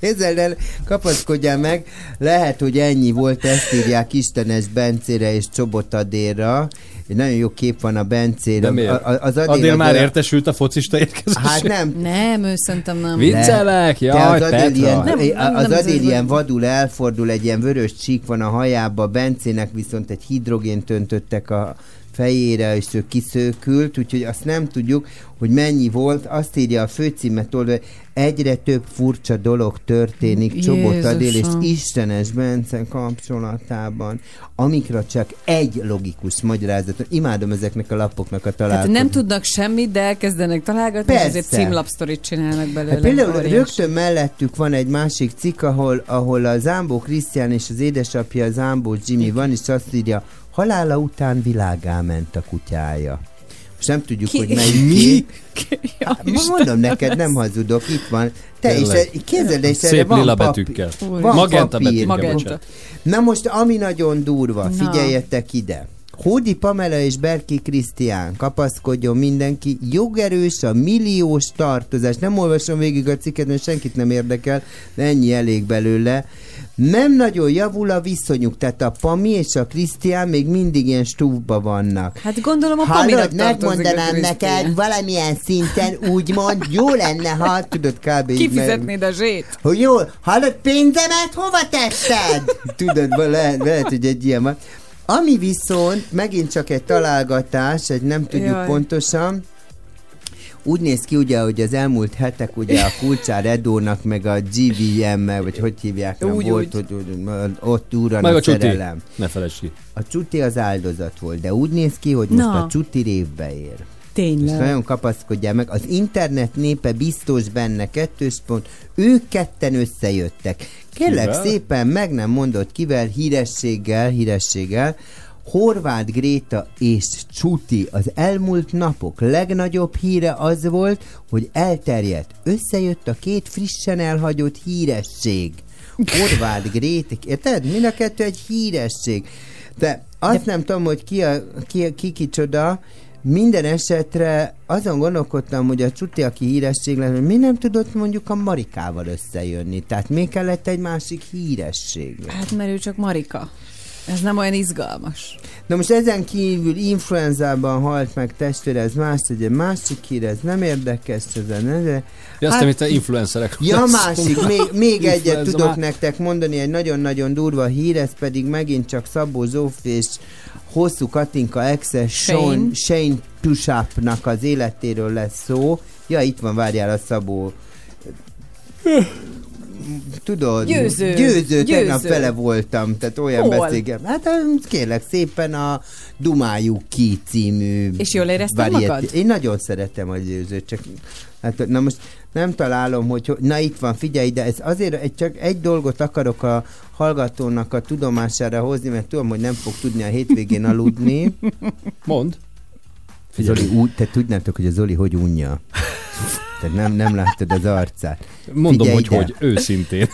Képzeld el, kapaszkodjál meg, lehet, hogy ennyi volt, ezt írják Istenes Bencére és Csobot Adérra. Egy nagyon jó kép van a Bencére. De? A- a- az Adél, Adél az már olyan- értesült a focista érkezésére? Hát nem, Nem, ő szerintem nem. Viccelek? de Jaj, az Adél ilyen, Nem, nem, az nem, Adél ez- ilyen vadul elfordul, egy ilyen vörös csík van a hajába, Bencének viszont egy hidrogént öntöttek a fejére, és ő kiszökült, úgyhogy azt nem tudjuk, hogy mennyi volt. Azt írja a főcímet oldal, egyre több furcsa dolog történik Csobot Adél és. Istenes Bence kapcsolatában, amikre csak egy logikus magyarázat. Imádom ezeknek a lapoknak a Hát találkozót. nem tudnak semmit, de elkezdenek találgatni, és Persze. azért címlapsztorit csinálnak belőle. Hát például Óriási. rögtön mellettük van egy másik cikk, ahol, ahol a Zámbó Krisztián és az édesapja Zámbó Jimmy van, és azt írja, halála után világá ment a kutyája. Most nem tudjuk, Ki- hogy melyik Mi? ki. Hát, ma mondom neked, nem hazudok, itt van. Te is, képzeld, és Szép van lila papír. betűkkel. Van Magenta papír. betűkkel, Magenta. bocsánat. Na most, ami nagyon durva, Na. figyeljetek ide. Hódi Pamela és Berki Krisztián, kapaszkodjon mindenki, jogerős a milliós tartozás. Nem olvasom végig a cikket, mert senkit nem érdekel, de ennyi elég belőle. Nem nagyon javul a viszonyuk, tehát a Pami és a Krisztián még mindig ilyen stúfba vannak. Hát gondolom a Paminak megmondanám neked valamilyen szinten úgymond jó lenne, ha tudod kb. Kifizetnéd a zsét. hogy jó, hallod, pénzemet hova tetted? Tudod, lehet, lehet, hogy egy ilyen van. Ami viszont megint csak egy találgatás, egy nem tudjuk. Jaj. pontosan, úgy néz ki ugye, hogy az elmúlt hetek ugye a Kulcsár Edónak, meg a GVM-mel, vagy hogy hívják, nem Úgy, volt, úgy. hogy, hogy ott úran Meg a, a csuti. szerelem. Ne felejtsd ki. A csuti az áldozat volt, de úgy néz ki, hogy most Na. a csuti révbe ér. Most Tényleg. nagyon kapaszkodjál meg. Az internet népe biztos benne kettős pont. Ők ketten összejöttek. Kérlek Kivel? szépen, meg nem mondott kivel, hírességgel, hírességgel, Horváth Gréta és Csuti az elmúlt napok legnagyobb híre az volt, hogy elterjedt. Összejött a két frissen elhagyott híresség. Horváth Gréta, érted? Mind a kettő egy híresség. De azt nem tudom, hogy ki, a, ki, ki kicsoda, minden esetre azon gondolkodtam, hogy a Csuti, aki híresség lenne, mi nem tudott mondjuk a Marikával összejönni. Tehát még kellett egy másik híresség. Hát mert ő csak Marika. Ez nem olyan izgalmas. Na most ezen kívül influenzában halt meg testvére, ez más, egy másik hír, ez nem érdekes, ez nem, de... Ja, aztán itt a influencerek. Ja, másik, még, még egyet tudok már. nektek mondani, egy nagyon-nagyon durva hír, ez pedig megint csak Szabó Zsófi és hosszú Katinka exe Shane, Shane. Shane Tushapnak az életéről lesz szó. Ja, itt van, várjál a Szabó. Tudod, Győző. győző, tegnap Győző. vele voltam, tehát olyan Hol? beszélget. Hát em, kérlek szépen a Dumáljuk ki című És jól érezted magad? Én nagyon szeretem a győzőt, csak hát, na most nem találom, hogy, hogy na itt van, figyelj, de ez azért egy, csak egy dolgot akarok a hallgatónak a tudomására hozni, mert tudom, hogy nem fog tudni a hétvégén aludni. Mond. Zoli, úgy, te tudnátok, hogy a Zoli hogy unja. Tehát nem, nem láttad az arcát. Mondom, Figyelj hogy ide. hogy, őszintén.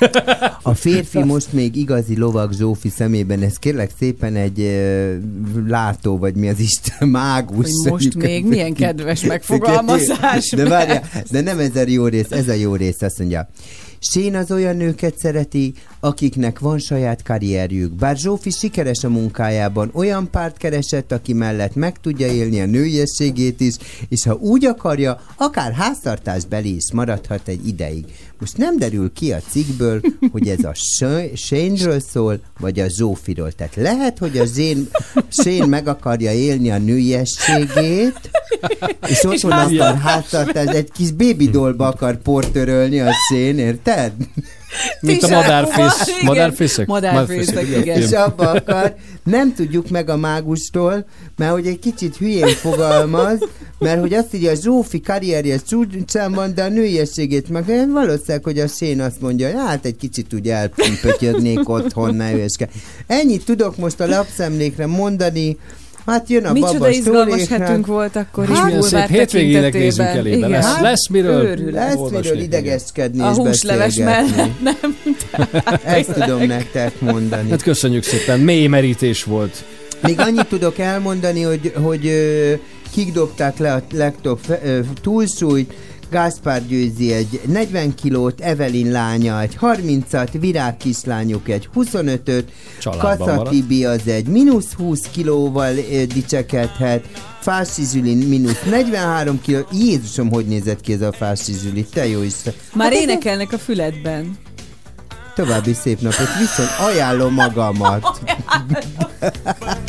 A férfi most még igazi lovag Zsófi szemében, ez kérlek szépen egy uh, látó, vagy mi az Isten, mágus. Hogy most még milyen kedves megfogalmazás. De várjál, de nem ez a jó rész, ez a jó rész, azt mondja. Sén az olyan nőket szereti, akiknek van saját karrierjük. Bár Zsófi sikeres a munkájában, olyan párt keresett, aki mellett meg tudja élni a nőiességét is, és ha úgy akarja, akár háztartásbeli is maradhat egy ideig. Most nem derül ki a cikkből, hogy ez a Shane-ről szól, vagy a Zsófiról. Tehát lehet, hogy a Zén, Shane meg akarja élni a nőiességét, és ott És van akar háztartás. egy kis baby dollba akar portörölni a Shane, érted? Mint a madárfész. Madárfészek? Madárfészek, igen. És abba akar. Nem tudjuk meg a mágustól, mert hogy egy kicsit hülyén fogalmaz, mert hogy azt írja, a Zsófi karrierje csúcsán van, de a nőiességét meg valószínűleg, hogy a Sén azt mondja, hogy hát egy kicsit úgy elpötyödnék otthon, ne. Ennyit tudok most a lapszemlékre mondani, Hát jön a Micsoda baba izgalmas sztóréknál. hetünk volt akkor is. Hát, milyen bulvár szép hétvégének nézünk elébe. Igen. Lesz, lesz miről Őrület. Lesz miről idegeskedni A és húsleves mellett nem. Ezt tudom nektek mondani. Hát köszönjük szépen, mély merítés volt. Még annyit tudok elmondani, hogy, hogy kik dobták le a legtöbb túlsúlyt. Gáspár győzi egy 40 kilót, Evelin lánya egy 30-at, Virág kislányuk egy 25-öt, Családban Kassa maradt. Tibi az egy mínusz 20 kilóval dicsekedhet, Fási Zsüli mínusz 43 kiló. Jézusom, hogy nézett ki ez a Fási Zsüli, te jó Isten. Már Hát énekelnek a füledben. További szép napot, viszont ajánlom magamat. Could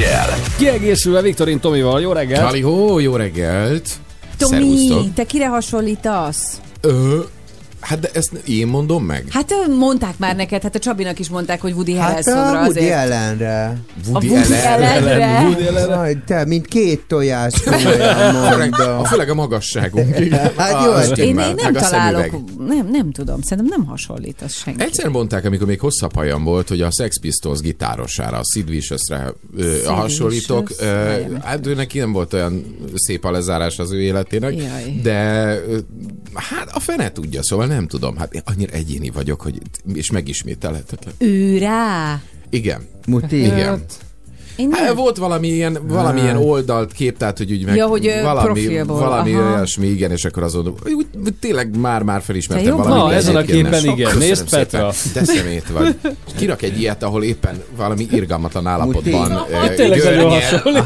reggel. Kiegészülve Viktorin Tomival, jó reggelt! Halihó, jó reggelt! Tomi, Szervusztok. te kire hasonlítasz? Ö, hát de ezt én mondom meg? Hát mondták már neked, hát a Csabinak is mondták, hogy Woody Hát Harrelsonra a Woody azért. Allenre. Woody A Woody Allenre? Woody Allenre? Aj, te, mint két tojás komolyan Főleg, mondom. a, főleg a magasságunk. Hát A jó, hát Én, én nem meg a találok. Nem, tudom, szerintem nem hasonlít az senki. Egyszer mondták, amikor még hosszabb hajam volt, hogy a Sex Pistols gitárosára, a Sid Viciousre hasonlítok. Hát ő neki nem volt olyan szép a lezárás az ő életének, Jaj. de hát a fene tudja, szóval nem tudom. Hát én annyira egyéni vagyok, hogy és megismételhetetlen. Ő rá? Igen. Muti? Igen. Én nem. Hát, volt valami ilyen, valami ilyen oldalt kép, tehát hogy úgy meg Ja, hogy, valami, profilból, valami aha. olyasmi, igen, és akkor azon úgy, tényleg már-már felismertem Te jó valami. Na, ezen a képen igen. Nézd. Petra. Te szemét vagy. Kirak egy ilyet, ahol éppen valami irgalmatlan állapotban ö, Tényleg nagyon hasonlít.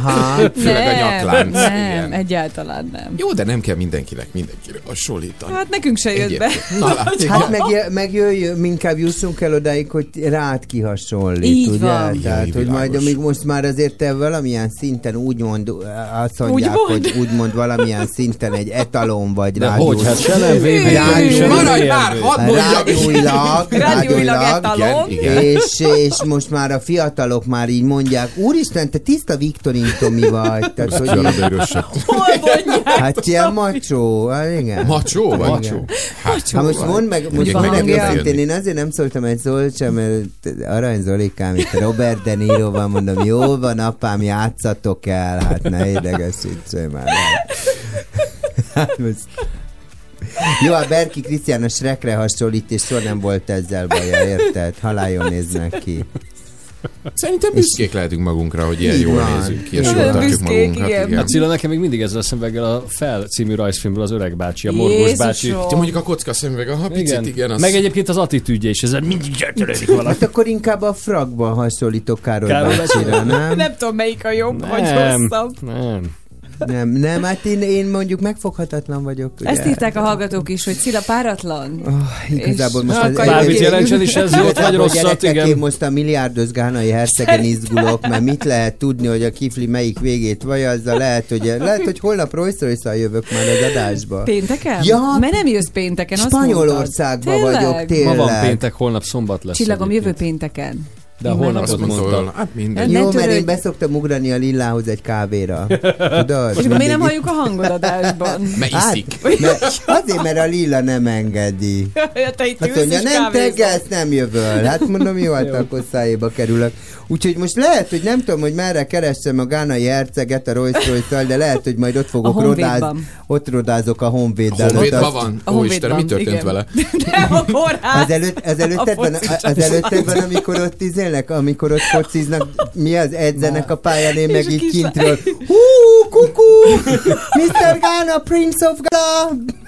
Főleg a nyaklánc. Nem, egyáltalán nem. Jó, de nem kell mindenkinek mindenkire hasonlítani. Hát nekünk se jött be. Na. Hát meg, meg jöjjön, inkább jussunk el odáig, hogy rád kihasonlít, Így ugye? van. Tehát, hogy majd amíg most már azért te valamilyen szinten úgymond azt mondják, hogy úgymond valamilyen szinten egy etalon vagy rádió- hogy, hát se nem VB, Maradj már, hadd mondjam! Igen. és, és most már a fiatalok már így mondják, úristen, te tiszta Viktorin Tomi vagy. Tehát, hogy így. Hol mondják? hát ilyen macsó, hát igen. Macsó vagy? Macsó. Hát, Ha most mondd meg, most mondd meg őszintén, én azért nem szóltam egy szót sem, mert Arany Zolikám, itt Robert De Niro van, mondom, jó van, apám, játszatok el, hát ne idegesítsél már. Hát most... Jó, a Berki Krisztián a Shrekre hasonlít, és soha nem volt ezzel baja, érted? Haláljon néznek ki. Szerintem büszkék lehetünk magunkra, hogy ilyen jól nézünk ki, és jól tartjuk magunkat. igen. Igen. Hát Cilla nekem még mindig ezzel a szemüveggel a Fel című rajzfilmből az öreg bácsi, a morgós bácsi. Te mondjuk a kocka szemüveg, aha, picit igen, igen az... Meg egyébként az attitűdje is, ezzel mindig eltörődik valaki. Hát akkor inkább a frakban hasonlítok Károly, Károly bácsira, nem? Nem tudom, melyik a jobb, vagy Nem, rosszabb. nem. Nem, nem, hát én, én mondjuk megfoghatatlan vagyok. Ugye? Ezt írták a hallgatók is, hogy Cilla páratlan. Oh, igazából És- most Hát, az- bármit én- jelentsen is ez, jót vagy rosszat, igen. Én most a milliárdos gánai hercegen izgulok, mert mit lehet tudni, hogy a kifli melyik végét vajazza, lehet, hogy, lehet, hogy holnap royce jövök már az adásba. Pénteken? Ja. Mert nem jössz pénteken, azt Spanyolországban vagyok, Tényleg? tényleg. Ma van péntek, holnap szombat lesz. Csillagom, egyébként. jövő pénteken. De a holnapot Azt mondta, mondta. hát minden. Jó, mert én beszoktam ugrani a lillához egy kávéra. Tudod? És akkor miért nem halljuk a hangod adásban? Mert Hát, iszik. mert, azért, mert a lila nem engedi. Ja, te itt Azt mondja, nem teggelsz, nem jövöl. Hát mondom, jó, hát akkor szájéba kerülök. Úgyhogy most lehet, hogy nem tudom, hogy merre keressem a gánai herceget a Rolls royce de lehet, hogy majd ott fogok A rodáz, Honvédban. ott rodázok a honvéddel. Honvédban Ott azt- van? A Ó, Isten, Honvédban, mi történt igen. vele? Nem a kórház. Az, előtt, az, előtted A van, foci az előtted van, amikor ott izélnek, amikor ott fociznak, mi az, edzenek a pályán, én meg így kintről. Hú, kukú! Mr. Ghana, Prince of Ghana!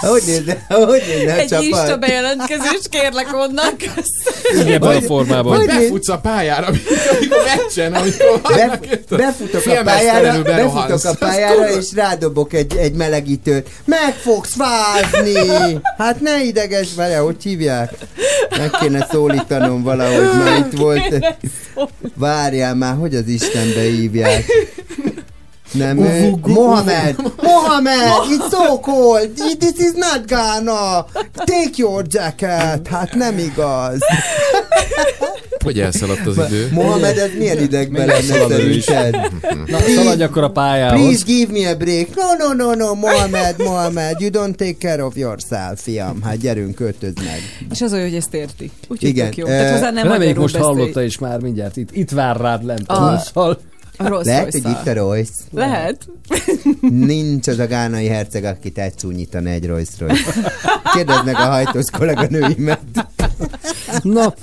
Hogy nézne, hogy nézne Egy csapat? Insta bejelentkezést kérlek onnan. Köszönöm. Ebben a formában. Vagy befutsz a pályára, amikor meccsen, amikor Be, vannak, érted? befutok a pályára, befutok a pályára, és rádobok egy, egy melegítőt. Meg fogsz fázni! Hát ne ideges vele, hogy hívják? Meg kéne szólítanom valahogy, mert itt volt... Várjál már, hogy az Istenbe hívják? Nem, Mohamed! Mohamed! It's so cold! This is not Ghana! Take your jacket! Hát nem igaz! Hogy elszaladt az idő? Mohamed, ez milyen idegben lenne szerinted? Na, szaladj akkor a pályához. Please give me a break. No, no, no, no, Mohamed, Mohamed, you don't take care of yourself, fiam. Hát gyerünk, költöz meg. És az olyan, hogy ezt érti. Úgyhogy Igen, jó. eh, Tehát hozzá nem Reméljük most hallotta is már mindjárt. Itt, itt vár rád lent a A- rossz Lehet, hogy itt a Royce. Lehet. Nincs az a gánai herceg, akit elcsúnyítana egy Royce Royce. Kérdezd meg a hajtós kolléganőimet. Na,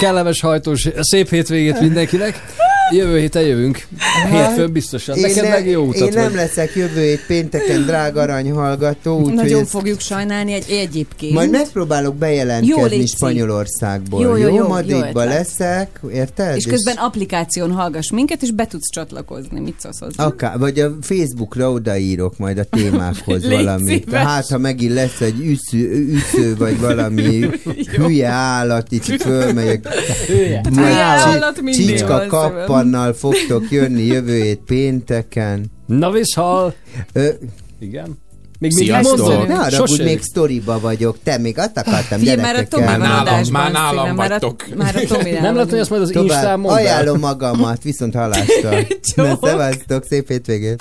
kellemes hajtós, szép hétvégét mindenkinek. Jövő héten jövünk. Hétfőn biztosan. Én, Neked ne, meg jó utat én nem vagy. leszek jövő hét pénteken, drága aranyhallgató, úgyhogy Nagyon ezt- fogjuk sajnálni egy egyébként. Majd megpróbálok Jó, bejelentkezni szív. Spanyolországból. Jó, jó, jó, jó Madridba leszek, érted? És közben applikáción hallgass minket, és be tudsz csatlakozni. Mit szólsz hozzá? Akár, vagy a Facebookra odaírok majd a témákhoz valamit. szíves. Hát, ha megint lesz egy üsző, üsző vagy valami hülye állat, itt fölmegyek. Hülye. Majd Hülye állat mindig Csicska van kappannal fogtok jönni jövő hét pénteken. Na visszhal. Ö, Igen. Még Sziasztok. ne haragudj, Sose. még sztoriba vagyok. Te még azt akartam Figyelj, már a. Tomi Már nálam- már nálam már a- vagytok. Már a Tomi Nem lehet, hogy azt majd az Tovább Instán mondd ajánlom magamat, viszont hallásra. Csók. Na, Szevasztok, szép hétvégét.